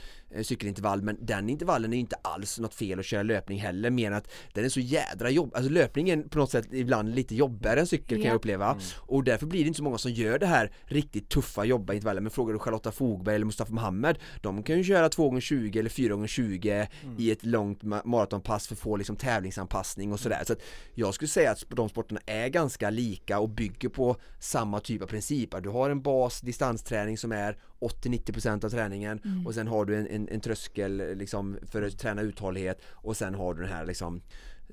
cykelintervall men den intervallen är inte alls något fel att köra löpning heller mer än att den är så jädra jobb, alltså löpningen på något sätt ibland lite jobbigare än cykel kan Ja. jag uppleva och därför blir det inte så många som gör det här riktigt tuffa jobba intervallen. Men frågar du Charlotta Fogberg eller Mustafa Mohamed de kan ju köra 2 gånger 20 eller 4 gånger 20 i ett långt ma- maratonpass för att få liksom tävlingsanpassning och sådär. Så att jag skulle säga att de sporterna är ganska lika och bygger på samma typ av principer. Du har en bas distansträning som är 80-90% av träningen och sen har du en, en, en tröskel liksom för att träna uthållighet och sen har du den här liksom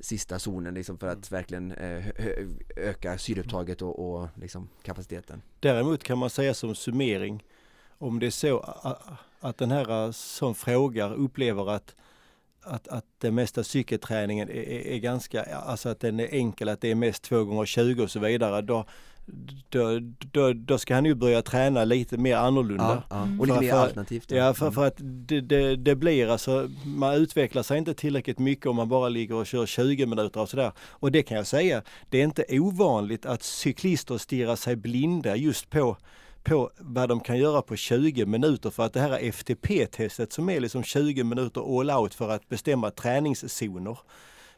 sista zonen liksom för att verkligen eh, öka syreupptaget och, och liksom kapaciteten. Däremot kan man säga som summering om det är så att den här eh, som frågar upplever att att, att den mesta cykelträningen är, är, är ganska, alltså att den är enkel, att det är mest 2 gånger 20 och så vidare. Då, då, då, då ska han ju börja träna lite mer annorlunda. Ja, ja. Och lite mer för- alternativt. då. Ja, för, Mm. för att det, det, det blir alltså, man utvecklar sig inte tillräckligt mycket om man bara ligger och kör 20 minuter och sådär. Och det kan jag säga, det är inte ovanligt att cyklister stirrar sig blinda just på på vad de kan göra på 20 minuter för att det här FTP-testet som är liksom 20 minuter all out för att bestämma träningszoner.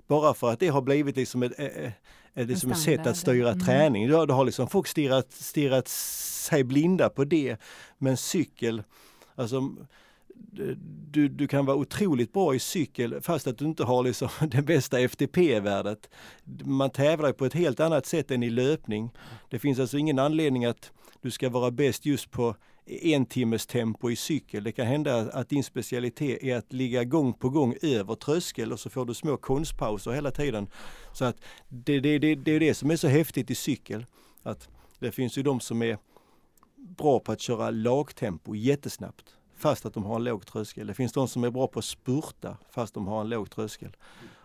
Bara för att det har blivit liksom ett, liksom ett sätt att styra Mm. träning. Då, då har liksom folk stirrat, stirrat sig blinda på det. Men cykel, alltså du, du kan vara otroligt bra i cykel fast att du inte har liksom det bästa FTP-värdet. Man tävlar på ett helt annat sätt än i löpning. Det finns alltså ingen anledning att du ska vara bäst just på en timmes tempo i cykel. Det kan hända att din specialitet är att ligga gång på gång över tröskel och så får du små konstpauser hela tiden. Så att det, det, det, det är det som är så häftigt i cykel. Att det finns ju de som är bra på att köra lagtempo jättesnabbt fast att de har en låg tröskel. Det finns de som är bra på att spurta fast de har en låg tröskel.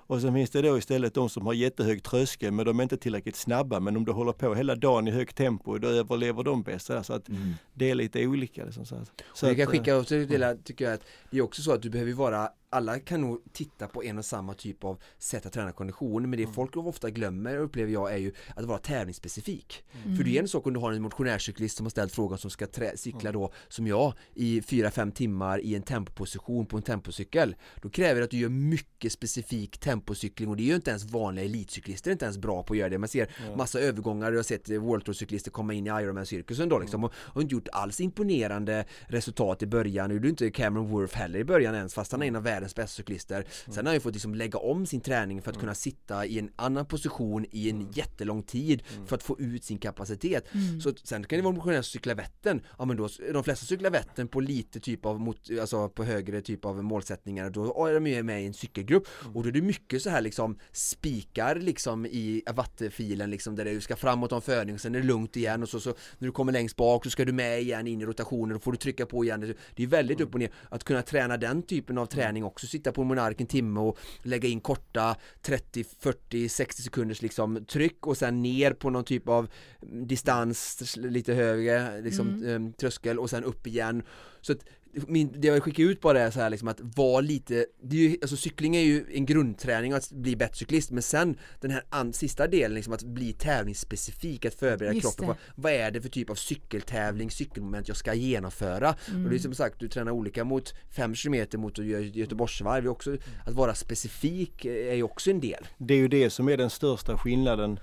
Och sen finns det då istället de som har jättehög tröskel men de är inte tillräckligt snabba. Men om du håller på hela dagen i högt tempo då överlever de bäst. Så att mm. det är lite olika. Liksom, så att, så jag kan att, skicka också till tycker jag att det är också så att du behöver vara alla kan nog titta på en och samma typ av sätt att träna kondition men det mm. folk ofta glömmer upplever jag är ju att vara tävlingsspecifik. Mm. För det är en sak om du har en motionärcyklist som har ställt frågan som ska cykla då som jag i 4-5 timmar i en tempoposition på en tempocykel. Då kräver det att du gör mycket specifik tempocykling och det är ju inte ens vanliga elitcyklister inte ens bra på att göra det. Man ser mm. massa övergångar, jag har sett World Tour cyklister komma in i Ironman-cirkusen då liksom och har inte gjort alls imponerande resultat i början. Nu gjorde inte Cameron Worth heller i början ens fast han är en av världens bästa cyklister. Mm. Sen har han ju fått liksom lägga om sin träning för att mm. kunna sitta i en annan position i en mm. jättelång tid för att få ut sin kapacitet. Så sen kan det vara motionärer som cyklar Vättern. Ja men då, de flesta cyklar Vättern på lite typ av, mot, alltså på högre typ av målsättningar. Då är de ju med i en cykelgrupp och då är det mycket så här liksom spikar liksom i wattfilen liksom där du ska framåt om förning och sen är det lugnt igen och så, så när du kommer längst bak så ska du med igen in i rotationen och får du trycka på igen. Det är väldigt upp och ner. Att kunna träna den typen av träning också sitta på Monark en timme och lägga in korta 30, 40, 60 sekunders liksom tryck och sen ner på någon typ av distans lite högre liksom mm. Eh, tröskel och sen upp igen. Så att min, det jag skickar ut bara är så här liksom att vara lite, det är ju, alltså cykling är ju en grundträning att bli bättre cyklist men sen den här an, sista delen liksom att bli tävlingsspecifik, att förbereda Just kroppen på vad är det för typ av cykeltävling, cykelmoment jag ska genomföra mm. och det är som sagt, du tränar olika mot 5 km mot att göra Göteborgsvarv, också, att vara specifik är ju också en del. Det är ju det som är den största skillnaden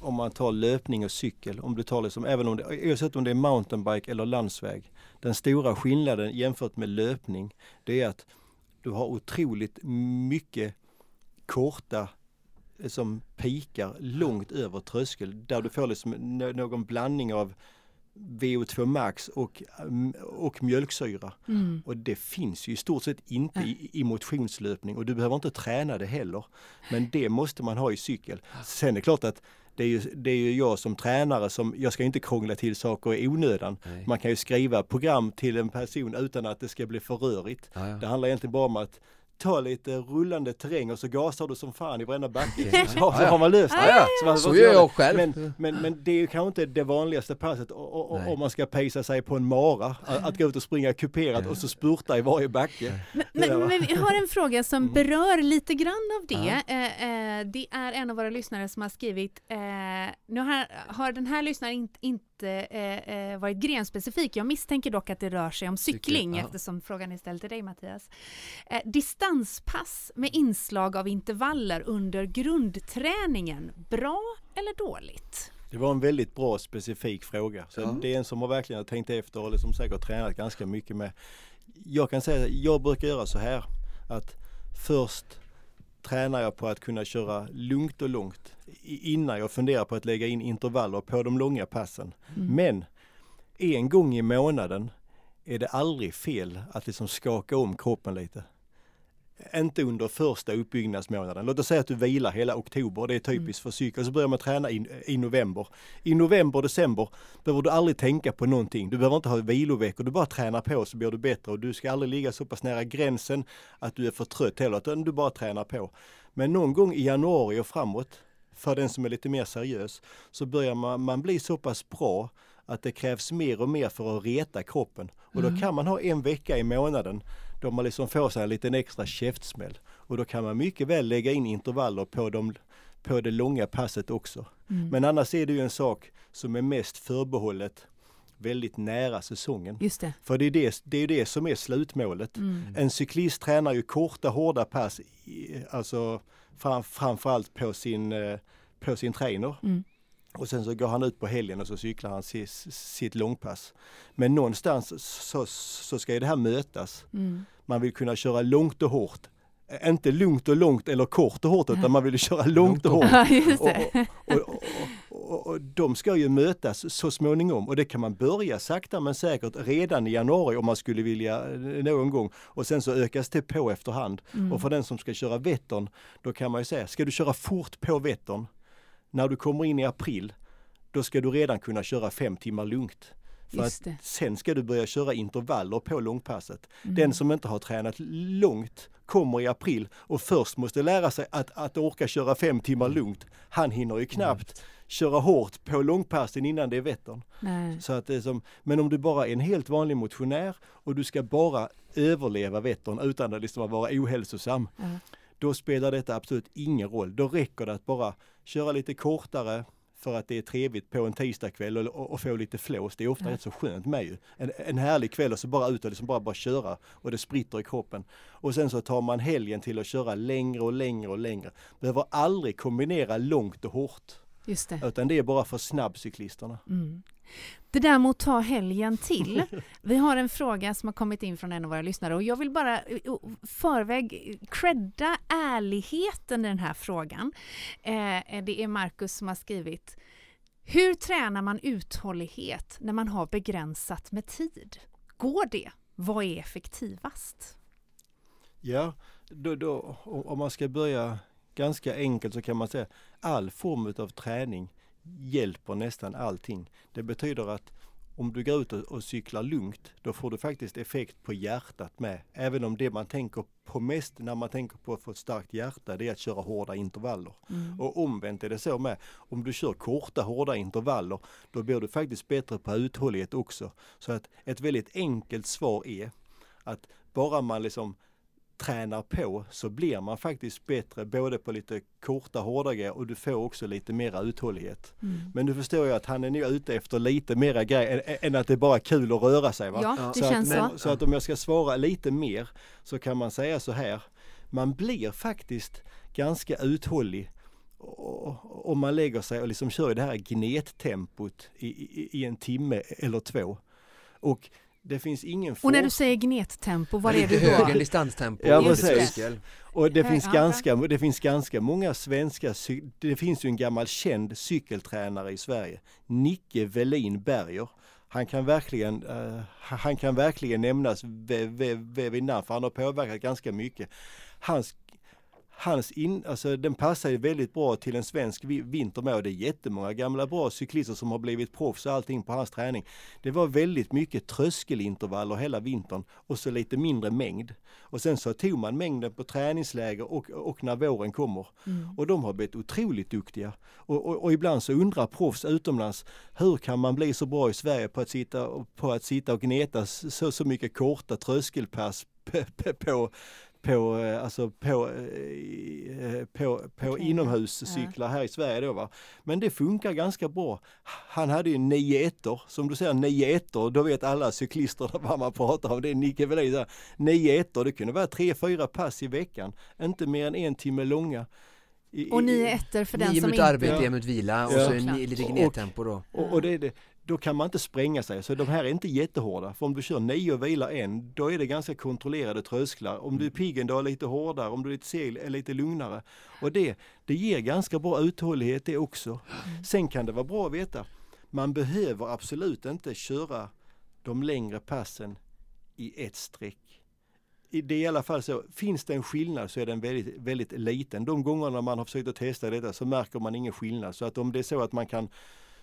om man tar löpning och cykel, om du tar liksom, även om det, oavsett om det är mountainbike eller landsväg. Den stora skillnaden jämfört med löpning, det är att du har otroligt mycket korta eh, som pikar långt över tröskel där du får liksom någon blandning av VO2 max och, och mjölksyra. Mm. Och det finns ju i stort sett inte i, i motionslöpning och du behöver inte träna det heller. Men det måste man ha i cykel. Sen är det klart att det är, ju, det är ju jag som tränare som, jag ska inte krångla till saker i onödan. Nej. Man kan ju skriva program till en person utan att det ska bli för rörigt. Ja, ja. Det handlar egentligen bara om att ta lite rullande terräng och så gasar du som fan i varenda backe. Så, så, har man löst det. Så, så gör jag själv. Men, men, men, det är ju kanske inte det vanligaste passet om man ska pejsa sig på en mara. Att, gå ut och springa kuperat och så spurta i varje backe. Men, men, men vi har en fråga som mm. berör lite grann av det. Eh, eh, det är en av våra lyssnare som har skrivit, eh, nu har, har den här lyssnaren inte, inte eh, eh, varit grenspecifik. Jag misstänker dock att det rör sig om cykling, cykling eftersom frågan är ställd till dig Mattias. Eh, distanspass med inslag av intervaller under grundträningen, bra eller dåligt? Det var en väldigt bra specifik fråga. Så ja. Det är en som har verkligen tänkt efter och liksom säkert tränat ganska mycket med. Jag kan säga, jag brukar göra så här att först tränar jag på att kunna köra lugnt och långt innan jag funderar på att lägga in intervaller på de långa passen. Mm. Men en gång i månaden är det aldrig fel att liksom skaka om kroppen lite. Inte under första uppbyggnadsmånaden. Låt oss säga att du vilar hela oktober, det är typiskt mm. för cykel. Så börjar man träna i, i november. I november, december behöver du aldrig tänka på någonting. Du behöver inte ha viloveckor, du bara tränar på så blir du bättre. Och du ska aldrig ligga så pass nära gränsen att du är för trött heller, utan du bara tränar på. Men någon gång i januari och framåt, för den som är lite mer seriös, så börjar man, man bli så pass bra att det krävs mer och mer för att reta kroppen. Och då mm. kan man ha en vecka i månaden då man liksom får sig en liten extra käftsmäll. Och då kan man mycket väl lägga in intervaller på, de, på det långa passet också. Mm. Men annars är det ju en sak som är mest förbehållet väldigt nära säsongen. Just det. För det är det, det är det som är slutmålet. Mm. En cyklist tränar ju korta hårda pass, alltså fram, framförallt på sin, eh, på sin trainer. Mm. Och sen så går han ut på helgen och så cyklar han sitt, sitt långpass. Men någonstans så, så ska ju det här mötas. Mm. Man vill kunna köra långt och hårt. Inte lugnt och långt eller kort och hårt utan man vill köra långt och hårt. Ja, just Och, det. och, och, och, och, och de ska ju mötas så småningom och det kan man börja sakta men säkert redan i januari om man skulle vilja eh, någon gång och sen så ökas det på efterhand. Mm. Och för den som ska köra Vättern, då kan man ju säga, ska du köra fort på Vättern, när du kommer in i april, då ska du redan kunna köra fem timmar lugnt. För att sen ska du börja köra intervaller på långpasset. Mm. Den som inte har tränat långt kommer i april och först måste lära sig att, att orka köra fem timmar lugnt. Han hinner ju knappt köra hårt på långpassen innan det är Vättern. Så att det är som, men om du bara är en helt vanlig motionär och du ska bara överleva Vättern utan att liksom vara ohälsosam, Ja. då spelar detta absolut ingen roll. Då räcker det att bara köra lite kortare för att det är trevligt på en tisdagkväll och, och, få lite flås. Det är ofta Ja. rätt så skönt med ju. En, en härlig kväll och så bara ut och liksom bara, bara köra och det spritter i kroppen. Och sen så tar man helgen till att köra längre och längre och längre. Behöver aldrig kombinera långt och hårt. Just det. Utan det är bara för snabbcyklisterna. Mm. Det där med att ta helgen till. Vi har en fråga som har kommit in från en av våra lyssnare och jag vill bara i förväg credda ärligheten i den här frågan. Eh, eh, det är Marcus som har skrivit Hur tränar man uthållighet när man har begränsat med tid? Går det? Vad är effektivast? Ja, då, då, om man ska börja ganska enkelt så kan man säga all form av träning hjälper nästan allting. Det betyder att om du går ut och, och cyklar lugnt, då får du faktiskt effekt på hjärtat med. Även om det man tänker på mest när man tänker på att få ett starkt hjärta, det är att köra hårda intervaller. Mm. Och omvänt är det så med. Om du kör korta hårda intervaller, då blir du faktiskt bättre på uthållighet också. Så att ett väldigt enkelt svar är att bara man liksom tränar på så blir man faktiskt bättre både på lite korta hårda grejer och du får också lite mera uthållighet. Mm. Men du förstår ju att han är nu ute efter lite mera grejer än, än att det bara är kul att röra sig. Va? Ja, det så, känns att, så. så att om jag ska svara lite mer så kan man säga så här. Man blir faktiskt ganska uthållig om man lägger sig och liksom kör i det här gnettempot i, i, i en timme eller två. Och det finns ingen Och när du säger gnettempo, vad är det högre då? distanstempo Ja, i precis. cykel. Och det finns, ganska, det finns ganska många svenska, det finns ju en gammal känd cykeltränare i Sverige, Nicke Velin Berger. Han kan verkligen, eh, han kan verkligen nämnas vid namn för han har påverkat ganska mycket. Hans, hans in, alltså den passar ju väldigt bra till en svensk vi- vinter med och det är jättemånga gamla bra cyklister som har blivit proffs och allting på hans träning. Det var väldigt mycket tröskelintervaller hela vintern och så lite mindre mängd. Och sen så tog man mängden på träningsläger och, och när våren kommer. Mm. Och de har blivit otroligt duktiga. Och, och, och ibland så undrar proffs utomlands, hur kan man bli så bra i Sverige på att sitta, på att sitta och gneta så, så mycket korta tröskelpass på, på, på eh, alltså på, eh, på, på Okej. inomhuscyklar här i Sverige då va. Men det funkar ganska bra. Han hade ju nio ettor, som du säger nio ettor, då vet alla cyklister vad man pratar om. Det är Nicke där. Nio ettor, det kunde vara tre, fyra pass i veckan. Inte mer än en timme långa. I- Och nio ettor för den Nio som minuter inte... arbete, Ja. en minut vila och Ja. så lite gnettempo då. Och, och det, är det, då kan man inte spränga sig. Så de här är inte jättehårda. För om du kör nio och vilar en, då är det ganska kontrollerade trösklar. Om du är pigg en dag är lite hårdare, om du är lite seg är lite lugnare. Och det, det ger ganska bra uthållighet det också. Sen kan det vara bra att veta, man behöver absolut inte köra de längre passen i ett streck. I- Det är i alla fall så, finns det en skillnad så är den väldigt, väldigt liten. De gångerna man har försökt att testa detta så märker man ingen skillnad. Så att om det är så att man kan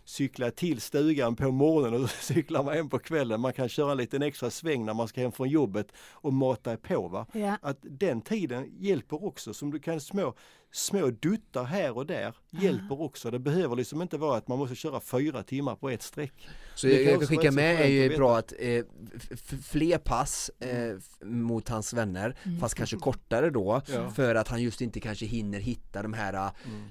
cykla till stugan på morgonen och cyklar man hem på kvällen. Man kan köra en liten extra sväng när man ska hem från jobbet och mata på. Va? Ja. Att den tiden hjälper också, som du kan små, små duttar här och där hjälper också. Det behöver liksom inte vara att man måste köra fyra timmar på ett streck. Så Det jag, kan jag kan skicka med är ju bra att eh, fler pass eh, mot hans vänner, Mm. fast kanske kortare då, Ja. för att han just inte kanske hinner hitta de här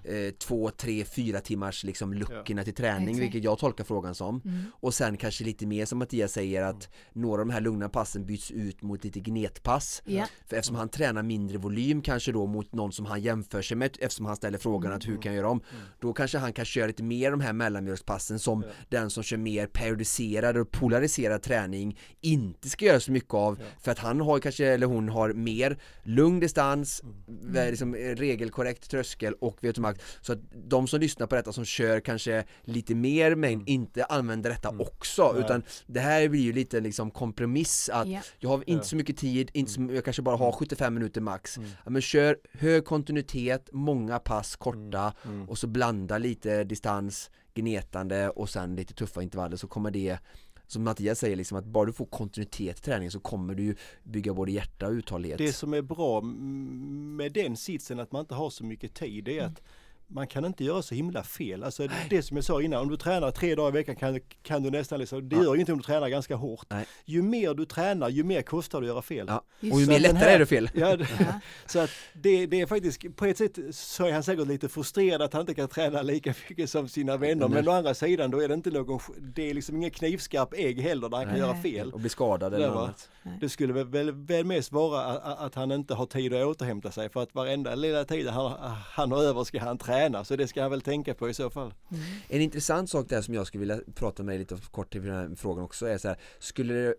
Mm. eh, två, tre, fyra timmars liksom luckorna till träning, Exakt. vilket jag tolkar frågan som. Mm. Och sen kanske lite mer som Mattias säger att några av de här lugna passen byts ut mot lite gnetpass. Ja. För eftersom han tränar mindre volym kanske då mot någon som han jämför sig med, eftersom han ställer frågan att hur kan jag göra om? Då kanske han kan köra lite mer de här mellanmjölkspassen som Ja. den som kör mer periodiserad och polariserad träning inte ska göra så mycket av Ja. för att han har kanske, eller hon har mer lugn distans, Mm. liksom, eh, regelkorrekt tröskel och VO2max så att de som lyssnar på detta som kör kanske lite mer mängd inte använder detta också Mm. Nej. utan det här blir ju lite liksom kompromiss att Ja. jag har inte Ja. så mycket tid, inte så, jag kanske bara har 75 minuter max Mm. ja, men kör hög kontinuitet, många pass korta Mm. och så blanda lite distans, gnetande och sen lite tuffa intervaller så kommer det som Mattias säger, liksom att bara du får kontinuitet i träningen så kommer du bygga både hjärta och uthållighet. Det som är bra med den sitsen att man inte har så mycket tid är att man kan inte göra så himla fel. Alltså det som jag sa innan, om du tränar tre dagar i veckan kan, kan du nästan liksom, det Ja. gör ju inte om du tränar ganska hårt. Nej. Ju mer du tränar, ju mer kostar det att göra fel. Ja. Och ju mer lättare här- är det fel. Ja, så att det, det är faktiskt, på ett sätt så är han säkert lite frustrerad att han inte kan träna lika mycket som sina vänner. Men å andra sidan då är det inte någon, det är liksom ingen knivskarp ägg heller där han kan Nej. göra fel. Och bli skadad eller annat. Det skulle väl, väl, väl mest vara att, att han inte har tid att återhämta sig för att varenda lilla tid han, han har över ska han träna. Så det ska han väl tänka på i så fall. En intressant sak där som jag skulle vilja prata med lite kort till den här frågan också är så här, skulle det,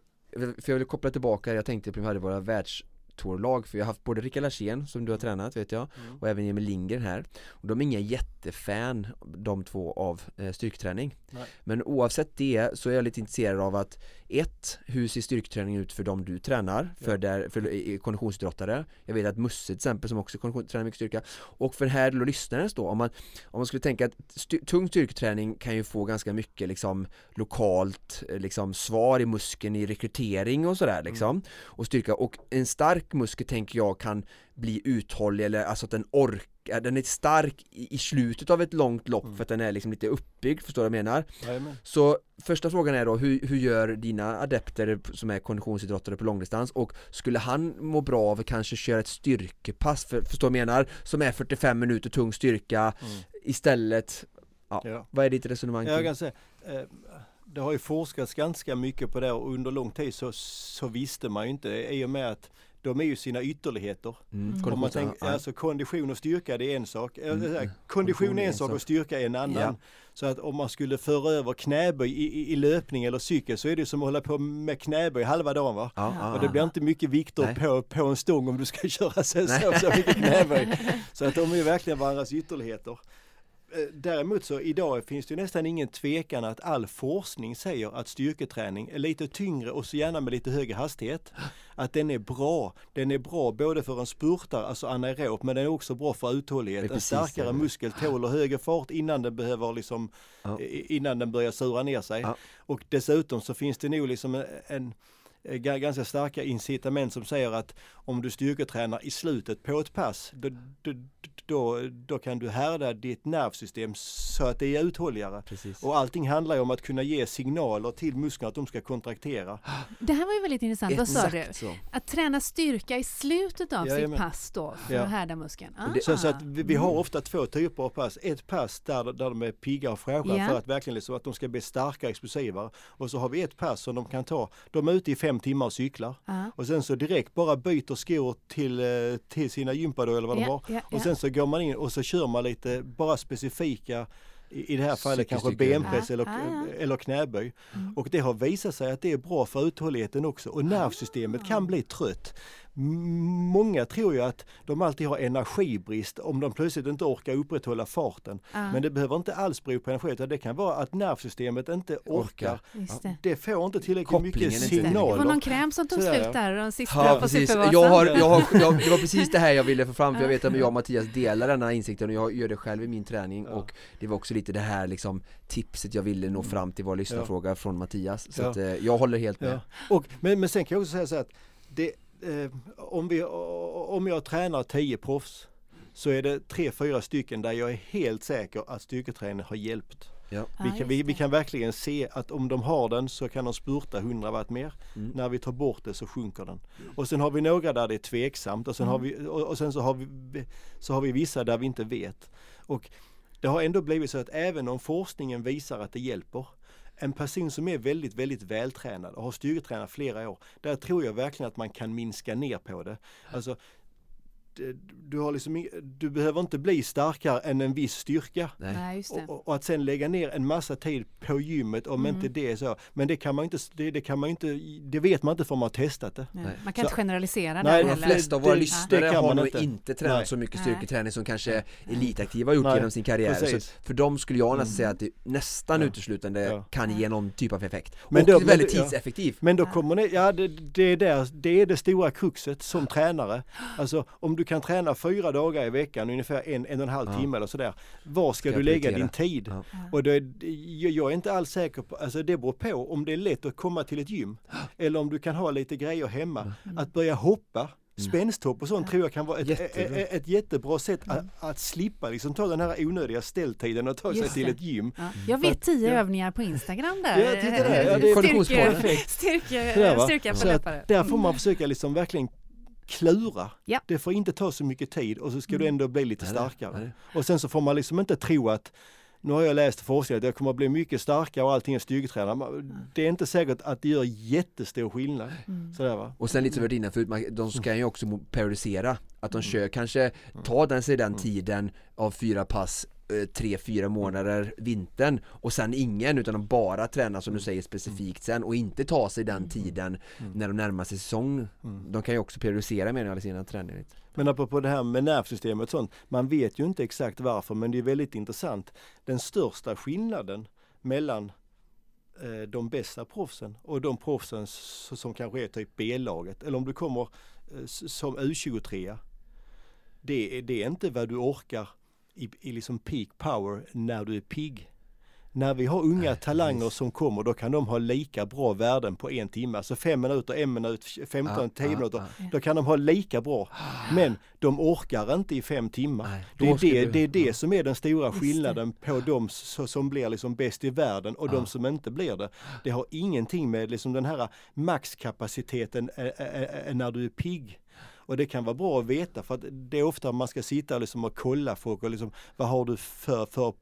för jag vill koppla tillbaka, jag tänkte på hade våra världstourlag för jag har haft både Rickard Larsén som du har tränat vet jag Mm. och även Emil Lindgren här och de är inga jättefan de två av eh, styrketräning Nej. men oavsett det så är jag lite intresserad av att ett, hur ser styrketräning ut för de du tränar? För, Ja. där, för eh, konditionsidrottare. Jag vet att Musse till exempel som också tränar mycket styrka. Och för här då lyssnarens då om man, om man skulle tänka att styr, tung styrketräning kan ju få ganska mycket liksom lokalt eh, liksom svar i muskeln i rekrytering och sådär liksom. Och styrka och en stark muskel tänker jag kan bli uthållig eller alltså att den orkar, den är stark i, i slutet av ett långt lopp Mm. för att den är liksom lite uppbyggd, förstår du vad jag menar? Jajamän. Så första frågan är då, hur, hur gör dina adepter som är konditionsidrottare på långdistans och skulle han må bra av att kanske köra ett styrkepass, för, förstår du vad jag menar? Som är 45 minuter tung styrka Mm. istället, ja, Ja. vad är ditt resonemang? Jag kan säga, eh, det har ju forskats ganska mycket på det och under lång tid så, så visste man ju inte i och med att de är ju sina ytterligheter. Mm, Mm. Om man tänker, alltså kondition och styrka det är en sak. Eh, Mm. här, Kondition är en sak och styrka är en annan. Ja. Så att om man skulle föra över knäböj i, i, i löpning eller cykel så är det som att hålla på med knäböj halva dagen va. ja, Och det blir inte mycket vikter på, på en stång om du ska köra så, så, så mycket knäböj. Så att de är verkligen varandras ytterligheter. Eh, Däremot så idag finns det nästan ingen tvekan att all forskning säger att styrketräning är lite tyngre och så gärna med lite högre hastighet. Att den är bra. Den är bra både för en spurtare, alltså anaerob, men den är också bra för uthållighet. En starkare det. muskel tåler högre fart innan den behöver liksom, Ja. innan den börjar sura ner sig. Ja. Och dessutom så finns det nog liksom en, en ganska starka incitament som säger att om du styrketränar i slutet på ett pass då, då, då, då kan du härda ditt nervsystem så att det är uthålligare. Precis. Och allting handlar ju om att kunna ge signaler till musklerna att de ska kontraktera. Det här var ju väldigt intressant. Vad sa du? Exakt så. Att träna styrka i slutet av Jajamän. sitt pass då för Ja. att härda muskeln. Ah. Så, så att vi, vi har ofta två typer av pass. Ett pass där, där de är pigga och fräscha Ja. för att verkligen liksom att de ska bli starka och explosiva. Och så har vi ett pass som de kan ta. De är ute i fem timmar och cyklar. Ah. Och sen så direkt bara byter skor till, eh, till sina gympadojor eller vad de Ja, har. ja, Och sen så går man in och så kör man lite bara specifika i i det här fallet kanske benpress eller, ja. eller knäböj. Mm. Och det har visat sig att det är bra för uthålligheten också och nervsystemet Ah. kan bli trött. Många tror ju att de alltid har energibrist om de plötsligt inte orkar upprätthålla farten. Ah. Men det behöver inte alls bero på energi utan det kan vara att nervsystemet inte orkar. Det. Det får inte tillräckligt Kopplingen mycket inte- Det var signaler. någon kräm som tog slut där, de sista Ja på jag har, jag har, jag, det var precis det här jag ville få fram för jag vet att jag och Mattias delar denna insikten och jag gör det själv i min träning Ja. och det var också lite det här liksom tipset jag ville nå fram till vår lyssnarfråga från Mattias så Ja. att eh, jag håller helt med Ja. Och, men, men sen kan jag också säga så här att det, eh, om, vi, om jag tränar 10 proffs så är det tre, fyra stycken där jag är helt säker att styrketräning har hjälpt. Ja. Vi kan, vi, vi kan verkligen se att om de har den så kan de spurta 100 watt mer. Mm. När vi tar bort det så sjunker den. Och sen har vi några där det är tveksamt och sen, har, vi, och, och sen så, har vi, så har vi vissa där vi inte vet. Och det har ändå blivit så att även om forskningen visar att det hjälper en person som är väldigt, väldigt vältränad och har styrketränat flera år, där tror jag verkligen att man kan minska ner på det. Alltså, du, har liksom, du behöver inte bli starkare än en viss styrka. Nej, just det. Och, och, att sen lägga ner en massa tid på gymmet om Mm. inte det är så. Men det kan man inte, det, det kan man inte, det vet man inte förrän man har testat det. Nej. Nej. Man kan Så- inte generalisera Nej, De det- heller. flesta av våra det- lyssnare det har man nog inte. inte, tränat Nej. så mycket Nej. styrketräning som kanske elitaktiva har gjort Nej. genom sin karriär. Så för dem skulle jag nästan Mm. säga att det nästan Ja. uteslutande Ja. kan ge någon typ av effekt. Men och då- det är men väldigt ja. tidseffektiv. Men då kommer ni, ja det, det, är där, det är det stora kruxet som tränare. Alltså om du kan träna fyra dagar i veckan, ungefär en, en och en halv Ja. timme eller sådär. Var ska, Ska du jag lägga din tid? Ja. Och det, jag jag är inte alls säker på, alltså det beror på om det är lätt att komma till ett gym. Eller om du kan ha lite grejer hemma. Mm. Att börja hoppa, spänsthopp och sånt tror jag kan vara ett, Jättebra. ett, ett jättebra sätt Mm. att, att slippa liksom ta den här onödiga ställtiden och ta sig till det. ett gym. Ja. Jag För vet tio ja. övningar på Instagram där. Ja, titta där. Ja, det är Sådär, va? styrka Så på att läppare. där får man försöka liksom verkligen klura. Ja. Det får inte ta så mycket tid och så ska du Mm. ändå bli lite starkare. nej. Och sen så får man liksom inte tro att nu har jag läst forskning att jag kommer att bli mycket starkare och allting är styrketränare. Man- Det är inte säkert att det gör jättestor skillnad. Mm. Sådär va? Och sen lite som vi inne förut, de ska ju också periodisera. Att de Mm. kör kanske, ta den sig den tiden av fyra pass tre, fyra månader vintern och sen ingen utan de bara tränar som du säger specifikt sen och inte ta sig den tiden när de närmar sig säsong. Mm. De kan ju också periodisera menar jag sina träningar. Men apropå det här med nervsystemet och sånt, man vet ju inte exakt varför men det är väldigt intressant. Den största skillnaden mellan eh, de bästa proffsen och de proffsen som kanske är typ B-laget eller om du kommer eh, som U23 det är, det är inte vad du orkar i, i liksom peak power när du är pigg. När vi har unga Nej, talanger som kommer då kan de ha lika bra värden på en timme. Alltså fem minuter, en minut, 15, 10 minuter. ja. Då kan de ha lika bra. Men de orkar inte i fem timmar. Nej, Det är det, du- det är ja. det som är den stora skillnaden på de som blir liksom bäst i världen och Ja. de som inte blir det. Det har ingenting med liksom den här maxkapaciteten när du är pigg. Och det kan vara bra att veta för att det är ofta man ska sitta liksom och kolla folk och liksom vad har du för, för,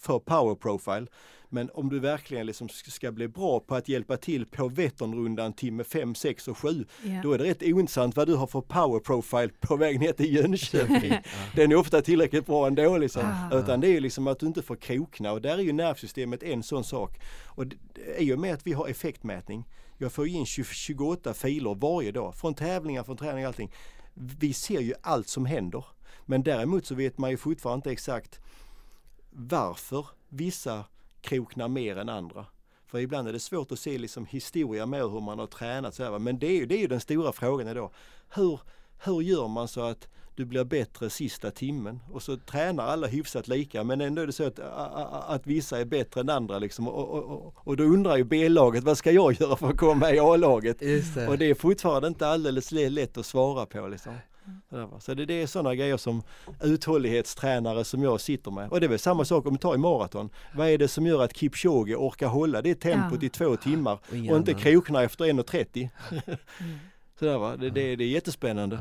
för power profile. Men om du verkligen liksom ska bli bra på att hjälpa till på Vätternrundan timme 5, 6 och 7 Ja. då är det rätt ointressant vad du har för power profile på väg ner till Jönköping. Den är ofta tillräckligt bra ändå liksom. Ah. Utan det är liksom att du inte får krokna och där är ju nervsystemet en sån sak. Och i och med att vi har effektmätning, jag får ju in 20, 28 filer varje dag från tävlingar, från träning och allting. Vi ser ju allt som händer. Men däremot så vet man ju fortfarande inte exakt varför vissa kroknar mer än andra. För ibland är det svårt att se liksom historia med hur man har tränat. Så här, va. Men det är, ju, det är ju den stora frågan idag. Hur, hur gör man så att du blir bättre sista timmen och så tränar alla hyfsat lika men ändå är det så att, att, vissa är bättre än andra liksom. och, och, och, då undrar ju B-laget vad ska jag göra för att komma med i A-laget? Och det är fortfarande inte alldeles lätt att svara på liksom. Så det, det är sådana grejer som uthållighetstränare som jag sitter med. Och det är väl samma sak om vi tar i maraton. Vad är det som gör att Kipchoge orkar hålla det tempot Ja. i två timmar Och inte annan. krokna efter 1.30? Mm. Sådär va, det, det, det är jättespännande.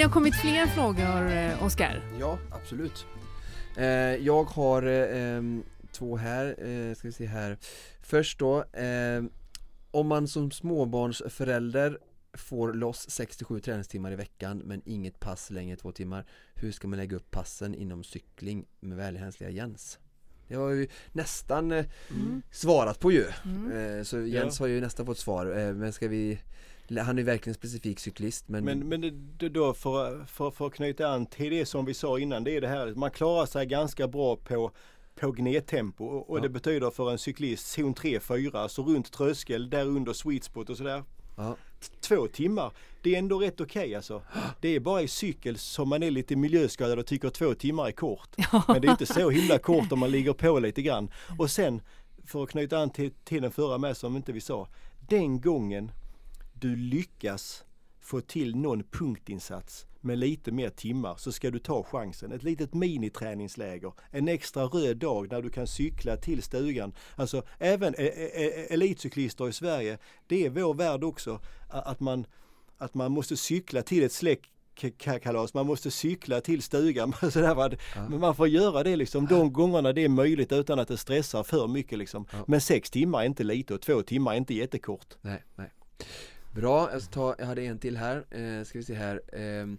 Det har kommit fler frågor, eh, Oskar. Ja, absolut. Eh, jag har eh, ehm, två här, eh, ska vi se här. Först då, eh, om man som småbarnsförälder får loss 67 träningstimmar i veckan men inget pass längre än två timmar, hur ska man lägga upp passen inom cykling med välhändsliga Jens? Det har vi nästan eh, Mm. svarat på ju, Mm. eh, så Jens har ju nästan fått svar, men ska vi han är verkligen specifik cyklist men, Men, men då för, för, för att knyta an till det som vi sa innan, det är det här man klarar sig ganska bra på på gnettempo och, och Ja. det betyder för en cyklist zon 3-4, alltså runt tröskel, där under sweet spot och sådär. ja, Två timmar, det är ändå rätt okej alltså. Det är bara i cykel som man är lite miljöskadad och tycker två timmar är kort. Men det är inte så himla kort om man ligger på lite grann. Och sen, för att knyta an till, till den förra med som inte vi sa. Den gången du lyckas få till någon punktinsats med lite mer timmar så ska du ta chansen. Ett litet miniträningsläger, en extra röd dag när du kan cykla till stugan. Alltså även e- e- e- elitcyklister i Sverige, det är vår värld också, att man, att man måste cykla till ett släck påskkalas, man måste cykla till stugan. Va? Ja. Men man får göra det liksom de gångerna det är möjligt utan att det stressar för mycket. Liksom. Ja. Men sex timmar är inte lite och två timmar är inte jättekort. Nej, nej. Bra, jag, ta, jag hade en till här, eh, ska vi se här. Ehm,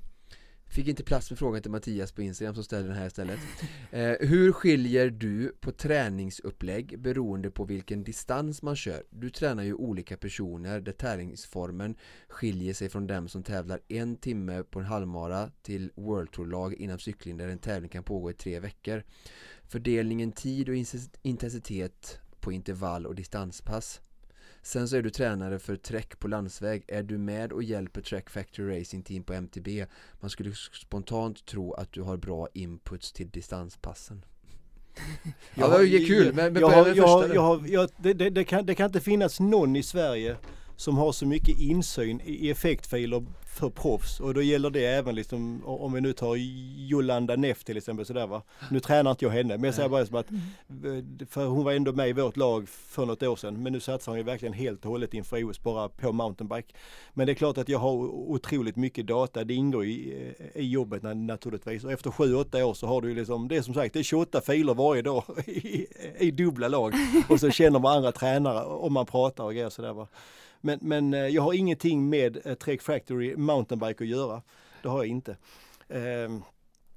Fick inte plats med frågan till Mattias på Instagram som ställer den här istället. Eh, Hur skiljer du på träningsupplägg beroende på vilken distans man kör? Du tränar ju olika personer där tävlingsformen skiljer sig från dem som tävlar en timme på en halvmara till World Tour-lag inom cykling där en tävling kan pågå i tre veckor. Fördelningen tid och intensitet på intervall och distanspass Sen så är du tränare för Trek på landsväg. Är du med och hjälper Trek Factory Racing Team på MTB? Man skulle spontant tro att du har bra inputs till distanspassen. Ja, det var ju kul, men- men jag, jag, jag, jag, det, det, kan, det kan inte finnas någon i Sverige som har så mycket insyn i effektfiler för proffs och då gäller det även liksom om vi nu tar Jolanda Neff till exempel sådär va. Nu tränar inte jag henne men jag säger bara som att för hon var ändå med i vårt lag för något år sedan men nu satsar hon ju verkligen helt och hållet inför OS bara på mountainbike. Men det är klart att jag har otroligt mycket data, det ingår i, i jobbet na- naturligtvis och efter 7-8 år så har du ju liksom, det är som sagt det är 28 filer varje dag i, i dubbla lag och så känner man andra tränare och man pratar och grejer sådär va. Men, men eh, jag har ingenting med eh, Trek Factory mountainbike att göra. Det har jag inte. Ehm,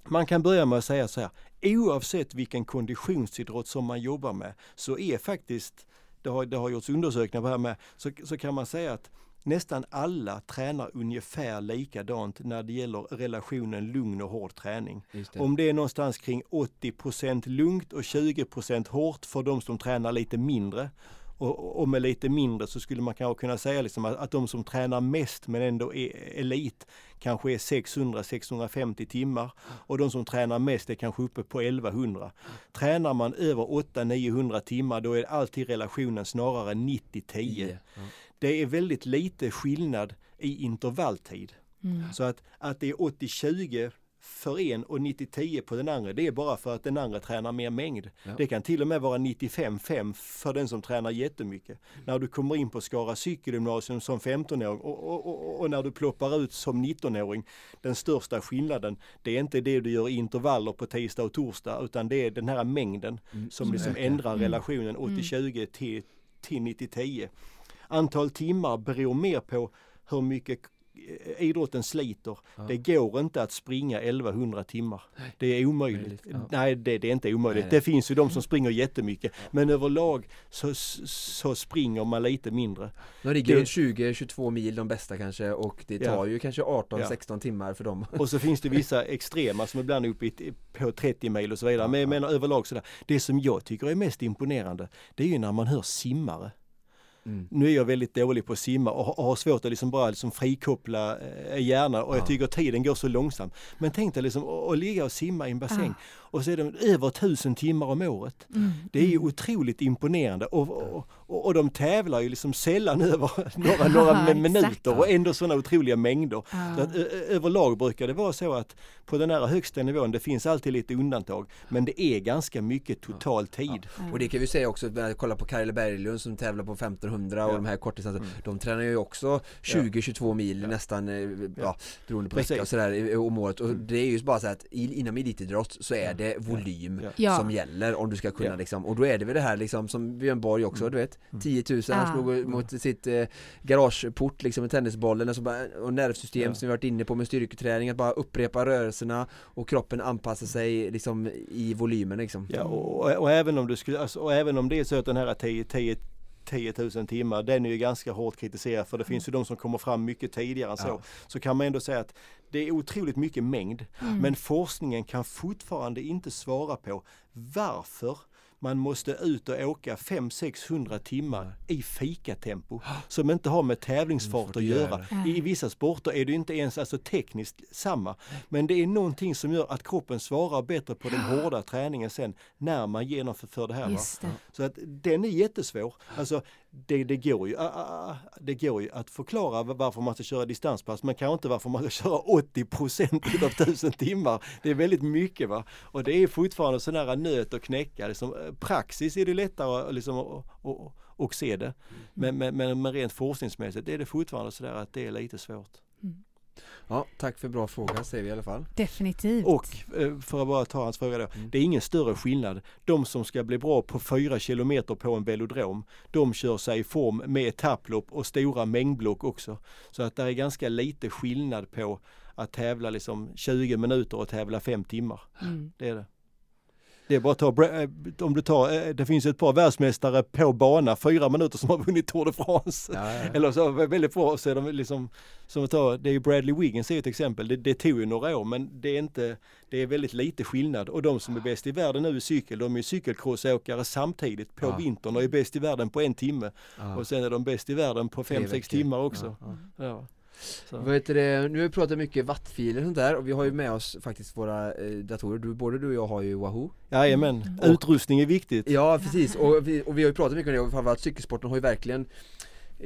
Man kan börja med att säga så här, oavsett vilken konditionsidrott som man jobbar med så är faktiskt, det har, det har gjorts undersökningar på det här med, så, så kan man säga att nästan alla tränar ungefär likadant när det gäller relationen lugn och hård träning. Det. Om det är någonstans kring 80% lugnt och 20% hårt för de som tränar lite mindre. Och, och med lite mindre så skulle man kanske kunna säga liksom att, att de som tränar mest men ändå är elit kanske är 600-650 timmar och de som tränar mest är kanske uppe på 1100. Tränar man över 800-900 timmar då är alltid relationen snarare 90-10. Ja. Det är väldigt lite skillnad i intervalltid. Mm. Så att, att det är 80-20 för en och 90-10 på den andra, det är bara för att den andra tränar mer mängd. Ja. Det kan till och med vara 95-5 för den som tränar jättemycket. Mm. När du kommer in på Skara cykelgymnasium som 15-åring och, och, och, och när du ploppar ut som 19-åring, den största skillnaden, det är inte det du gör i intervaller på tisdag och torsdag, utan det är den här mängden Mm, som liksom ökar. ändrar relationen 80-20 till, till 90-10. Antal timmar beror mer på hur mycket idrotten sliter. Ja. Det går inte att springa 1100 timmar. Det är omöjligt. Möjligt, ja. Nej, det, det är inte omöjligt. Nej, nej. Det finns ju de som springer jättemycket. Men överlag så, så springer man lite mindre. De ligger Det- runt 20-22 mil de bästa kanske och det tar ju kanske 18-16 Ja. timmar för dem. Och så finns det vissa extrema som ibland är uppe i, på 30 mil och så vidare. Men menar överlag sådär. Det som jag tycker är mest imponerande det är ju när man hör simmare. Mm. Nu är jag väldigt dålig på att simma och har- svårt att liksom bara liksom frikoppla eh, hjärnan och Ja. jag tycker tiden går så långsamt. Men tänk dig liksom att att ligga och simma i en bassäng Ah. Och så är det över tusen timmar om året. Mm. Det är ju otroligt imponerande och, och, och, och de tävlar ju liksom sällan över några, några minuter och ändå sådana otroliga mängder. Ja. Så att, ö- överlag brukar det vara så att på den här högsta nivån, det finns alltid lite undantag, men det är ganska mycket total tid. Och det kan vi säga också, när jag kollar på Karle Berglund som tävlar på 1500 och Ja. de här kortdistanserna De tränar ju också 20-22 mil nästan, eh, ja, beroende på vecka Precis. och sådär eh, om året och det är ju bara så att i- inom elitidrott så är det volym Ja. Ja. som gäller om du ska kunna Ja. liksom och då är det väl det här liksom som Björn Borg också du vet 10 000 han Ja. slog mot sitt eh, garageport liksom med tennisbollen och, så bara, och nervsystem Ja. som vi varit inne på med styrketräning att bara upprepa rörelserna och kroppen anpassar sig liksom i volymen liksom Ja, och, och, även om du skulle, alltså, och även om det är så att den här 10, 10, 10 000 timmar, den är ju ganska hårt kritiserad för det finns ju de som kommer fram mycket tidigare än så. Ja. Så kan man ändå säga att det är otroligt mycket mängd. Mm. Men forskningen kan fortfarande inte svara på varför man måste ut och åka 500-600 timmar i fikatempo som inte har med tävlingsfart att göra. I vissa sporter är det inte ens alltså tekniskt samma. Men det är någonting som gör att kroppen svarar bättre på den hårda träningen sen när man genomför det här. Det. Så att den är jättesvår. Alltså, det, det, går ju, ah, ah, ah, det går ju att förklara varför man ska köra distanspass men kanske inte varför man ska köra 80% av 1000 timmar. Det är väldigt mycket va. Och det är fortfarande sån här nöt att knäcka. Liksom, eh, praxis är det lättare liksom, att och, och se det. Men, men, men, men rent forskningsmässigt är det fortfarande sådär att det är lite svårt. Ja, tack för bra fråga säger vi i alla fall. Definitivt. Och eh, för att bara ta hans fråga då. Mm. Det är ingen större skillnad. De som ska bli bra på 4 kilometer på en velodrom, de kör sig i form med etapplopp och stora mängdblock också. Så att det är ganska lite skillnad på att tävla liksom 20 minuter och tävla 5 timmar. Mm. Det är det. Det är bara att ta, eh, om du tar, eh, det finns ett par världsmästare på bana, fyra minuter som har vunnit Tour de France. Ja, ja. Eller så väldigt bra så är de liksom, som att ta, det är ju Bradley Wiggins är ett exempel. Det, det tog ju några år men det är inte, det är väldigt lite skillnad. Och de som är bäst i världen nu i cykel, de är ju cykelcrossåkare samtidigt på Ja. vintern och är bäst i världen på en timme. Och sen är de bäst i världen på fem sex timmar också. Ja. Så. Vad heter det? Nu har vi pratat mycket wattfiler och sånt där och vi har ju med oss faktiskt våra eh, datorer. Du, både du och jag har ju Wahoo. Jajamän, Och- utrustning är viktigt. Ja precis och vi, och vi har ju pratat mycket om det och framförallt cykelsporten har ju verkligen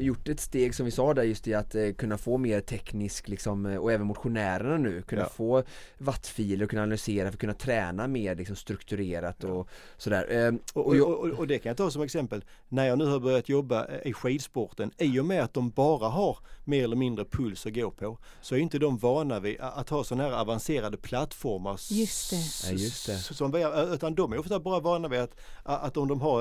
gjort ett steg som vi sa där just i att eh, kunna få mer teknisk liksom, eh, och även motionärerna nu kunna Ja. få wattfiler och kunna analysera för att kunna träna mer liksom, strukturerat och sådär. Eh, Och, och och, och, och det kan jag ta som exempel. När jag nu har börjat jobba eh, i skidsporten, i och med att de bara har mer eller mindre puls att gå på, så är inte de vana vid att ha sådana här avancerade plattformar. Just det. Ja, just det. Som vi, är, utan de är ofta bara vana vid att, att om de har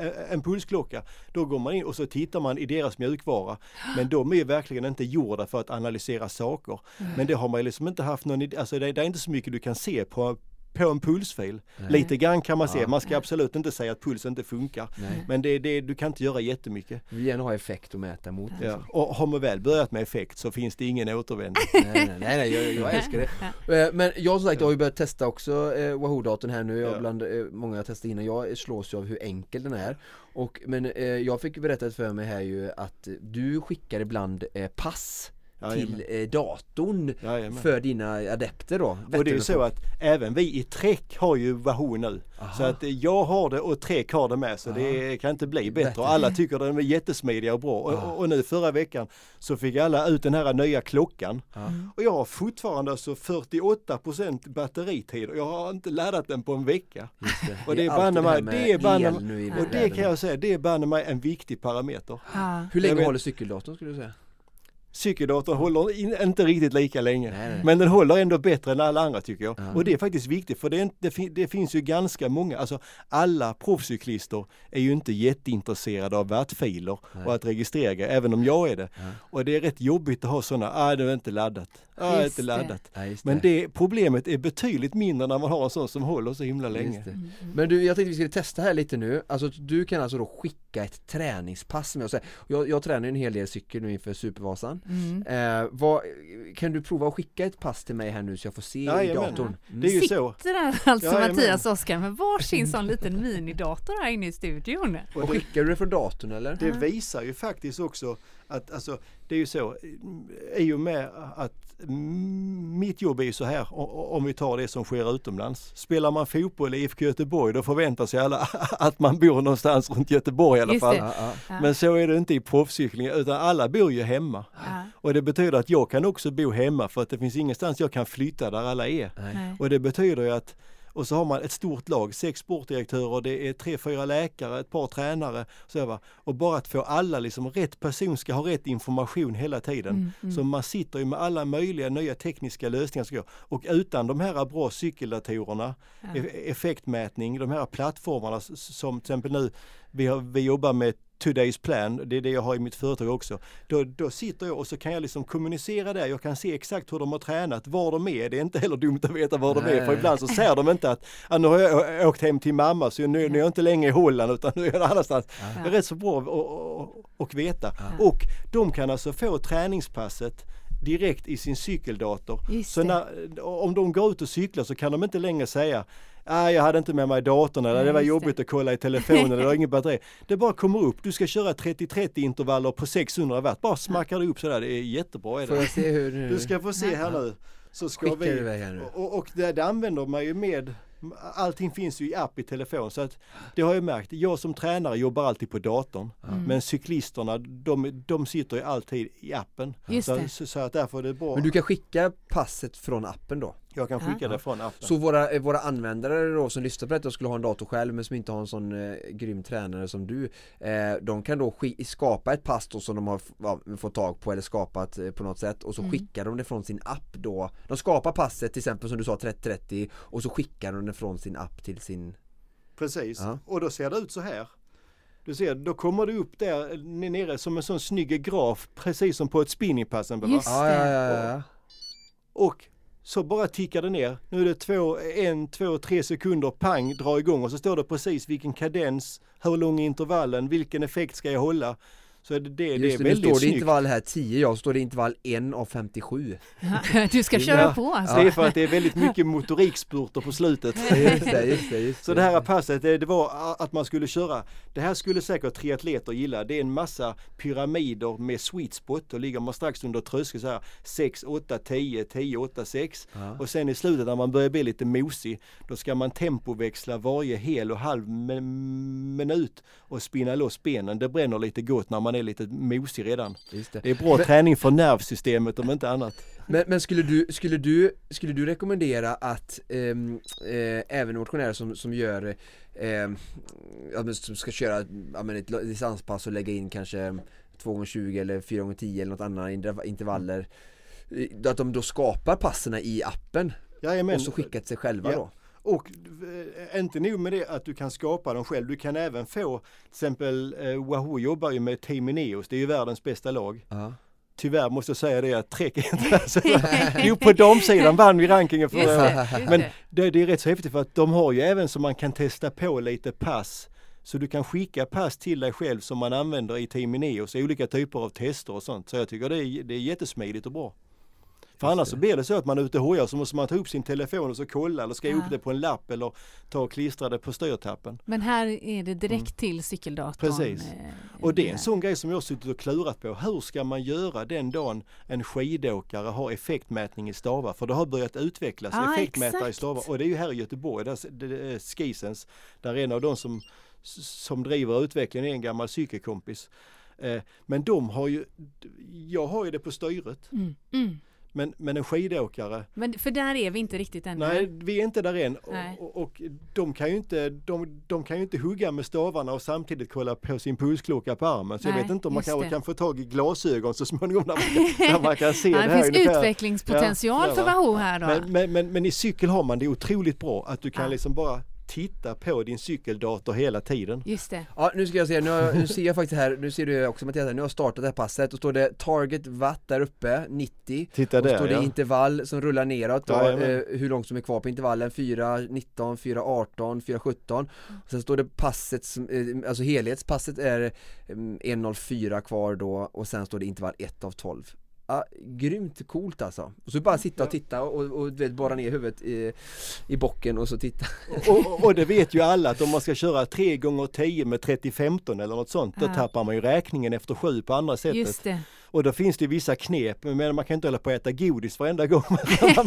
eh, en pulsklocka, då går man in och så tittar man i deras mjukvara. Men de är verkligen inte gjorda för att analysera saker. Men det har man liksom inte haft någon idé, alltså det, det är inte så mycket du kan se på på en pulsfil. Nej. Lite grann kan man se, Ja. man ska absolut inte säga att puls inte funkar. nej, Men det, det, du kan inte göra jättemycket. vi vill gärna ha effekt att mäta mot. Ja. liksom. Och har man väl börjat med effekt så finns det ingen återvändo. nej, nej, nej, nej jag, jag älskar det. Eh, Men jag som sagt jag har ju börjat testa också eh, Wahoo-datorn här nu, jag Ja. bland eh, många jag testat innan, jag slås ju av hur enkel den är och, Men eh, jag fick berättat för mig här ju att du skickar ibland eh, pass till eh, datorn Jajamän. för dina adepter då Och det är ju så att även vi i Trek har ju Wahoo nu. Aha. Så att eh, jag har det och Trek har det med så det kan inte bli bättre. Alla tycker den är jättesmidiga och bra. Och, och, nu förra veckan så fick alla ut den här nya klockan. Ja. Och jag har fortfarande alltså 48% batteritid och jag har inte laddat den på en vecka. Just det. Och det är banne mig- är banne- Och det världen. kan jag säga, det är banne mig en viktig parameter. Hur länge håller cykeldatorn skulle du säga? Cykeldatorn håller in, inte riktigt lika länge. Nej, nej. Men den håller ändå bättre än alla andra tycker jag. Ja. Och det är faktiskt viktigt för det, det, fin- det finns ju ganska många, alltså alla proffscyklister är ju inte jätteintresserade av wattfiler Nej. och att registrera även om jag är det. Ja. Och det är rätt jobbigt att ha sådana, ah det är inte laddat, ah det är inte laddat. Ja, Men det. problemet är betydligt mindre när man har en sån som håller så himla länge. Just det. Mm. Men du, jag tänkte vi skulle testa här lite nu. Alltså du kan alltså då skicka ett träningspass med oss. Jag, jag tränar ju en hel del cykel nu inför Supervasan. Mm. Eh, vad, kan du prova att skicka ett pass till mig här nu så jag får se i Jajamän. datorn? Mm. Det är ju så. Sitter där alltså Jajamän. Mattias och Oskar med varsin sån liten minidator här inne i studion. Och skickar du det från datorn eller? det visar ju faktiskt också att alltså, det är ju så, i och med att mitt jobb är ju så här, om vi tar det som sker utomlands. Spelar man fotboll i IFK Göteborg då förväntar sig alla att man bor någonstans runt Göteborg i alla Just fall. Ja, ja. Men så är det inte i proffscykling utan alla bor ju hemma. Ja. Och det betyder att jag kan också bo hemma för att det finns ingenstans jag kan flytta där alla är. Nej. Och det betyder ju att och så har man ett stort lag, sex sportdirektörer, det är tre, fyra läkare, ett par tränare. Så va? Och bara att få alla, liksom rätt person ska ha rätt information hela tiden. Mm, mm. Så man sitter ju med alla möjliga nya tekniska lösningar. går. Och utan de här bra cykeldatorerna, Ja. e- effektmätning, de här plattformarna som till exempel nu, vi, har, vi jobbar med Today's Plan, det är det jag har i mitt företag också. Då, då sitter jag och så kan jag liksom kommunicera där, jag kan se exakt hur de har tränat, var de är. Det är inte heller dumt att veta var de är, för ibland så ser de inte att ah, nu har jag åkt hem till mamma så nu, nu är jag inte längre i Holland utan nu är jag någon annanstans. Ja. Det är rätt så bra att- att- att veta. Ja. Och de kan alltså få träningspasset direkt i sin cykeldator. Just Så när, om de går ut och cyklar så kan de inte längre säga Nej, jag hade inte med mig datorn eller det var jobbigt att kolla i telefonen eller det har ingen batteri. Det bara kommer upp, du ska köra 30-30 intervaller på 600 watt. Bara smackar det upp sådär, det är jättebra. Är Får det. jag se hur Du ska få se här nu. Så ska Skickar du vi, iväg här nu? och, och det, det använder man ju med Allting finns ju i app i telefon så att det har jag märkt. Jag som tränare jobbar alltid på datorn. Mm. Men cyklisterna de, de sitter ju alltid i appen. Just Så, det. så, så att därför är det bra. Men du kan skicka passet från appen då? Jag kan skicka Ja. det från appen. Så våra, eh, våra användare då som lyssnar på detta och skulle ha en dator själv men som inte har en sån eh, grym tränare som du eh, De kan då sk- skapa ett pass då som de har ja, fått tag på eller skapat eh, på något sätt och så Mm. skickar de det från sin app då De skapar passet till exempel som du sa 3030 och så skickar de det från sin app till sin Precis, Ja. och då ser det ut så här. Du ser, då kommer det upp där nere som en sån snygg graf precis som på ett spinningpass. Just ja, ja, ja. Och så bara tickar det ner. Nu är det två, en, två, tre sekunder, pang, dra igång och så står det precis vilken kadens, hur lång är intervallen, vilken effekt ska jag hålla. Så är det, det, det är Just det, nu väldigt står det intervall här 10, ja, så står det intervall 1 av 57 Du ska köra Ja. på alltså. Det är för att det är väldigt mycket motorikspurter på slutet. Just det, just det, just Så det här passet, det, det var att man skulle köra, det här skulle säkert triatleter gilla. Det är en massa pyramider med sweet spot. Då ligger man strax under tröskeln så här 6, 8, 10, 10, 8, 6. Ja. Och sen i slutet när man börjar bli lite mosig, då ska man tempoväxla varje hel och halv mi- minut och spinna loss benen. Det bränner lite gott när man är lite mosig redan. Det. Det är bra Men- träning för nervsystemet om inte annat. Men, men skulle, du, skulle, du, skulle du rekommendera att ehm, eh, även motionärer som, som gör men som ska köra ja, ett distanspass och lägga in kanske 2x20 eller 4x10 eller något annat interv- intervaller eh, att de då skapar passen i appen Jajamän. och så skickar till sig själva Ja. då? Och eh, inte nog med det att du kan skapa dem själv. Du kan även få, till exempel eh, Wahoo jobbar ju med Team Ineos, det är ju världens bästa lag. Ja. Tyvärr måste jag säga det att Trek inte alltså, Jo på damsidan vann vi rankingen Just förra året. det, just Men det. det, det är rätt så häftigt för att de har ju även så man kan testa på lite pass. Så du kan skicka pass till dig själv som man använder i Team Ineos, olika typer av tester och sånt. Så jag tycker det är, det är jättesmidigt och bra. För annars så blir det så att man är ute och hojar så måste man ta upp sin telefon och så kolla eller skriva Ja. upp det på en lapp eller ta och klistra det på styrtappen. Men här är det direkt till cykeldatorn. Precis. eh, Och det är en sån grej som jag har suttit och klurat på. Hur ska man göra den dagen en skidåkare har effektmätning i stavar? För det har börjat utvecklas Ja, effektmätare i exakt. stavar. Och det är ju här i Göteborg, där är Skisens, där en av de som, som driver utvecklingen är en gammal cykelkompis. Eh, Men de har ju, jag har ju det på styret, Mm, mm. Men, men en skidåkare Men för där är vi inte riktigt ännu. Nej, vi är inte där än. Och, och, de, kan ju inte, de, de kan ju inte hugga med stavarna och samtidigt kolla på sin pulsklocka på armen. Så jag Nej, vet inte om man kanske det. kan få tag i glasögon så småningom när man när man kan se det det här finns ungefär. utvecklingspotential Ja, för? Wahoo här då. Men, men, men, men i cykel har man det otroligt bra att du kan Ja. liksom bara titta på din cykeldator hela tiden. Just det. Ja nu ska jag se, nu, har, nu ser jag faktiskt här, nu ser du också Mattias, här, nu har jag startat det här passet och står det target watt där uppe, 90 Titta Och där står det ja. intervall som rullar neråt då, Jajamän. eh, hur långt som är kvar på intervallen 4, 19, 4, 18, 4, 17 och Sen står det passet, som, eh, alltså helhetspasset är eh, 1.04 kvar då och sen står det intervall 1 av 12 Ja, grymt coolt alltså. Och så bara sitta och titta och, och du vet, borra ner huvudet i, i bocken och så titta. Och, och, och det vet ju alla att om man ska köra 3 gånger 10 med 30-15 eller något sånt, då Ja. tappar man ju räkningen efter sju på andra sättet. Just det. Och då finns det vissa knep, men man kan inte hålla på att äta godis varenda gång man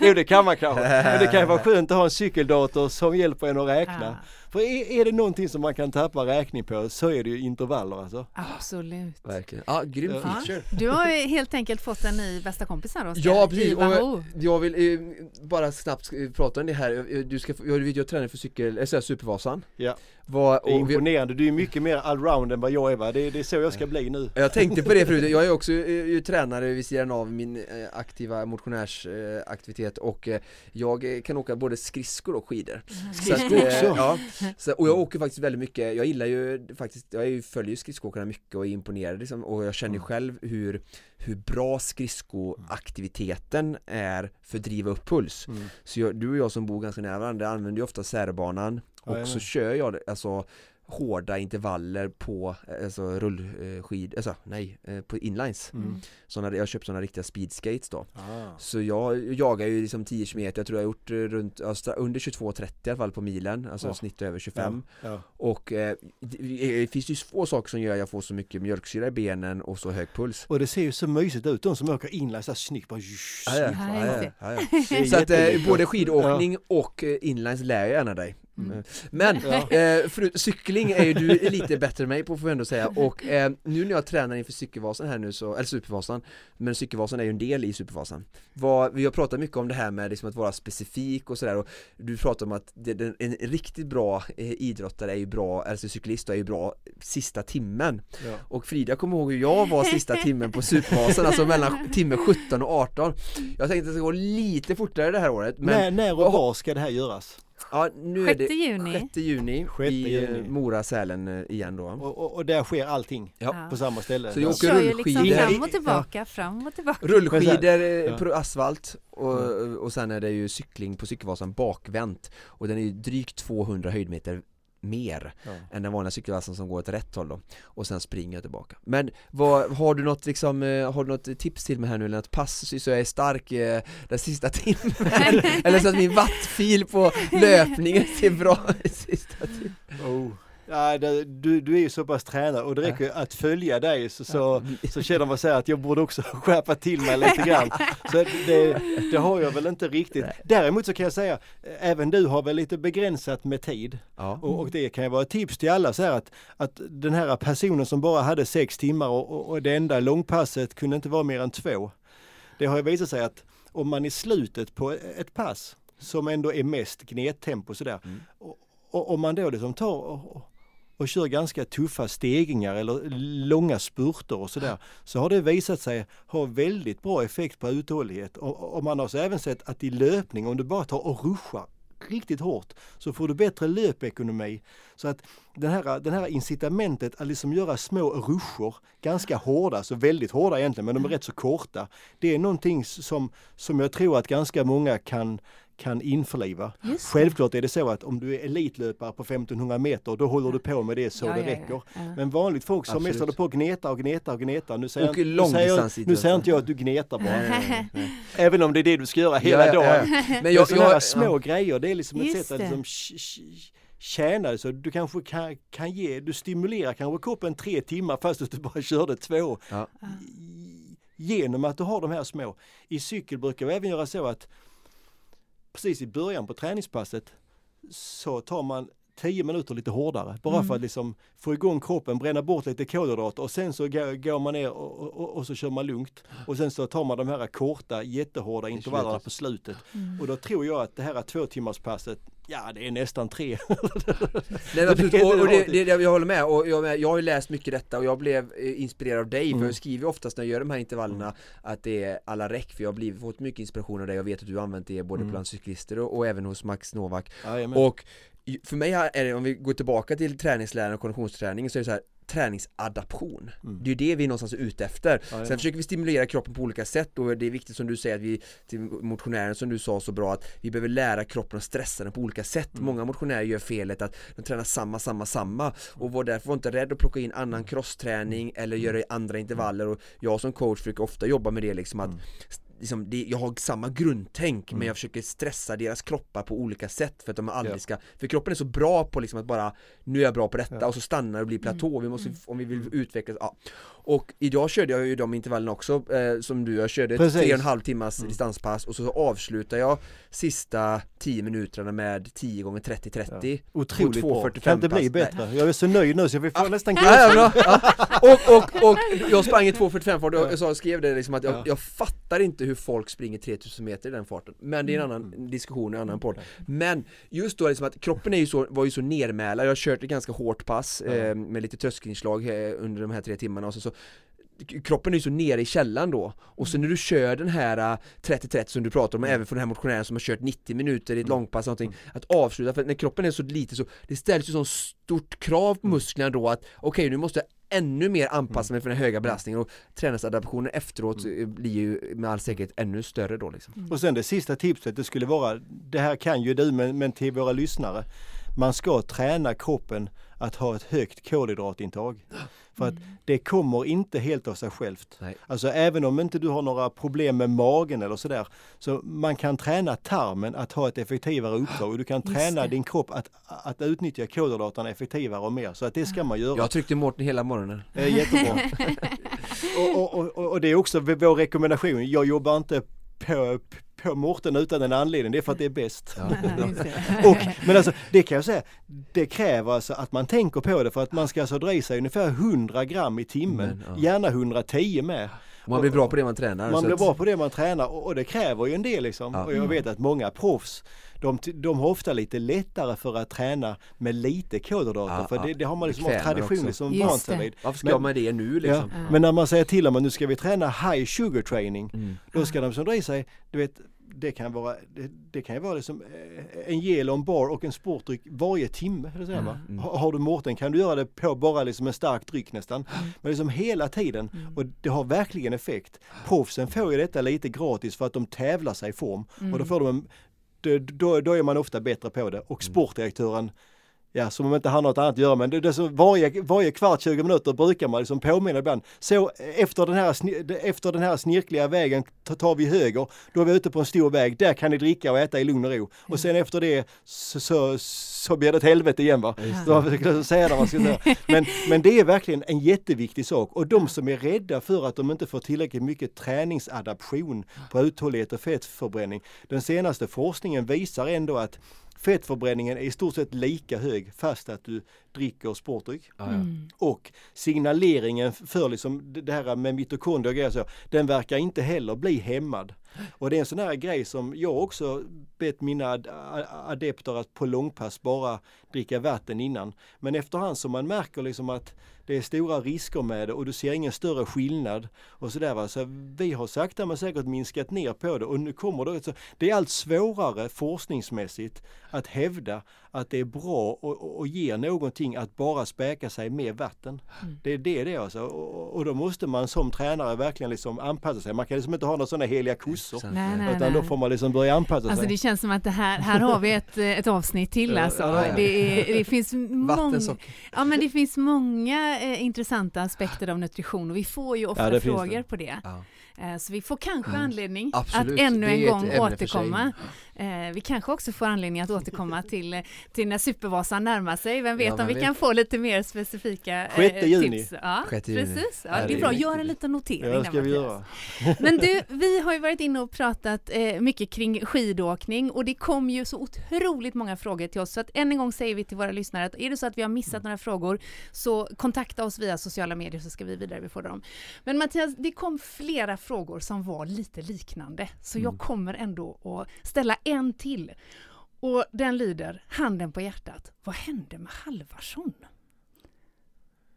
Jo det kan man kanske, men det kan ju vara skönt att ha en cykeldator som hjälper en att räkna. Ja, För är, är det någonting som man kan tappa räkning på så är det ju intervaller alltså. absolut. Verkligen. Ja, grym Ja. feature. Du har ju helt enkelt fått en ny bästa kompis här Oskar. Ja precis, och jag vill eh, bara snabbt eh, prata om det här, Eh, du ska, jag vet jag tränar för cykel, äh, Supervasan Ja. Vad, Det är och imponerande, du är mycket mer allround än vad jag är va? Det, det är så jag ska bli nu. Jag tänkte på det förut, jag är också eh, ju tränare vid sidan av min eh, aktiva motionärsaktivitet och eh, jag eh, kan åka både skridskor och skidor Skridskor eh, också? Ja, så, och jag åker faktiskt väldigt mycket, jag gillar ju faktiskt, jag är ju, följer ju skridskoåkarna mycket och är imponerad liksom, och jag känner ju Mm. själv hur, hur bra skridskoaktiviteten är för att driva upp puls Mm. Så jag, du och jag som bor ganska nära varandra använder ju ofta särbanan och Jajamän. så kör jag alltså hårda intervaller på eh, alltså rullskid, alltså nej, eh, på inlines Mm. såna, Jag har köpt sådana riktiga speedskates då Ah. Så jag jagar ju liksom 10 km, jag tror jag har gjort eh, runt, ja, stra- under 22.30 i alla fall på milen, alltså Ja. snitt över 25 Ja. Och eh, det, det finns ju få saker som gör att jag får så mycket mjölksyra i benen och så hög puls Och det ser ju så mysigt ut, de som åker inline så här snyggt bara Ja, ja, Ja, ja, ja, ja, ja. Så att eh, både skidåkning och eh, inlines lär jag gärna dig Mm. Men Ja. eh, för, cykling är ju du lite bättre än mig på får vi ändå säga och eh, nu när jag tränar inför cykelvasan här nu så, eller supervasan Men cykelvasan är ju en del i supervasan Vad, Vi har pratat mycket om det här med liksom att vara specifik och sådär och Du pratar om att det, det, en riktigt bra eh, idrottare är ju bra, alltså cyklist är ju bra sista timmen Ja. Och Frida kommer ihåg hur jag var sista timmen på Supervasan, alltså mellan timme 17 och 18 Jag tänkte att det ska gå lite fortare det här året men när, när och var ska det här göras? Ja, nu är 6 det juni. 6 juni Sjätte i eh, juni. Mora, Sälen eh, igen då Och, och, och där sker allting Ja. på samma ställe? Så jag Ja. åker liksom rullskidor. fram och tillbaka, fram och tillbaka. Rullskidor eh, Ja. på asfalt och, och sen är det ju cykling på cykelvasan bakvänt och den är ju drygt 200 höjdmeter mer Ja. än den vanliga cykelvasan som går åt rätt håll då. Och sen springer jag tillbaka. Men vad, har du något liksom, eh, har du något tips till mig här nu? Eller något pass så jag är stark eh, den sista timmen? Eller så att min wattfil på löpningen ser bra ut sista timmen? Oh. Ja, det, du, du är ju så pass tränad och det räcker att följa dig så, så, så känner man sig att jag borde också skärpa till mig lite grann. Så det, det har jag väl inte riktigt. Däremot så kan jag säga, eh, även du har väl lite begränsat med tid. Ja, Och, och det kan ju vara ett tips till alla så här att, att den här personen som bara hade sex timmar och, och, och det enda långpasset kunde inte vara mer än två. Det har ju visat sig att om man i slutet på ett pass som ändå är mest gnettempo sådär Mm. och, och om man då liksom tar och, och, kör ganska tuffa stegringar eller långa spurter och sådär så har det visat sig ha väldigt bra effekt på uthållighet och, och man har så även sett att i löpning om du bara tar och ruschar riktigt hårt så får du bättre löpekonomi. Så att den här, den här incitamentet att liksom göra små ruscher, ganska hårda, så väldigt hårda egentligen, men de är rätt så korta. Det är någonting som, som jag tror att ganska många kan, kan införliva. Just. Självklart är det så att om du är elitlöpare på 1500 meter, då håller du på med det så Ja, det ja, ja. räcker. Ja. Men vanligt folk som mest håller på och gnetar och gnetar och gnetar. Nu säger, Och jag- nu säger, nu säger inte jag att du gnetar bara. Även om det är det du ska göra hela Ja, ja, dagen. ja. Men Men jag, sådana här jag, små grejer, det är liksom ett sätt att liksom tj- tj- tjäna det. Så du kanske kan, kan ge, du stimulerar kanske kroppen tre timmar fast att du bara körde två. Ja. Genom att du har de här små. I cykel brukar vi även göra så att precis i början på träningspasset så tar man 10 minuter lite hårdare bara Mm. för att liksom få igång kroppen, bränna bort lite kolhydrater och sen så går, man ner och, och, och så kör man lugnt. Och sen så tar man de här korta jättehårda intervallerna på slutet. Mm. Och då tror jag att det här två timmars passet, ja det är nästan tre. Nej, men absolut. Det är Och, och det, det. jag håller med och jag, jag har ju läst mycket detta och jag blev eh, inspirerad av dig för Mm. jag skriver oftast när jag gör de här intervallerna att det är alla räck för jag har blivit, fått mycket inspiration av dig jag vet att du har använt det både Mm. bland cyklister och, och även hos Max Novak Jajamän. och för mig är det, om vi går tillbaka till träningsläran och konditionsträning så är det så här träningsadaption. Mm. Det är ju det vi är någonstans är ute efter. Jajamän. Sen försöker vi stimulera kroppen på olika sätt och det är viktigt som du säger att vi till motionären som du sa så bra att vi behöver lära kroppen att stressa den på olika sätt. Mm. Många motionärer gör felet att de tränar samma, samma, samma och var därför var inte rädd att plocka in annan crossträning eller göra i andra intervaller och jag som coach försöker ofta jobba med det liksom att Mm. Liksom det, jag har samma grundtänk men Mm. jag försöker stressa deras kroppar på olika sätt för att de aldrig Ja. ska För kroppen är så bra på liksom att bara Nu är jag bra på detta Ja. och så stannar det och blir platå, vi måste, Mm. om vi vill utvecklas, ja Och idag körde jag ju de intervallerna också eh, som du, jag körde Precis. tre och en halv timmars Mm. distanspass och så avslutar jag sista 10 minuterna med 10 gånger 30-30 Otroligt på bra. 2.45 Kan inte bli bättre. Jag är så nöjd nu så vi får nästan Ja, ja, bra. Ja. Och, och, och jag sprang i 2.45 fart och Ja. jag skrev det liksom att jag, Ja. jag fattar inte hur folk springer 3000 meter i den farten Men det är en annan Mm. diskussion, en annan podd Men just då liksom att kroppen är ju så, var ju så nermälad, jag har kört ett ganska hårt pass Ja. eh, med lite tröskelinslag eh, under de här tre timmarna och så, så Kroppen är ju så nere i källan då och så när du kör den här eh, 30-30 som du pratar om, Mm. även för den här motionären som har kört 90 minuter i ett Mm. långpass någonting, Mm. att avsluta, för när kroppen är så lite så det ställs ju så stort krav på Mm. musklerna då att okej nu måste jag ännu mer anpassa mig för den höga Mm. belastningen och träningsadaptionen efteråt eh, blir ju med all säkerhet ännu större då liksom. Och sen det sista tipset, det skulle vara, det här kan ju du men, men till våra lyssnare. Man ska träna kroppen att ha ett högt kolhydratintag. För att det kommer inte helt av sig självt. Nej. Alltså även om inte du har några problem med magen eller sådär. Så man kan träna tarmen att ha ett effektivare uppdrag och du kan träna din kropp att, att utnyttja kolhydraterna effektivare och mer. Så att det ska man göra. Jag tryckte Mårten hela morgonen Eh, jättebra. och, och, och, och det är också vår rekommendation. Jag jobbar inte på, på Mårten utan en anledning, det är för att det är bäst. Ja. Och, men alltså det kan jag säga, det kräver alltså att man tänker på det för att man ska alltså dra i sig ungefär 100 gram i timmen, Men, ja. gärna 110 med. Man blir bra på det man tränar. Man blir bra på det man tränar och, och det kräver ju en del liksom. Ja. Och jag vet att många proffs de, de har ofta lite lättare för att träna med lite kolhydrater Ja, för ja. det, det har man liksom av tradition liksom vant sig det. vid. Varför ska Men- man det nu liksom? Ja. men när man säger till dem att nu ska vi träna high sugar training, Mm. då ska de som dra i sig, du vet, det kan vara, det, det kan ju vara liksom eh, en gel och en bar och en sportdryck varje timme. Eller så här, va? Mm. Har har du Mårten kan du göra det på bara liksom en stark dryck nästan. Men liksom hela tiden Mm. och det har verkligen effekt. Proffsen får ju detta lite gratis för att de tävlar sig i form och Mm. då får de en, då, då, då är man ofta bättre på det. Mm. Och sportdirektören Ja, som om inte han har något annat att göra men det, det så varje, varje kvart 20 minuter brukar man liksom påminna ibland. Så efter den här, efter den här snirkliga vägen ta- tar vi höger, då är vi ute på en stor väg, där kan ni dricka och äta i lugn och ro. Och sen efter det så, så, så blir det ett helvete igen va. Just Så säga det man ska säga. Men, men det är verkligen en jätteviktig sak och de som är rädda för att de inte får tillräckligt mycket träningsadaption på uthållighet och fettförbränning. Den senaste forskningen visar ändå att fettförbränningen är i stort sett lika hög fast att du dricker sportdryck. Ja. Mm. Och signaleringen för liksom det här med mitokondrier och grejer så, den verkar inte heller bli hämmad. Och det är en sån här grej som jag också bett mina adepter att på långpass bara dricka vatten innan. Men efterhand som man märker liksom att det är stora risker med det och du ser ingen större skillnad och sådär. Va? Så vi har sakta men säkert minskat ner på det och nu kommer det, så det är allt svårare forskningsmässigt att hävda att det är bra och, och, och ger någonting att bara späka sig med vatten. Mm. Det är det det är alltså. Och, och då måste man som tränare verkligen liksom anpassa sig. Man kan liksom inte ha några sådana heliga kossor. Nej, nej. Utan då får man liksom börja anpassa Alltså sig. det känns som att det här, här har vi ett, ett avsnitt till alltså. ja, ja. Det, är, det finns många, ja, men det finns många eh, intressanta aspekter av nutrition och vi får ju ofta Ja, frågor det. på det. Ja. Eh, Så vi får kanske Mm. anledning Absolut, att ännu en gång återkomma. Eh, Vi kanske också får anledning att återkomma till, till när Supervasan närmar sig. Vem vet Ja, om vi vet. kan få lite mer specifika eh, juni. tips. Ja, Sjätte juni. precis. Ja, det är bra, gör en liten notering. Ja, det ska vi göra. Men du, vi har ju varit inne och pratat eh, mycket kring skidåkning och det kom ju så otroligt många frågor till oss. Så att än en gång säger vi till våra lyssnare att är det så att vi har missat några frågor så kontakta oss via sociala medier så ska vi vidarebefordra dem. Men Mattias, det kom flera frågor som var lite liknande så jag Mm. kommer ändå att ställa en till. Och den lyder, handen på hjärtat, vad hände med Halvarsson?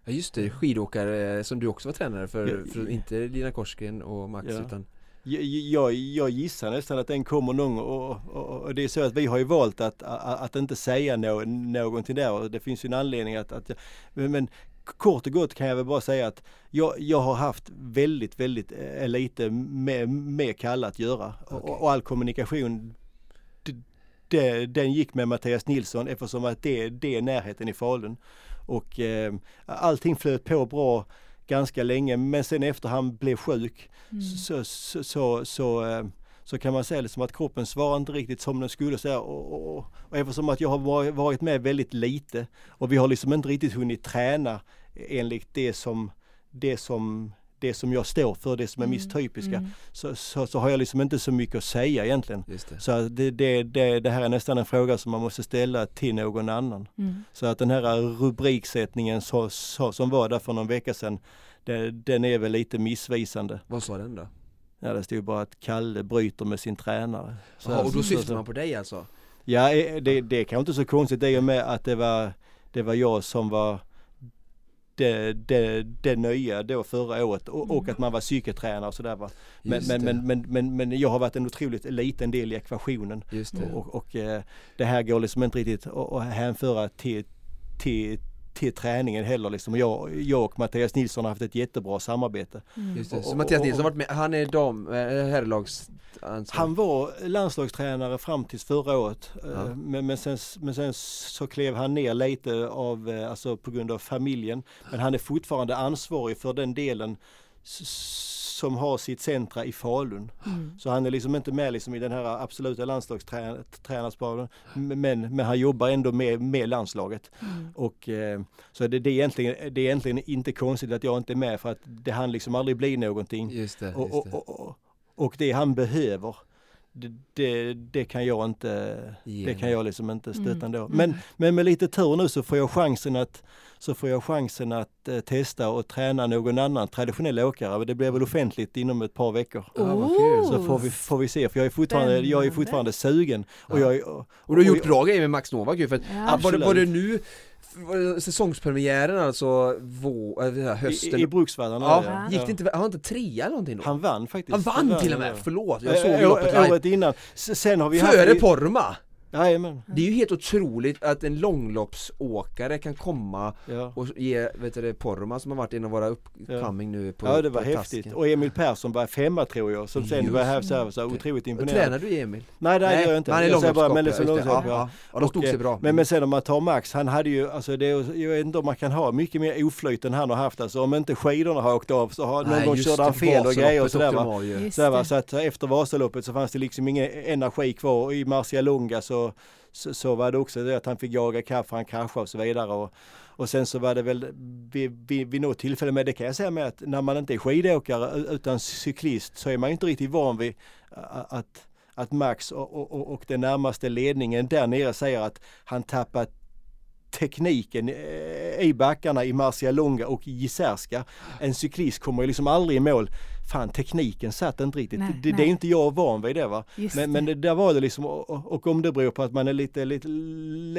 Ja just det, skidåkare som du också var tränare för, för inte Lina Korsgren och Max Ja. utan Jag, jag, jag gissar nästan att den kommer någon och, och, och det är så att vi har ju valt att, att, att inte säga no, någonting där och det finns ju en anledning att, att men, men kort och gott kan jag väl bara säga att jag, jag har haft väldigt, väldigt eh, lite med, med Kalle att göra Okej. och, och all kommunikation det, den gick med Mattias Nilsson eftersom att det, det är närheten i Falun. Och eh, allting flöt på bra ganska länge men sen efter han blev sjuk Mm. så, så, så, så, eh, så kan man säga liksom att kroppen svarar inte riktigt som den skulle. Så här, och, och, och eftersom att jag har varit- varit med väldigt lite och vi har liksom inte riktigt hunnit träna enligt det som, det som, det som jag står för, det som är mitt typiska, Mm. så, så, så har jag liksom inte så mycket att säga egentligen. det. Så att det, det, det, det här är nästan en fråga som man måste ställa till någon annan. Mm. Så att den här rubriksättningen så, så, som var där för någon vecka sedan, det, den är väl lite missvisande. Vad sa den då? Ja det stod bara att Kalle bryter med sin tränare. Så- Ja, och då syftar man på dig alltså? Ja eh, det, det är kanske inte så konstigt i och med att det var, det var jag som var det, det, det nya då förra året och, och Mm. att man var psyketränare och sådär. Men, men, men, men, men, men jag har varit en otroligt liten del i ekvationen det. och, och eh, det här går liksom inte riktigt att hänföra till, till, till träningen heller liksom. Jag, jag och Mattias Nilsson har haft ett jättebra samarbete. Mm. Just det. Så Mattias Nilsson har varit med, han är dam, äh, herrlags Han var landslagstränare fram tills förra året. eh, Ja. Men, men, sen, men sen så klev han ner lite av, eh, alltså på grund av familjen. Men han är fortfarande ansvarig för den delen s- som har sitt centra i Falun. Mm. Så han är liksom inte med liksom i den här absoluta landslagstränarsparen. Men, men han jobbar ändå med, med landslaget. Mm. Och, eh, så det, det, är egentligen, det är egentligen inte konstigt att jag inte är med för att det hann liksom aldrig bli någonting. Just det, Och, just det. och, och, Och det han behöver, det, det, det kan jag inte, det kan jag liksom inte stötta Mm. ändå. Mm. Men, men med lite tur nu så får jag chansen att så får jag chansen att eh, testa och träna någon annan traditionell åkare. Det blir väl offentligt inom ett par veckor. Kul. Så får vi, får vi se, för jag är fortfarande, jag är fortfarande sugen. Och Ja. jag, är- Och du har gjort och- bra grejer med Max Novak ju för att, Ja. var, det, var det nu, säsongspremiären alltså, vå, äh, hösten? I, i Bruksvallarna. ja, ja. gick det inte, han var inte trea eller någonting då? Han vann faktiskt. Han vann till och med, ja. förlåt, jag Eh, såg ju loppet live. Året innan. Sen har vi Före haft... Porma! Jajamän. Det är ju helt otroligt att en långloppsåkare kan komma Ja. och ge, vet du det, Porma som har varit en av våra upcoming nu på ja, det var häftigt. tasken. Och Emil Persson var femma tror jag, som sen Just var här så, här, så här, otroligt Och imponerande. Tränar du Emil? Nej, det gör jag inte. han är men långloppsskap, liksom ja, ja, ja. ja, ja, de stod eh, sig bra Men, men sen om man tar Max, han hade ju, alltså det, är- jag vet inte om man kan ha mycket mer oflyt än han har haft. Alltså om inte skidorna har åkt av så har någon Nej, gång körde han fel och grejer och sådär va. Så, va? att efter Vasaloppet så fanns det liksom ingen energi kvar i Marcialonga så, så, så var det också det att han fick jaga kapp för han kraschade och så vidare. Och, och sen så var det väl vid, vid, vid något tillfälle, men det kan jag säga med att när man inte är skidåkare utan cyklist så är man inte riktigt van vid att, att Max och, och, och- den närmaste ledningen där nere säger att han tappat tekniken eh, i backarna i Marcialonga och Jizerska. En cyklist kommer ju liksom aldrig i mål. Fan tekniken satt inte riktigt. Nej, det, det är nej. inte jag van vid det va. Just Men, men det, där var det liksom, och, om det beror på att man är lite, lite,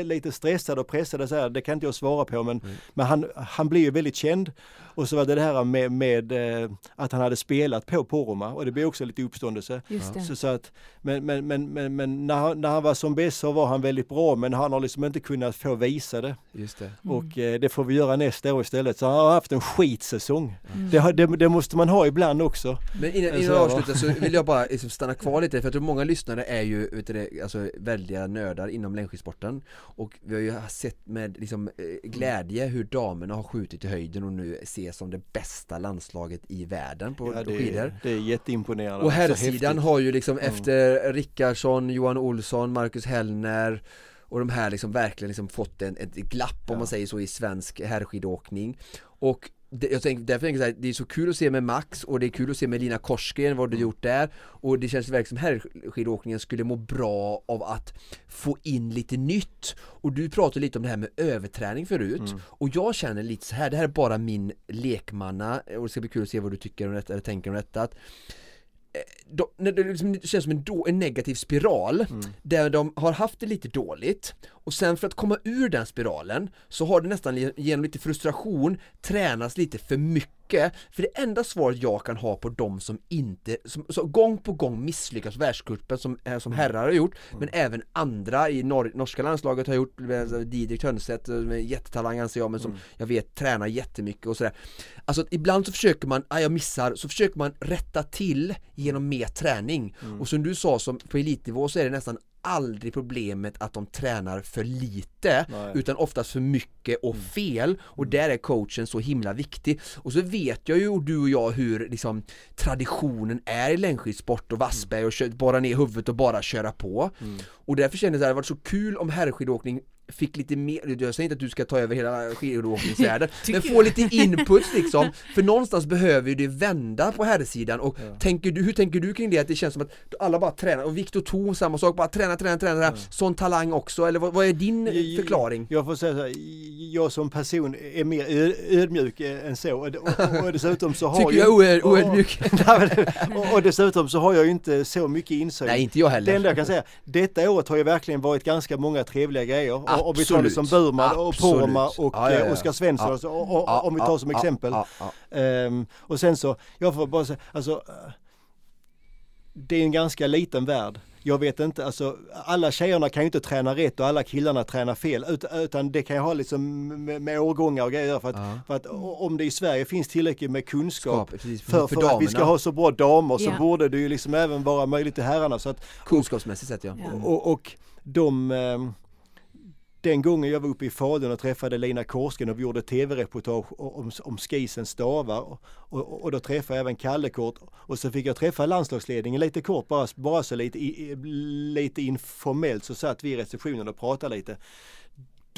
lite stressad och pressad så här, det kan inte jag svara på men, Mm. men han, han blev ju väldigt känd. Och så var det det här med, med eh, att han hade spelat på Poromaa och det blev också lite uppståndelse. Just det. Så, så att, men men, men, men, men när, han, när han var som bäst så var han väldigt bra men han har liksom inte kunnat få visa det. Just det. Mm. Och eh, det får vi göra nästa år istället. Så han har haft en skitsäsong. Mm. Det, det, det måste man ha ibland också. Men innan, innan jag avslutar så vill jag bara liksom stanna kvar lite för jag tror många lyssnare är ju vet du, alltså, väldiga nördar inom längdskidsporten och vi har ju sett med liksom, eh, glädje hur damerna har skjutit i höjden och nu ses som det bästa landslaget i världen på Ja, det, skidor. det är jätteimponerande. Och herrsidan har ju liksom Mm. efter Rickardsson, Johan Olsson, Marcus Hellner och de här liksom verkligen liksom fått en, ett glapp om Ja. man säger så i svensk herrskidåkning och jag tänker, därför tänker jag så här, det är så kul att se med Max och det är kul att se med Lina Korsgren vad du Mm. gjort där och det känns verkligen som herrskidåkningen skulle må bra av att få in lite nytt och du pratade lite om det här med överträning förut Mm. och jag känner lite så här, det här är bara min lekmanna och det ska bli kul att se vad du tycker om detta eller tänker om detta att de, när det, liksom, känns som en, då, en negativ spiral Mm. där de har haft det lite dåligt och sen för att komma ur den spiralen så har det nästan ge- genom lite frustration tränats lite för mycket för det enda svaret jag kan ha på de som inte, som, som gång på gång misslyckas världscupen som, eh, som herrar har gjort men även andra i nor norska landslaget har gjort, eh, Didrik Tönnstedt, eh, jättetalang anser jag men som jag vet tränar jättemycket och sådär. Alltså ibland så försöker man, ah, jag missar, så försöker man rätta till genom mer träning. Och som du sa som på elitnivå så är det nästan aldrig problemet att de tränar för lite Nej. utan oftast för mycket och fel. Och där är coachen så himla viktig. Och så vet jag ju och du och jag hur liksom traditionen är i längdskidsport och Wassberg och kö- borra ner huvudet och bara köra på. Och därför kände jag att det hade varit så kul om herrskidåkning fick lite mer, jag säger inte att du ska ta över hela skidåkningsvärlden men få lite input liksom för någonstans behöver ju det vända på herrsidan och Ja. tänker du, hur tänker du kring det? Att det känns som att alla bara tränar och Viktor Thorn samma sak, bara träna, träna, träna, träna. sån talang också eller vad, vad är din Jag- förklaring? Jag får säga så här, jag som person är mer ödmjuk än så och, och, och dessutom så har Tycker jag är oödmjuk? Och, och dessutom så har jag ju inte så mycket insyn. Nej inte jag Det heller enda jag kan säga, detta året har ju verkligen varit ganska många trevliga grejer. Och, och vi tar det som Burman och. Poromaa och Ja, ja, ja. Oskar Svensson alltså, och, och, om vi tar som exempel. Ehm, och sen så, jag får bara säga, alltså det är en ganska liten värld. Jag vet inte, alltså alla tjejerna kan ju inte träna rätt och alla killarna tränar fel utan, utan det kan ju ha liksom med, med årgångar och grejer för att, Ja. för att om det i Sverige finns tillräckligt med kunskap Skap, precis, för, för, att vi ska ha så bra damer så Ja. borde det ju liksom även vara möjligt till herrarna så att kunskapsmässigt sett ja. Mm. och, och de ehm, den gången jag var uppe i Falun och träffade Lina Korsgren och vi gjorde tv-reportage om, om skisens stavar och, och, och då träffade jag även Kalle kort och så fick jag träffa landslagsledningen lite kort bara, bara så lite, i, i- lite informellt så satt vi i receptionen och pratade lite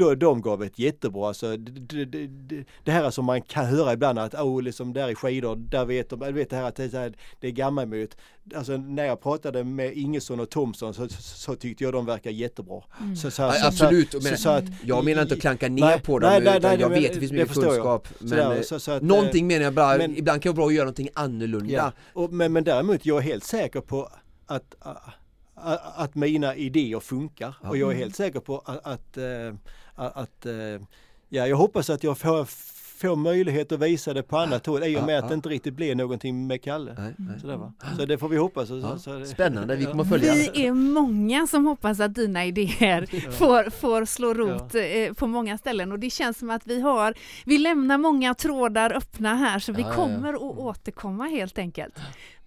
de, de gav ett jättebra, alltså, det, det, det, det här som man kan höra ibland att oh, liksom där i skidor, där vet de, jag vet det här att det, är, det är gammalmöt. Alltså när jag pratade med Ingesson och Thomson så, så tyckte jag de verkar jättebra. Mm. Så, så, Ja, så, absolut, så, men så att, jag menar inte att klanka ner Nej, på dem nej, nej, utan nej, jag men vet det finns mycket kunskap men eh, så- så att, någonting menar jag bara, men- ibland kan det vara bra att göra någonting annorlunda Ja. Och, men, men däremot, jag är helt säker på att, att, att mina idéer funkar. Ja. Och jag är Mm. helt säker på att, att, eh, att eh, ja, jag hoppas att jag får, får möjlighet att visa det på annat håll i och med Ja, att ja. det inte riktigt blev någonting med Kalle. Nej, nej. Sådär, va? Så det får vi hoppas. Så, Ja. så, Spännande, vi kommer följa Vi är många som hoppas att dina idéer får, får slå rot eh, på många ställen och det känns som att vi har, vi lämnar många trådar öppna här så vi Ja, ja, ja. kommer att återkomma helt enkelt.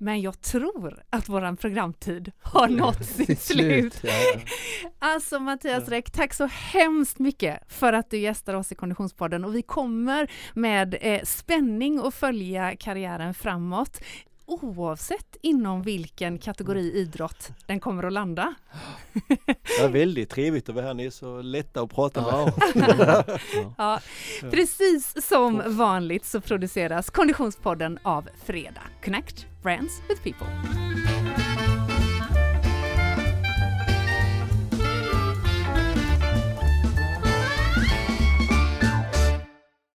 Men jag tror att våran programtid har nått sitt slut. Ja, ja. Alltså Mattias Räck, tack så hemskt mycket för att du gästar oss i Konditionspodden och vi kommer med eh, spänning att följa karriären framåt oavsett inom vilken kategori idrott den kommer att landa. Ja, väldigt trevligt att vara här. Ni är så lätta att prata med. Ja. Ja, precis som vanligt så produceras Konditionspodden av Fredag. Connect Brands with People.